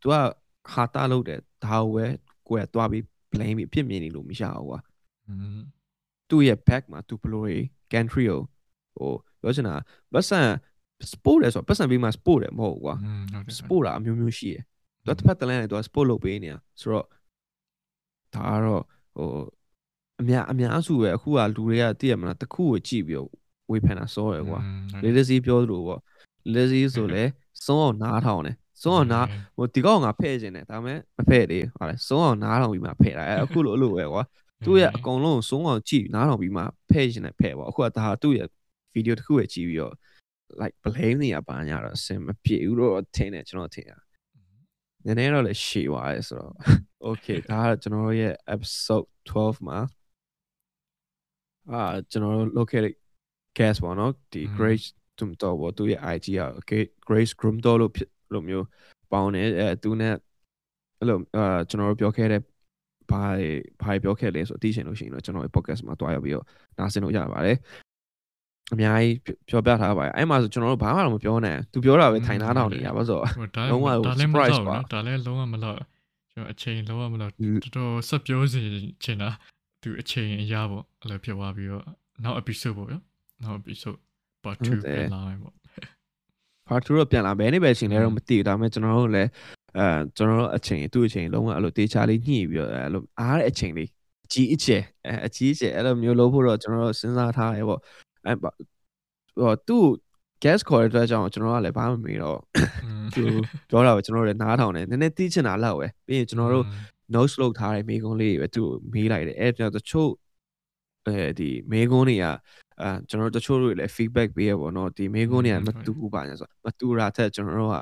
သူကဟာတာလုပ်တယ်ဒါကိုပဲကိုယ်ကတွားပြီး blame ပြီးအဖြစ်မြင်နေလို့မရဘူးကွာသူ့ရဲ့ back မှာသူဘယ်လိုတွေ country ကိုဟိုပြောချင်တာပတ်စံ sport လဲဆိုတော့ပတ်စံပြီးမှ sport တယ်မဟုတ်ဘူးကွာ sport တာအမျိုးမျိုးရှိတယ်သူတစ်ဖက်တလန်းနဲ့သူ sport လုပ်ပေးနေတာဆိုတော့ဒါကတော့ဟိုအများအများစုပဲအခုကလူတွေကသိရမလားတခုကိုကြည့်ပြီးတော့ဝေဖန်တာစောရယ်ကွာလေလစီပြောသလိုပေါ့လေစီဆိုလဲစုံအောင်နားထောင်တယ် စုံအောင်နားဟိုဒီကောင်ငါဖဲ့ခြင်းတယ်ဒါပေမဲ့မဖဲ့သေးဟာလေစုံအောင်နားထောင်ပြီးမှဖဲ့တာအဲအခုလိုအဲ့လိုပဲကွာသူ့ရဲ့အကုန်လုံးစုံအောင်ကြည့်နားထောင်ပြီးမှဖဲ့ခြင်းနဲ့ဖဲ့ပေါ့အခုကဒါသူ့ရဲ့ဗီဒီယိုတစ်ခုပဲကြည့်ပြီးတော့ like blame နေရပါညာတော့အဆင်မပြေဘူးတော့ထင်တယ်ကျွန်တော်ထင်တာနည်းနည်းတော့လည်းရှည်သွားရဲဆိုတော့ okay ဒါကကျွန်တော်ရဲ့ episode 12မှာအာကျွန်တော်တို့လုပ်ခဲ့တဲ့ guest ပေါ့နော်ဒီ Grace သူတော့ဘောသူရဲ့ IG อ่ะ okay Grace Groom တော့လို့ လို့မျိုးပေါင်းနေအဲသူနဲ့အဲ့လိုအာကျွန်တော်တို့ပြောခဲ့တဲ့ဘာဘာပြောခဲ့လဲဆိုအသိချင်လို့ရှိရင်တော့ကျွန်တော်ရဲ့ podcast မှာတွားရောက်ပြီးတော့နားဆင်လို့ရပါတယ်အများကြီးပြောပြထားပါတယ်အဲ့မှာဆိုကျွန်တော်တို့ဘာမှတော့မပြောနိုင်သူပြောတာပဲထိုင်သားတောင်နေရပါဆိုလုံးဝ surprise ပါဒါလည်းလုံးဝမလို့ကျွန်တော်အချိန်လုံးဝမလို့တော်တော်ဆက်ပြောစီချင်တာသူအချိန်အရာပေါ့အဲ့လိုဖြစ်သွားပြီးတော့နောက် episode ပေါ့နော်နောက် episode part 2ပြန်လာမယ်ပေါ့ part 2တော့ပြန်လာဘယ်နေ့ပဲအချိန်လဲတော့မသိဘူးဒါပေမဲ့ကျွန်တော်တို့လည်းအဲကျွန်တော်တို့အချိန်သူ့အချိန်လုံးဝအဲ့လိုတေချာလေးညှိပြီးတော့အဲ့လိုအားတဲ့အချိန်လေးအကြီးအကျယ်အဲအကြီးအကျယ်အဲ့လိုမျိုးလုပ်ဖို့တော့ကျွန်တော်တို့စဉ်းစားထားတယ်ပေါ့အဲဟိုသူ့ guest ခေါ်တဲ့အတွက်ကြောင့်ကျွန်တော်ကလည်းဘာမှမမေးတော့သူပြောတာပဲကျွန်တော်တို့လည်းနားထောင်တယ်နည်းနည်းသိချင်တာလောက်ပဲပြီးရင်ကျွန်တော်တို့ notes လုပ်ထားတဲ့မိကုန်းလေးတွေပဲသူ့မေးလိုက်တယ်အဲ့ကြောင့်တချို့အဲဒီမိကုန်းတွေက အာကျွန်တော်တို့တချို့တွေလည်း feedback ပေးရပေါ့နော်ဒီမိကုန်းတွေကမတူဘူးပါညာဆိုမတူတာထက်ကျွန်တော်တို့က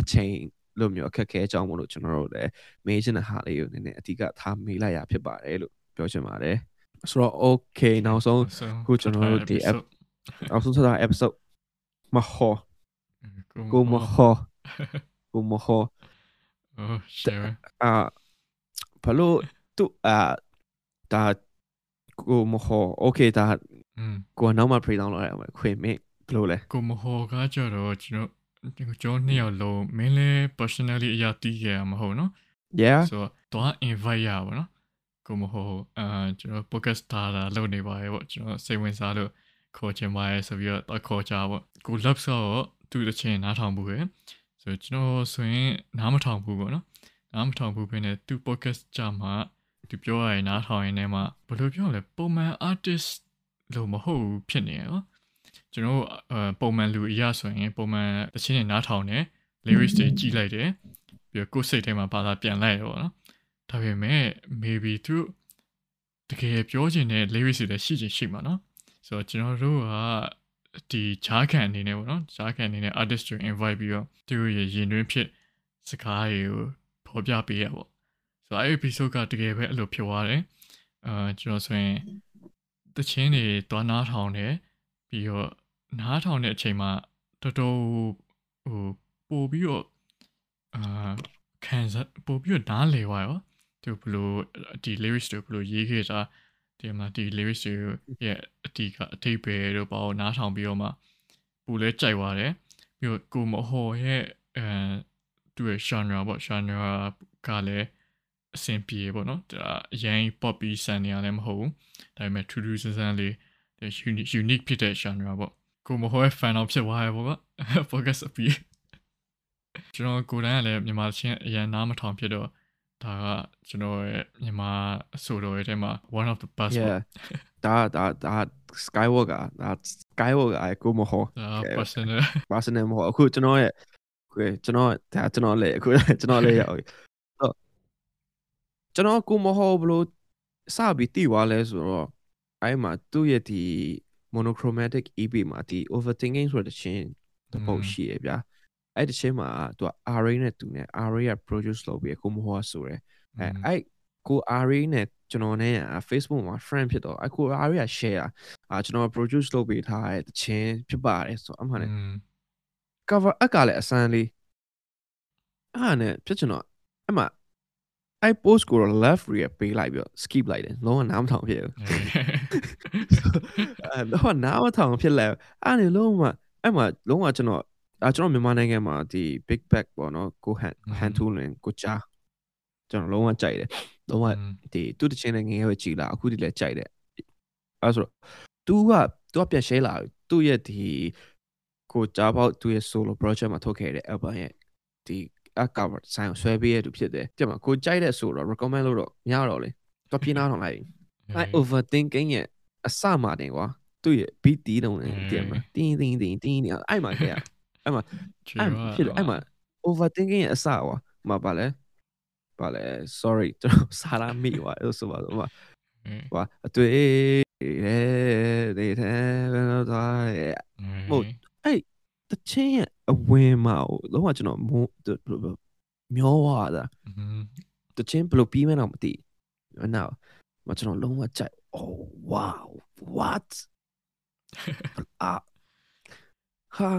အချိန်လို့မျိုးအခက်ခဲအကြောင်းမလို့ကျွန်တော်တို့လည်းမေးချင်တဲ့ဟာလေးကိုနည်းနည်းအဓိကထားမေးလိုက်ရဖြစ်ပါတယ်လို့ပြောချင်ပါတယ်ဆိုတော့ okay နောက်ဆုံးခုကျွန်တော်တို့ဒီ app နောက်ဆုံးဆက်တာ episode မဟောကိုမဟောကိုမဟော oh sure အာဘလို့သူအာဒါကိုမဟော okay ဒါ ကိုနောက်မှ pray down လုပ်ရအောင်ခွေမင်းဘလို့လဲကိုမဟောကကြတော့ကျွန်တော်ကျွန်တော်နှစ်ယောက်လုံးမင်းလည်း personally အရာတီးရမှာမဟုတ်နော် yeah ဆိုတော့ invite ရပါတော့ကိုမဟုတ်အာကျွန်တော် podcast ထားတာလုပ်နေပါရဲ့ပေါ့ကျွန်တော်စိတ်ဝင်စားလို့ခေါ်ချင်ပါရဲ့ဆိုပြီးတော့တော့ခေါ်ကြပေါ့ကို love ဆိုတော့သူ့တချင်းနားထောင်ဘူးပဲဆိုကျွန်တော်ဆိုရင်နားမထောင်ဘူးပေါ့နော်နားမထောင်ဘူးပဲနဲ့သူ podcast ကြမှာသူပြောရရင်နားထောင်ရင်လည်းမှဘယ်လိုပြောလဲပုံမှန် artist လို့မဟုတ်ဘူးဖြစ်နေရောကျွန်တော်ပုံမှန်လူအရာဆိုရင်ပုံမှန်တချင်းနဲ့နားထောင်တယ် lyrics တွေကြည့်လိုက်တယ်ပြီးတော့ကိုယ်စိတ်ထဲမှာဘာသာပြန်လိုက်ရောနော်ဒါပေမဲ့ maybe သူတကယ်ပြောချင်တဲ့ lyrics တွေလည်းရှိချင်ရှိမှာနော်ဆိုတော့ကျွန်တော်တို့ကဒီဂျားကန်အနေနဲ့ပေါ့နော်ဂျားကန်အနေနဲ့ artist တွေ invite ပြီးတော့သူရဲ့ရင်တွင်းဖြစ်စကားတွေကိုဖော်ပြပေးရပေါ့ဆိုတော့အဲ့ episode ကတကယ်ပဲအဲ့လိုဖြစ်သွားတယ်အာကျွန်တော်ဆိုရင် တချင်းတွေတွားနားထောင်တယ်ပြီးတော့နားထောင်တဲ့အချိန်မှာတော်တော်ဟိုပို့ပြီးတော့အာခံစားပို့ပြီးတော့နားလေသွားရောသူဘလို့ဒီ lyrics တွေဘလို့ရေးခဲ့တာဒီမှာဒီ lyrics တွေရဲ့အတီးကအတိတ်ပဲတို့ပေါ့နားထောင်ပြီးတော့မှပူလဲကြိုက်သွားတယ်ပြီးတော့ကိုမဟော်ရဲ့အဲသူ့ရဲ့ genre ပေါ့ genre ကလည်း အဆင်ပြေပေါ့နော်ဒါအရင် poppy ဆန်နေရလည်းမဟုတ်ဘူးဒါပေမဲ့ထူးထူးဆန်းဆန်းလေး unique unique ဖြစ်တဲ့ genre ပေါ့ကိုမဟော်ရဲ့ fan တော့ဖြစ်သွားရပေါ့က focus အပြီးကျွန်တော်ကိုယ်တိုင်ကလည်းမြန်မာချင်းအရင်နားမထောင်ဖြစ်တော့ဒါကကျွန်တော်ရဲ့မြန်မာအဆိုတော်ရဲ့ထဲမှာ one of the best ပေါ့ဒါဒါဒါ skywalker ဒါ skywalker အကိုမဟော personal personal မဟောအခုကျွန်တော်ရဲ့ကိုကျွန်တော်ဒါကျွန်တော်လည်းအခုကျွန်တော်လည်းရော က်ဟုတ်ကျွန်တော်ကိုမဟောဘလို့စပြီးတည်သွားလဲဆိုတော့အဲ့မှာသူ့ရဲ့ဒီ monochromatic EP မှာဒီ overthinking ဆိုတဲ့ချင်းတပုတ်ရှိရဗျာအဲ့တချင်းမှာသူက RA နဲ့တူနေ RA က produce လုပ်ပြီးကိုမဟောဆိုရယ်အဲအဲ့ကို RA နဲ့ကျွန်တော်နဲ့ Facebook မှာ friend ဖြစ်တော့အခု RA က share အာကျွန်တော် produce လုပ်ပေးထားတဲ့တချင်းဖြစ်ပါတယ်ဆိုတော့အမှန်နဲ့ cover အကလည်းအစမ်းလေးအဲ့နဲ့ဖြစ်ကျွန်တော်အမှ အဲ့ post ကို left react ပေးလိုက်ပြီးတော့ skip လိုက်တယ်လုံးဝနားမထောင်ဖြစ်ဘူးအဲတော့နားမထောင်ဖြစ်လဲအဲ့ဒီလုံးဝအဲ့မှာလုံးဝကျွန်တော်အဲကျွန်တော်မြန်မာနိုင်ငံမှာဒီ big bag ပေါ့နော်ကိုဟန်ဟန်ထူလင်ကိုချာကျွန်တော်လုံးဝကြိုက်တယ်လုံးဝဒီသူ့တချင်းနဲ့ငယ်ရွယ်ကြည်လာအခုဒီလည်းကြိုက်တယ်အဲဆိုတော့ तू က तू ကပြန် share လာသူ့ရဲ့ဒီကိုကြားပေါက်သူ့ရဲ့ solo project မှာထုတ်ခဲ့တဲ့ album ရဲ့ဒီ အ cover ဆိုင်ကိုဆွဲပေးရသူဖြစ်တယ်ကြည့်မှာကိုကြိုက်တဲ့ဆိုတော့ recommend လို့တော့မရတော့လေတော့ပြင်းနာထောင်လိုက်အဲ overthinking ရဲ့အစမှတင်ကွာသူ့ရဲ့ beat တီးတုံးနေတည်မှာတင်းတင်းတင်းတင်းနေအဲ့မှာခဲ့အဲ့မှာအဲ့ဖြစ်အဲ့မှာ overthinking ရဲ့အစကွာမပါလဲပါလဲ sorry ကျွန်တော်စားလာမိပါအဲ့ဆိုပါတော့မှာဟွာအတွေ့ရဲတဲ့တဲ့ဘယ်တော့ဟုတ်အဲ့တချင်းရဲ့ အဝင်မှာလုံးဝကျွန်တော်မိုးမျောသွားတာတချင်းဘယ်လိုပြီးမှန်းတော့မသိဘူးနောက်မကျွန်တော်လုံးဝကြိုက် oh wow what အာဟာ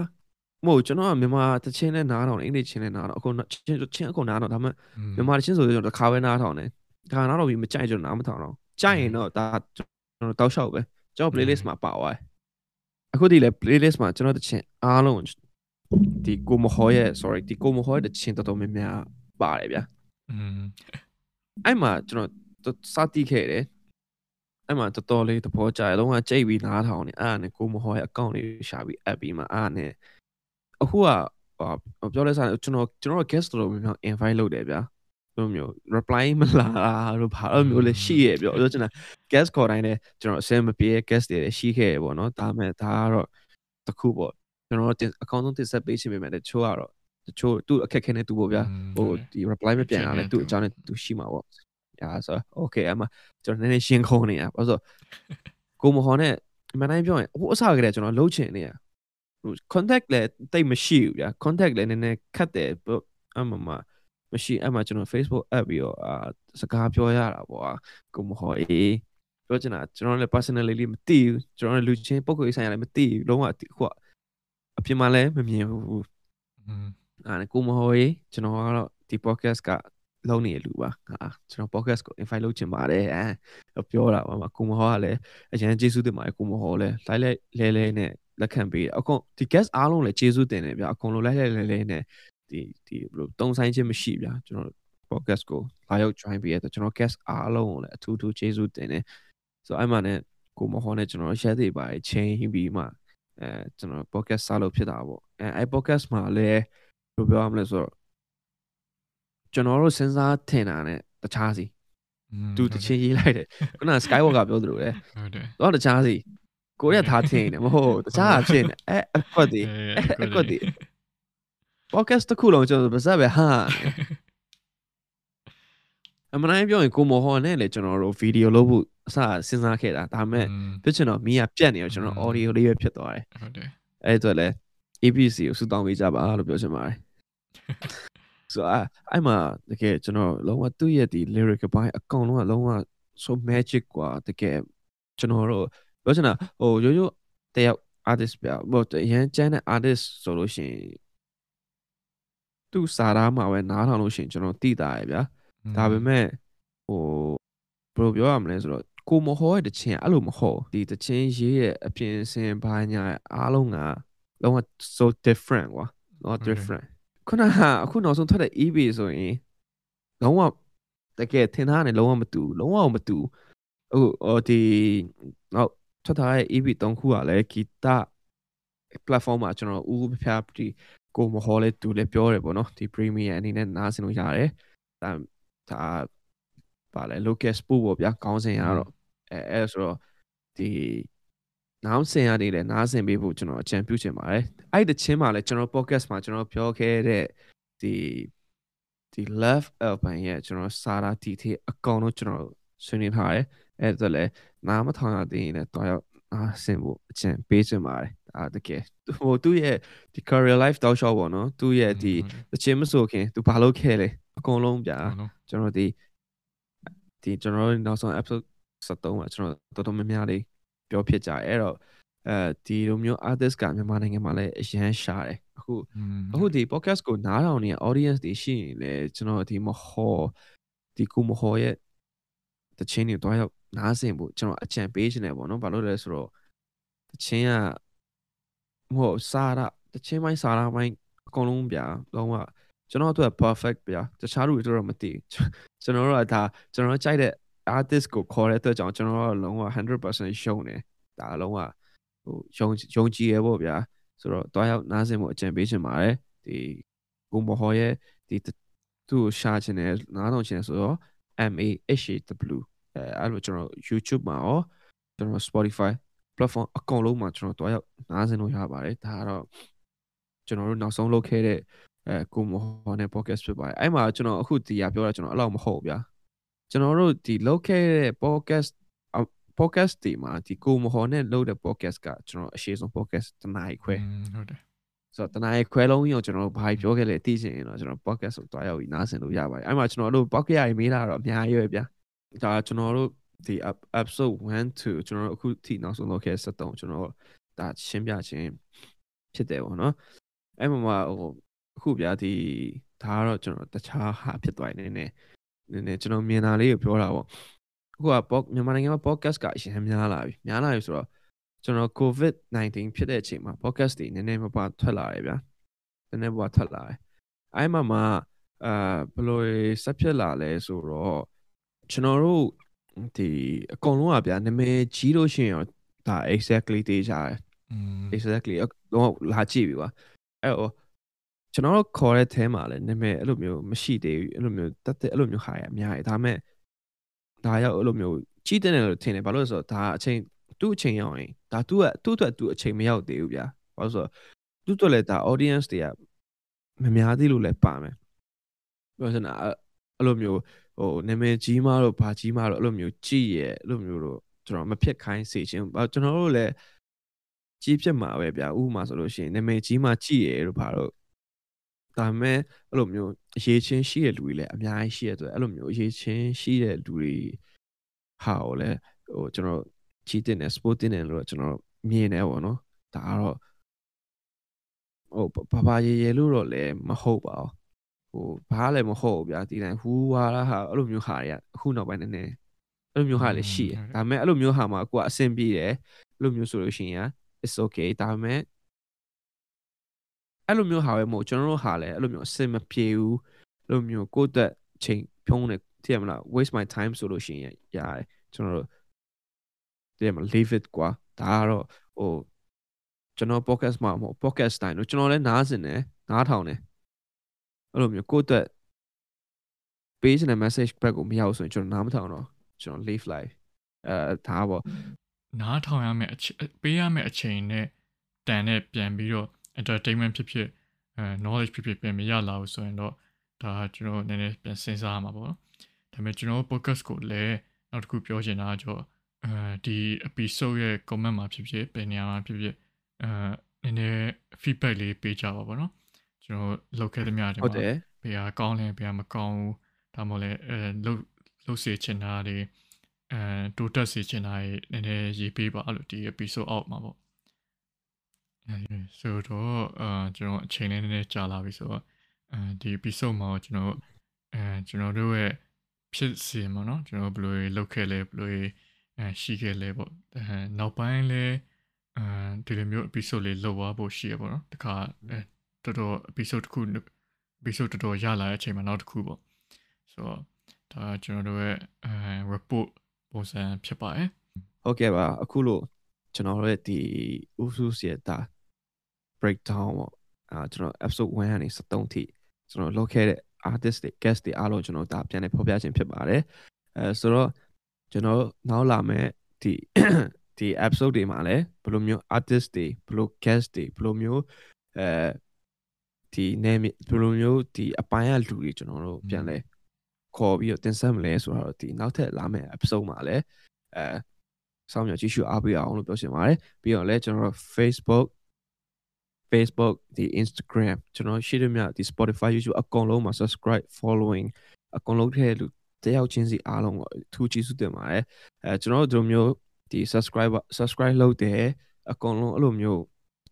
မို့ကျွန်တော်ကမြန်မာတချင်းနဲ့နားထောင်အင်္ဂလိပ်ချင်းနဲ့နားထောင်အခုချင်းချင်းအခုနားထောင်ဒါမှမြန်မာတချင်းဆိုကျွန်တော်တစ်ခါပဲနားထောင်တယ်ဒါကနားထောင်ပြီးမကြိုက်ကျွန်တော်နားမထောင်တော့ကြိုက်ရင်တော့ဒါကျွန်တော်တောက်လျှောက်ပဲကျွန်တော် playlist မှာပါသွားတယ်အခုဒီလေ playlist မှာကျွန်တော်တချင်းအားလုံး ဒီကိုမဟောရဲ့ sorry ဒီကိုမဟောရဲ့တချင်းတော်တော်များများပါတယ်ဗျာอืมအဲ့မှာကျွန်တော်စတိခဲ့တယ်အဲ့မှာတော်တော်လေးသဘောကျတယ်လုံးဝကြိတ်ပြီးနားထောင်နေအဲ့ဒါနဲ့ကိုမဟောရဲ့ account လေးရှာပြီး app ပြီးမှအဲ့ဒါနဲ့အခုကပြောလဲစားကျွန်တော်ကျွန်တော် guest တော်တော်များများ invite လုပ်တယ်ဗျာလိုမျိုး reply မလာလို့ဘာလို့မျိုးလဲရှိရပြောပြောချင်တာ guest ခေါ်တိုင်းလည်းကျွန်တော်အစင်မပြေ guest တွေလည်းရှိခဲ့ရပေါ့နော်ဒါမဲ့ဒါကတော့တခုပေါ့ ကျွန်တော်အကောင့်ဆုံးတင်ဆက်ပေးချင်ပေမဲ့တချို့ကတော့တချို့သူ့အခက်ခဲနဲ့သူ့ပေါ့ဗျာဟိုဒီ reply မပြန်ရလဲသူ့အကြောင်းနဲ့သူရှိမှာပေါ့ညာဆို okay အမကျွန်တော်နည်းနည်းရှင်းခုံးနေတာဘာလို့ကိုမဟောနဲ့မနိုင်ပြောရင်ဟိုအစားကလေးကျွန်တော်လှုပ်ချင်နေတာဟို contact လည်းတိတ်မရှိဘူးဗျာ contact လည်းနည်းနည်းခတ်တယ်အမမမရှိအဲ့မှာကျွန်တော် Facebook app ပြီးတော့အာစကားပြောရတာပေါ့ကိုမဟောအေးပြောချင်တာကျွန်တော်လည်း personally မသိဘူးကျွန်တော်လည်းလူချင်းပုံကိုယ်ဆိုင်ရလည်းမသိဘူးလုံးဝခု အပြင်မှာလည်းမမြင်ဘူးအဲ့ကိုမဟောရေးကျွန်တော်ကတော့ဒီ podcast ကလုံးနေလူပါဟာကျွန်တော် podcast ကို invite လုပ်ချင်ပါတယ်အဲပြောတာပါမှာကိုမဟောကလည်းအရင်ကျေးဇူးတင်ပါတယ်ကိုမဟောလည်းလိုက်လိုက်လဲလဲနဲ့လက်ခံပေးတယ်အကုန်ဒီ guest အားလုံးလည်းကျေးဇူးတင်တယ်ဗျအကုန်လုံးလိုက်လိုက်လဲလဲနဲ့ဒီဒီဘယ်လိုတုံးဆိုင်ခြင်းမရှိဗျာကျွန်တော် podcast ကိုလာရောက် join ပေးရတော့ကျွန်တော် guest အားလုံးကိုလည်းအထူးထူးကျေးဇူးတင်တယ်ဆိုတော့အဲ့မှာ ਨੇ ကိုမဟောနဲ့ကျွန်တော်ရက်သေးပါတယ်ချင်းပြီးမှ အဲကျွန်တော် podcast စလို့ဖြစ်တာပေါ့အဲအဲ podcast မှာလည်းဘယ်လိုပြောရမလဲဆိုတော့ကျွန်တော်တို့စဉ်းစားထင်တာနဲ့တခြားစီသူတချင်းရေးလိုက်တယ်ခုန Skywalk ကပြောသလိုလေဟုတ်တယ်တော့တခြားစီကိုရထားထင်နေမဟုတ်တခြားအဖြစ်နေအဲအကွက်ဒီအကွက်ဒီ podcast တစ်ခုလုံးကျွန်တော်ပါစက်ပဲဟာအမှန်တိုင်းပြောရင်ကိုမဟောနဲ့လေကျွန်တော်တို့ဗီဒီယိုလုပ်ဖို့ အစစဉ်းစားခဲ့တာဒါပေမဲ့ဖြစ်ချင်တော့မီးကပြတ်နေတော့ကျွန်တော် audio လေးပဲဖြစ်သွားတယ် ဟုတ်တယ် အဲ့အတွက်လဲ APC ကိုစူတောင်းပေးကြပါလို့ပြောချင်ပါတယ်ဆိုတော့အဲ့မှာတကယ်ကျွန်တော်လုံးဝသူ့ရဲ့ဒီ lyric ဘိုင်းအကောင်လုံးကလုံးဝ so magic กว่าတကယ်ကျွန်တော်တို့ပြောချင်တာဟိုရိုးရိုးတယောက် artist ပြဟိုရန်ကျန်းတဲ့ artist ဆိုလို့ရှိရင်သူစာသားမှာပဲနားထောင်လို့ရှိရင်ကျွန်တော်သိတာရယ်ဗျာဒါပေမဲ့ဟိုဘယ်လိုပြောရမလဲဆိုတော့ ကိုမဟောရဲ့တခြင်းအဲ့လိုမဟုတ်ဒီတခြင်းရေးရဲ့အပြင်စင်ဘာညာအားလုံးကလုံးဝ so different ကွာတော့ different ခုနကအခုနောက်ဆုံးထွက်တဲ့ EB ဆိုရင်လုံးဝတကယ်ထင်ထားတယ်လုံးဝမတူလုံးဝမတူဟိုဟိုဒီနောက်ထွက်ထားတဲ့ EB ၃ခုကလည်းဂီတ platform မှာကျွန်တော်ဦးဖျားဒီကိုမဟောလဲတူလဲပြောတယ်ပေါ့နော်ဒီ premium အနေနဲ့နားဆင်လို့ရတယ်ဒါဒါပါလဲ local sport ပေါ့ဗျာခေါင်းစဉ်ရတော့ အဲအဲဆိုတော့ဒီနားဆင်ရနေလဲနားဆင်ပေးဖို့ကျွန်တော်အကြံပြုချင်ပါတယ်အဲ့ဒီချင်းမှာလဲကျွန်တော် podcast မှာကျွန်တော်ပြောခဲ့တဲ့ဒီဒီ love album ရဲ့ကျွန်တော်စာရာတီတီအကောင်တော့ကျွန်တော်ဆွေးနွေးထားတယ်အဲ့ဒါလည်းနားမထောင်ရသေးရင်လည်းတော့ရောက်နားဆင်ဖို့အကြံပေးချင်ပါတယ်ဒါတကယ်ဟိုသူ့ရဲ့ဒီ career life တောက်လျှောက်ပေါ့နော်သူ့ရဲ့ဒီတချင်းမဆိုခင်သူဘာလုပ်ခဲ့လဲအကုန်လုံးပြကျွန်တော်ဒီဒီကျွန်တော်နောက်ဆုံး episode 73မှာကျွန်တော်တော်တော်များများလေးပြောဖြစ်ကြတယ်အဲ့တော့အဲဒီလိုမျိုး artist ကမြန်မာနိုင်ငံမှာလည်းအရန်ရှာတယ်အခုအခုဒီ podcast ကိုနားထောင်နေတဲ့ audience တွေရှိရင်လည်းကျွန်တော်ဒီမဟောဒီကူမဟောရဲ့တချင်းတွေတော့ရောက်နားဆင်ဖို့ကျွန်တော်အကြံပေးရှင်တယ်ပေါ့နော်ဘာလို့လဲဆိုတော့တချင်းကဟိုစာရတချင်းပိုင်းစာရပိုင်းအကုန်လုံးဗျာလုံးဝကျွန်တော်တို့က perfect ဗျာတခြားလူတွေတော့မသိကျွန်တော်တို့ကဒါကျွန်တော်ကြိုက်တဲ့ artist ကိုခေါ်တဲ့အတွက်ကြောင့်ကျွန်တော်တို့လုံးဝ100%ရှုံးတယ်ဒါလုံးဝဟိုယုံယုံကြည်ရပေါ့ဗျာဆိုတော့တွားရောက်နားဆင်ဖို့အကြံပေးချင်ပါတယ်ဒီကိုမဟောရဲ့ဒီသူ့ကိုရှာချင်တယ်နားထောင်ချင်တယ်ဆိုတော့ M A H A W အဲအဲ့လိုကျွန်တော် YouTube မှာရောကျွန်တော် Spotify platform အကုန်လုံးမှာကျွန်တော်တွားရောက်နားဆင်လို့ရပါတယ်ဒါကတော့ကျွန်တော်တို့နောက်ဆုံးလုပ်ခဲ့တဲ့အဲကိုမဟောနဲ့ podcast ဖြစ်ပါတယ်အဲ့မှာကျွန်တော်အခုဒီရပြောတာကျွန်တော်အဲ့လောက်မဟုတ်ဗျာ ကျွန်တော်တို့ဒီလုပ်ခဲ့တဲ့ podcast podcast ဒီမှာဒီကိုမဟောနဲ့လုပ်တဲ့ podcast ကကျွန်တော်အရှိဆုံး podcast တနားခွဲဟုတ်တယ်ဆိုတော့တနားခွဲလုံးကြီးကိုကျွန်တော်ဘာပြောခဲ့လဲသိချင်ရင်တော့ကျွန်တော် podcast ကိုတွားရောက်ပြီးနားဆင်လို့ရပါတယ်အဲ့မှာကျွန်တော်တို့ podcast ရမေးလာတော့အများကြီးပဲဗျာဒါကျွန်တော်တို့ဒီ episode 1 2ကျွန်တော်တို့အခုထိနောက်ဆုံးလုပ်ခဲ့73ကျွန်တော်ဒါရှင်းပြခြင်းဖြစ်တယ်ပေါ့နော်အဲ့မှာဟိုအခုဗျာဒီဒါကတော့ကျွန်တော်တခြားဟာဖြစ်သွားနေနေ နေနေကျွန်တော်မြင်တာလေးကိုပြောတာပေါ့အခုကပေါ့မြန်မာနိုင်ငံမှာ podcast ကအရင်များလာပြီများလာပြီဆိုတော့ကျွန်တော် covid 19ဖြစ်တဲ့အချိန်မှာ podcast တွေနည်းနည်းမပါထွက်လာတယ်ဗျာနည်းနည်းပါထွက်လာတယ်အဲ့မှာမှအာဘယ်လိုဆက်ဖြစ်လာလဲဆိုတော့ကျွန်တော်တို့ဒီအကုန်လုံးကဗျာနာမည်ကြီးလို့ရှိရင်တော့ဒါ exactly တေးကြတယ် exactly တော့လာကြည့်ပြီကွာအဲ့တော့ ကျွန်တော်တို့ခေါ်တဲ့ theme မှာလည်းနာမည်အဲ့လိုမျိုးမရှိသေးဘူးအဲ့လိုမျိုးတက်တက်အဲ့လိုမျိုးဟာရအများကြီးဒါပေမဲ့ဒါရောက်အဲ့လိုမျိုးကြီးတဲ့လို့ထင်တယ်ဘာလို့လဲဆိုတော့ဒါအချိန်သူ့အချိန်ရောက်ရင်ဒါသူ့ကသူ့အတွက်သူ့အချိန်မရောက်သေးဘူးဗျာဘာလို့ဆိုတော့သူ့အတွက်လည်းဒါ audience တွေကမများသေးလို့လည်းပါမယ်ပြောစနာအဲ့လိုမျိုးဟိုနာမည်ကြီးမတော့ဘာကြီးမတော့အဲ့လိုမျိုးကြည့်ရဲ့အဲ့လိုမျိုးတော့ကျွန်တော်မဖြစ်ခိုင်းစေချင်ကျွန်တော်တို့လည်းကြီးဖြစ်မှာပဲဗျာဥပမာဆိုလို့ရှိရင်နာမည်ကြီးမှကြည့်ရဲလို့ဘာလို့ ဒါပေမဲ့အဲ့လိုမျိုးအရေးချင်းရှိတဲ့လူတွေလည်းအများကြီးရှိရတဲ့အဲ့လိုမျိုးအရေးချင်းရှိတဲ့လူတွေဟာကိုလည်းဟိုကျွန်တော်ချီတင်နေ sport တင်နေလို့ကျွန်တော်မြင်နေပါတော့ဒါကတော့ဟိုဘာဘာရေရေလို့တော့လည်းမဟုတ်ပါဘူးဟိုဘာလည်းမဟုတ်ဘူးဗျာဒီတိုင်းဟူဝါလာဟာအဲ့လိုမျိုးဟာတွေကအခုနောက်ပိုင်းနည်းနည်းအဲ့လိုမျိုးဟာလည်းရှိတယ်ဒါပေမဲ့အဲ့လိုမျိုးဟာမှာကိုကအဆင်ပြေတယ်အဲ့လိုမျိုးဆိုလို့ရှိရင် it's okay ဒါပေမဲ့ အဲ့လိုမျိုးဟာပဲမဟုတ်ကျွန်တော်တို့ဟာလည်းအဲ့လိုမျိုးအဆင်မပြေဘူးအဲ့လိုမျိုးကိုယ့်အတွက်ချိန်ဖြုံးနေသိရမလား waste my time ဆိုလို့ရှိရင်ရတယ်ကျွန်တော်တို့တကယ်မ leave it ကွာဒါကတော့ဟိုကျွန်တော် podcast မှာမဟုတ် podcast တိုင်းလို့ကျွန်တော်လည်းနားစင်တယ်နားထောင်တယ်အဲ့လိုမျိုးကိုယ့်အတွက် page နဲ့ message back ကိုမရောက်ဆိုရင်ကျွန်တော်နားမထောင်တော့ကျွန်တော် leave live အဲဒါပေါ့နားထောင်ရမယ့်အချိန်ပေးရမယ့်အချိန်နဲ့တန်နဲ့ပြန်ပြီးတော့ entertainment ဖြစ်ဖြစ်အဲ knowledge ဖြစ်ဖြစ်ပြန်မရလာဘူးဆိုရင်တော့ဒါကျွန်တော်နည်းနည်းပြန်စဉ်းစားရမှာပေါ့နော်ဒါပေမဲ့ကျွန်တော် podcast ကိုလည်းနောက်တစ်ခုပြောချင်တာကကြောအဲဒီ episode ရဲ့ comment မှာဖြစ်ဖြစ်ပြန်နေရာမှာဖြစ်ဖြစ်အဲနည်းနည်း feedback လေးပေးကြပါပေါ့နော်ကျွန်တော်လောက်ခဲ့သမျှတွေဟုတ်မှာတယ်ဘယ်ဟာကောင်းလဲဘယ်ဟာမကောင်းဘူးဒါမှမဟုတ်လည်းအဲလှုပ်လှုပ်စေချင်တာတွေအဲတိုးတက်စေချင်တာတွေနည်းနည်းရေးပေးပါအဲ့လိုဒီ episode အောက်မှာပေါ့အဲ ဆိုတော့အာကျွန်တော်အချိန်လေးနည်းနည်းကြာလာပြီဆိုတော့အဲဒီ episode မှာကျွန်တော်အဲကျွန်တော်တို့ရဲ့ဖြစ်စဉ်ပေါ့နော်ကျွန်တော်ဘယ်လိုလုပ်ခဲ့လဲဘယ်လိုအဲရှိခဲ့လဲပေါ့အဲနောက်ပိုင်းလဲအဲဒီလိုမျိုး episode လေးလုပ်သွားဖို့ရှိရပေါ့နော်တခါအဲတော်တော် episode တစ်ခု episode တော်တော်ရလာတဲ့အချိန်မှာနောက်တစ်ခုပေါ့ဆိုတော့ဒါကျွန်တော်တို့ရဲ့အဲ report ပုံစံဖြစ်ပါတယ်ဟုတ်ကဲ့ပါအခုလို့ကျွန်တော်တို့ရဲ့ဒီ usus ရဲ့ဒါ breakdown ပေါ့အာကျွန်တော် episode 1ကနေ73ထိကျွန်တော်လုပ်ခဲ့တဲ့ artist တွေ guest တွေအားလုံးကျွန်တော်ဒါပြန်နေဖော်ပြခြင်းဖြစ်ပါတယ်အဲဆိုတော့ကျွန်တော်နောက်လာမယ့်ဒီဒီ episode တွေမှာလည်းဘယ်လိုမျိုး artist တွေဘယ်လို guest တွေဘယ်လိုမျိုးအဲဒီနေဘယ်လိုမျိုးဒီအပိုင်းအလူတွေကျွန်တော်တို့ပြန်လဲခေါ်ပြီးတော့တင်ဆက်မလဲဆိုတော့ဒီနောက်ထပ်လာမယ့် episode မှာလည်းအဲစောင့်မျှော်ကြည့်ရှုအားပေးအောင်လို့ပြောချင်ပါတယ်ပြီးတော့လည်းကျွန်တော်တို့ Facebook Facebook ဒီ Instagram ကျွန်တော်ရှိတယ်မြဒီ Spotify YouTube အကုန်လုံးမှာ subscribe following အကုန်လုံးထဲလူတယောက်ချင်းစီအားလုံးကိုထူးကျေးဇူးတင်ပါတယ်အဲကျွန်တော်တို့ဒီလိုမျိုးဒီ subscribe subscribe လုပ်တယ်အကုန်လုံးအဲ့လိုမျိုး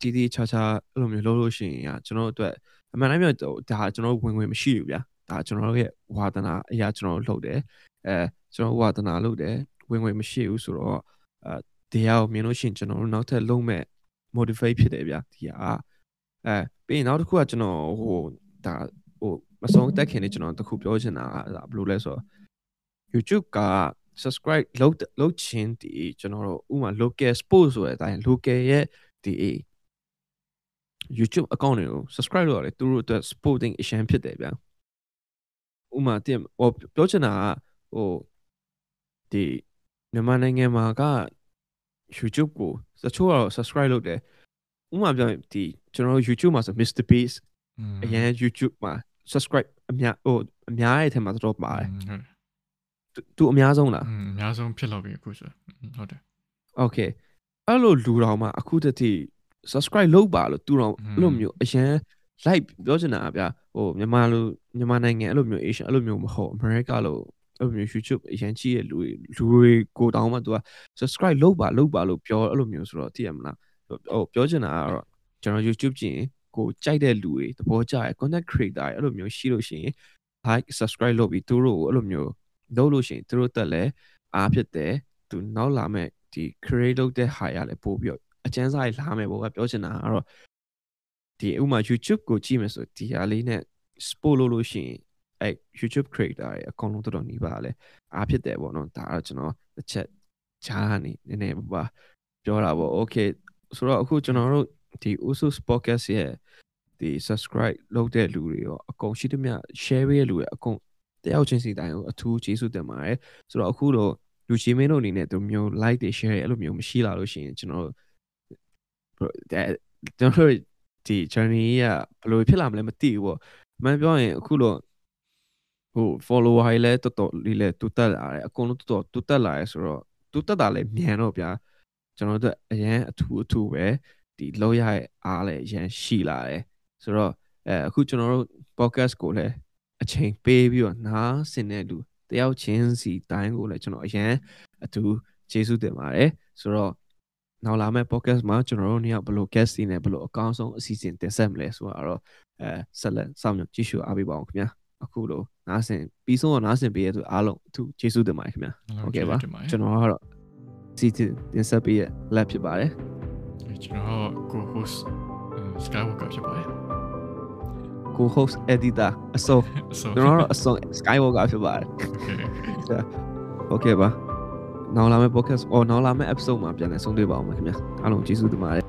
တီးတီးချာချာအဲ့လိုမျိုးလုပ်လို့ရှိရင်ကျွန်တော်တို့အတွက်အမှန်တမ်းပြောဒါကျွန်တော်ဝင်ဝင်မရှိဘူးဗျာဒါကျွန်တော်တို့ရဲ့ဝါသနာအရာကျွန်တော်တို့လုပ်တယ်အဲကျွန်တော်ဝါသနာလုပ်တယ်ဝင်ဝင်မရှိဘူးဆိုတော့တရားကိုမြင်လို့ရှိရင်ကျွန်တော်တို့နောက်ထပ်လုံးမဲ့ motivate ဖြစ်တယ်ဗျာဒီဟာအဲပြီးရင်နောက်တစ်ခုကကျွန်တော်ဟိုဒါဟိုမဆုံးတက်ခင်လေးကျွန်တော်တခုပြောချင်တာကဘယ်လိုလဲဆိုတော့ YouTube က subscribe လုပ်လုပ်ချင်းဒီကျွန်တော်တို့ဥမာ local sport ဆိုတဲ့အတိုင်း local ရဲ့ဒီ YouTube account တွေကို subscribe လုပ်ရတယ်သူတို့အတွက် sporting အရှမ်းဖြစ်တယ်ဗျာဥမာတင်ဟိုပြောချင်တာကဟိုဒီမြန်မာနိုင်ငံမှာက YouTube ကိုတချို့ကတော့ subscribe လုပ်တယ်ဥမာပြောရင်ဒီကျွန်တော်တို့ YouTube မှာဆို Mr Beast အရင် YouTube မှာ subscribe အများဟိုအများရဲ့အထက်မှာတော်ပါတယ်သူအများဆုံးလားအများဆုံးဖြစ်တော့ပြီအခုဆိုဟုတ်တယ် Okay အဲ့လိုလူတော်မှာအခုတည်း subscribe လုပ်ပါလို့သူတော်အဲ့လိုမျိုးအရင် like ပြောချင်တာဗျာဟိုမြန်မာလူမြန်မာနိုင်ငံအဲ့လိုမျိုး Asia အဲ့လိုမျိုးမဟုတ် America လို့ အဲ့လိုမျိုး YouTube အရင်ကြည့်ရလူတွေလူတွေကိုတောင်းမှ तू က subscribe လုပ်ပါလုပ်ပါလို့ပြောအဲ့လိုမျိုးဆိုတော့သိရမလားဟိုပြောချင်တာကတော့ကျွန်တော် YouTube ကြည့်ရင်ကိုကြိုက်တဲ့လူတွေသဘောကျရ content creator အဲ့လိုမျိုးရှိလို့ရှိရင် like subscribe လုပ်ပြီးသူတို့ကိုအဲ့လိုမျိုးလုပ်လို့ရှိရင်သူတို့တက်လဲအားဖြစ်တယ်သူနောက်လာမဲ့ဒီ create လုပ်တဲ့ဟာရလဲပို့ပြီးတော့အကျန်းစားလာမယ်ပေါ့ကပြောချင်တာကတော့ဒီဥမာ YouTube ကိုကြည့်မယ်ဆိုဒီဟာလေးနဲ့ sport လုပ်လို့ရှိရင် အဲ YouTube creator တွေအကုန်လုံးတော်တော်နီးပါလဲအားဖြစ်တယ်ပေါ့နော်ဒါကတော့ကျွန်တော်တစ်ချက်ဂျားနေနည်းနည်းပါပြောတာပေါ့ okay ဆိုတော့အခုကျွန်တော်တို့ဒီ Usus podcast ရဲ့ဒီ subscribe လုပ်တဲ့လူတွေရောအကုန်ရှိသမျှ share ရဲ့လူတွေအကုန်တယောက်ချင်းစီတိုင်းကိုအထူးကျေးဇူးတင်ပါတယ်ဆိုတော့အခုတော့လူချင်းမင်းတို့အနေနဲ့သူမျိုး like တွေ share အဲ့လိုမျိုးမရှိလာလို့ရှိရင်ကျွန်တော်ကျွန်တော်တို့ဒီ journey ကဘယ်လိုဖြစ်လာမလဲမသိဘူးပေါ့မှန်ပြောရင်အခုတော့ ဟို follower တွေလည်းတော်တော်လေးလည်းတူတက်လာတယ်အကုန်လုံးတော်တော်တူတက်လာရဲဆိုတော့တူတက်တာလည်းမြန်တော့ဗျာကျွန်တော်တို့အရင်အထူးအထူးပဲဒီလောက်ရရဲ့အားလည်းအရင်ရှိလာတယ်ဆိုတော့အဲအခုကျွန်တော်တို့ podcast ကိုလည်းအချိန်ပေးပြီးတော့နားဆင်တဲ့လူတယောက်ချင်းစီတိုင်းကိုလည်းကျွန်တော်အရင်အထူးကျေးဇူးတင်ပါတယ်ဆိုတော့နောက်လာမယ့် podcast မှာကျွန်တော်တို့နေ့ကဘယ်လို guest တွေနဲ့ဘယ်လိုအကောင်းဆုံးအစီအစဉ်တင်ဆက်မလဲဆိုတော့အဲဆက်လက်စောင့်မျှော်ကြည့်ရှုအားပေးပါအောင်ခင်ဗျာအခုလို နားဆင်ပြီးဆုံးတော့နားဆင်ပေးရသူအားလုံးသူကျေးဇူးတင်ပါတယ်ခင်ဗျာဟုတ်ကဲ့ပါကျွန်တော်ကတော့စီတင်တင်ဆက်ပေးရလက်ဖြစ်ပါတယ်ကျွန်တော်ကို host skywalker ဖြစ်ပါတယ်ကို host editor အစုံကျွန်တော်တော့အစုံ skywalker ဖြစ်ပါတယ်ဟုတ်ကဲ့ပါနောက်လာမယ့် podcast အော်နောက်လာမယ့် episode မှာပြန်လည်ဆုံတွေ့ပါအောင်ခင်ဗျာအားလုံးကျေးဇူးတင်ပါတယ်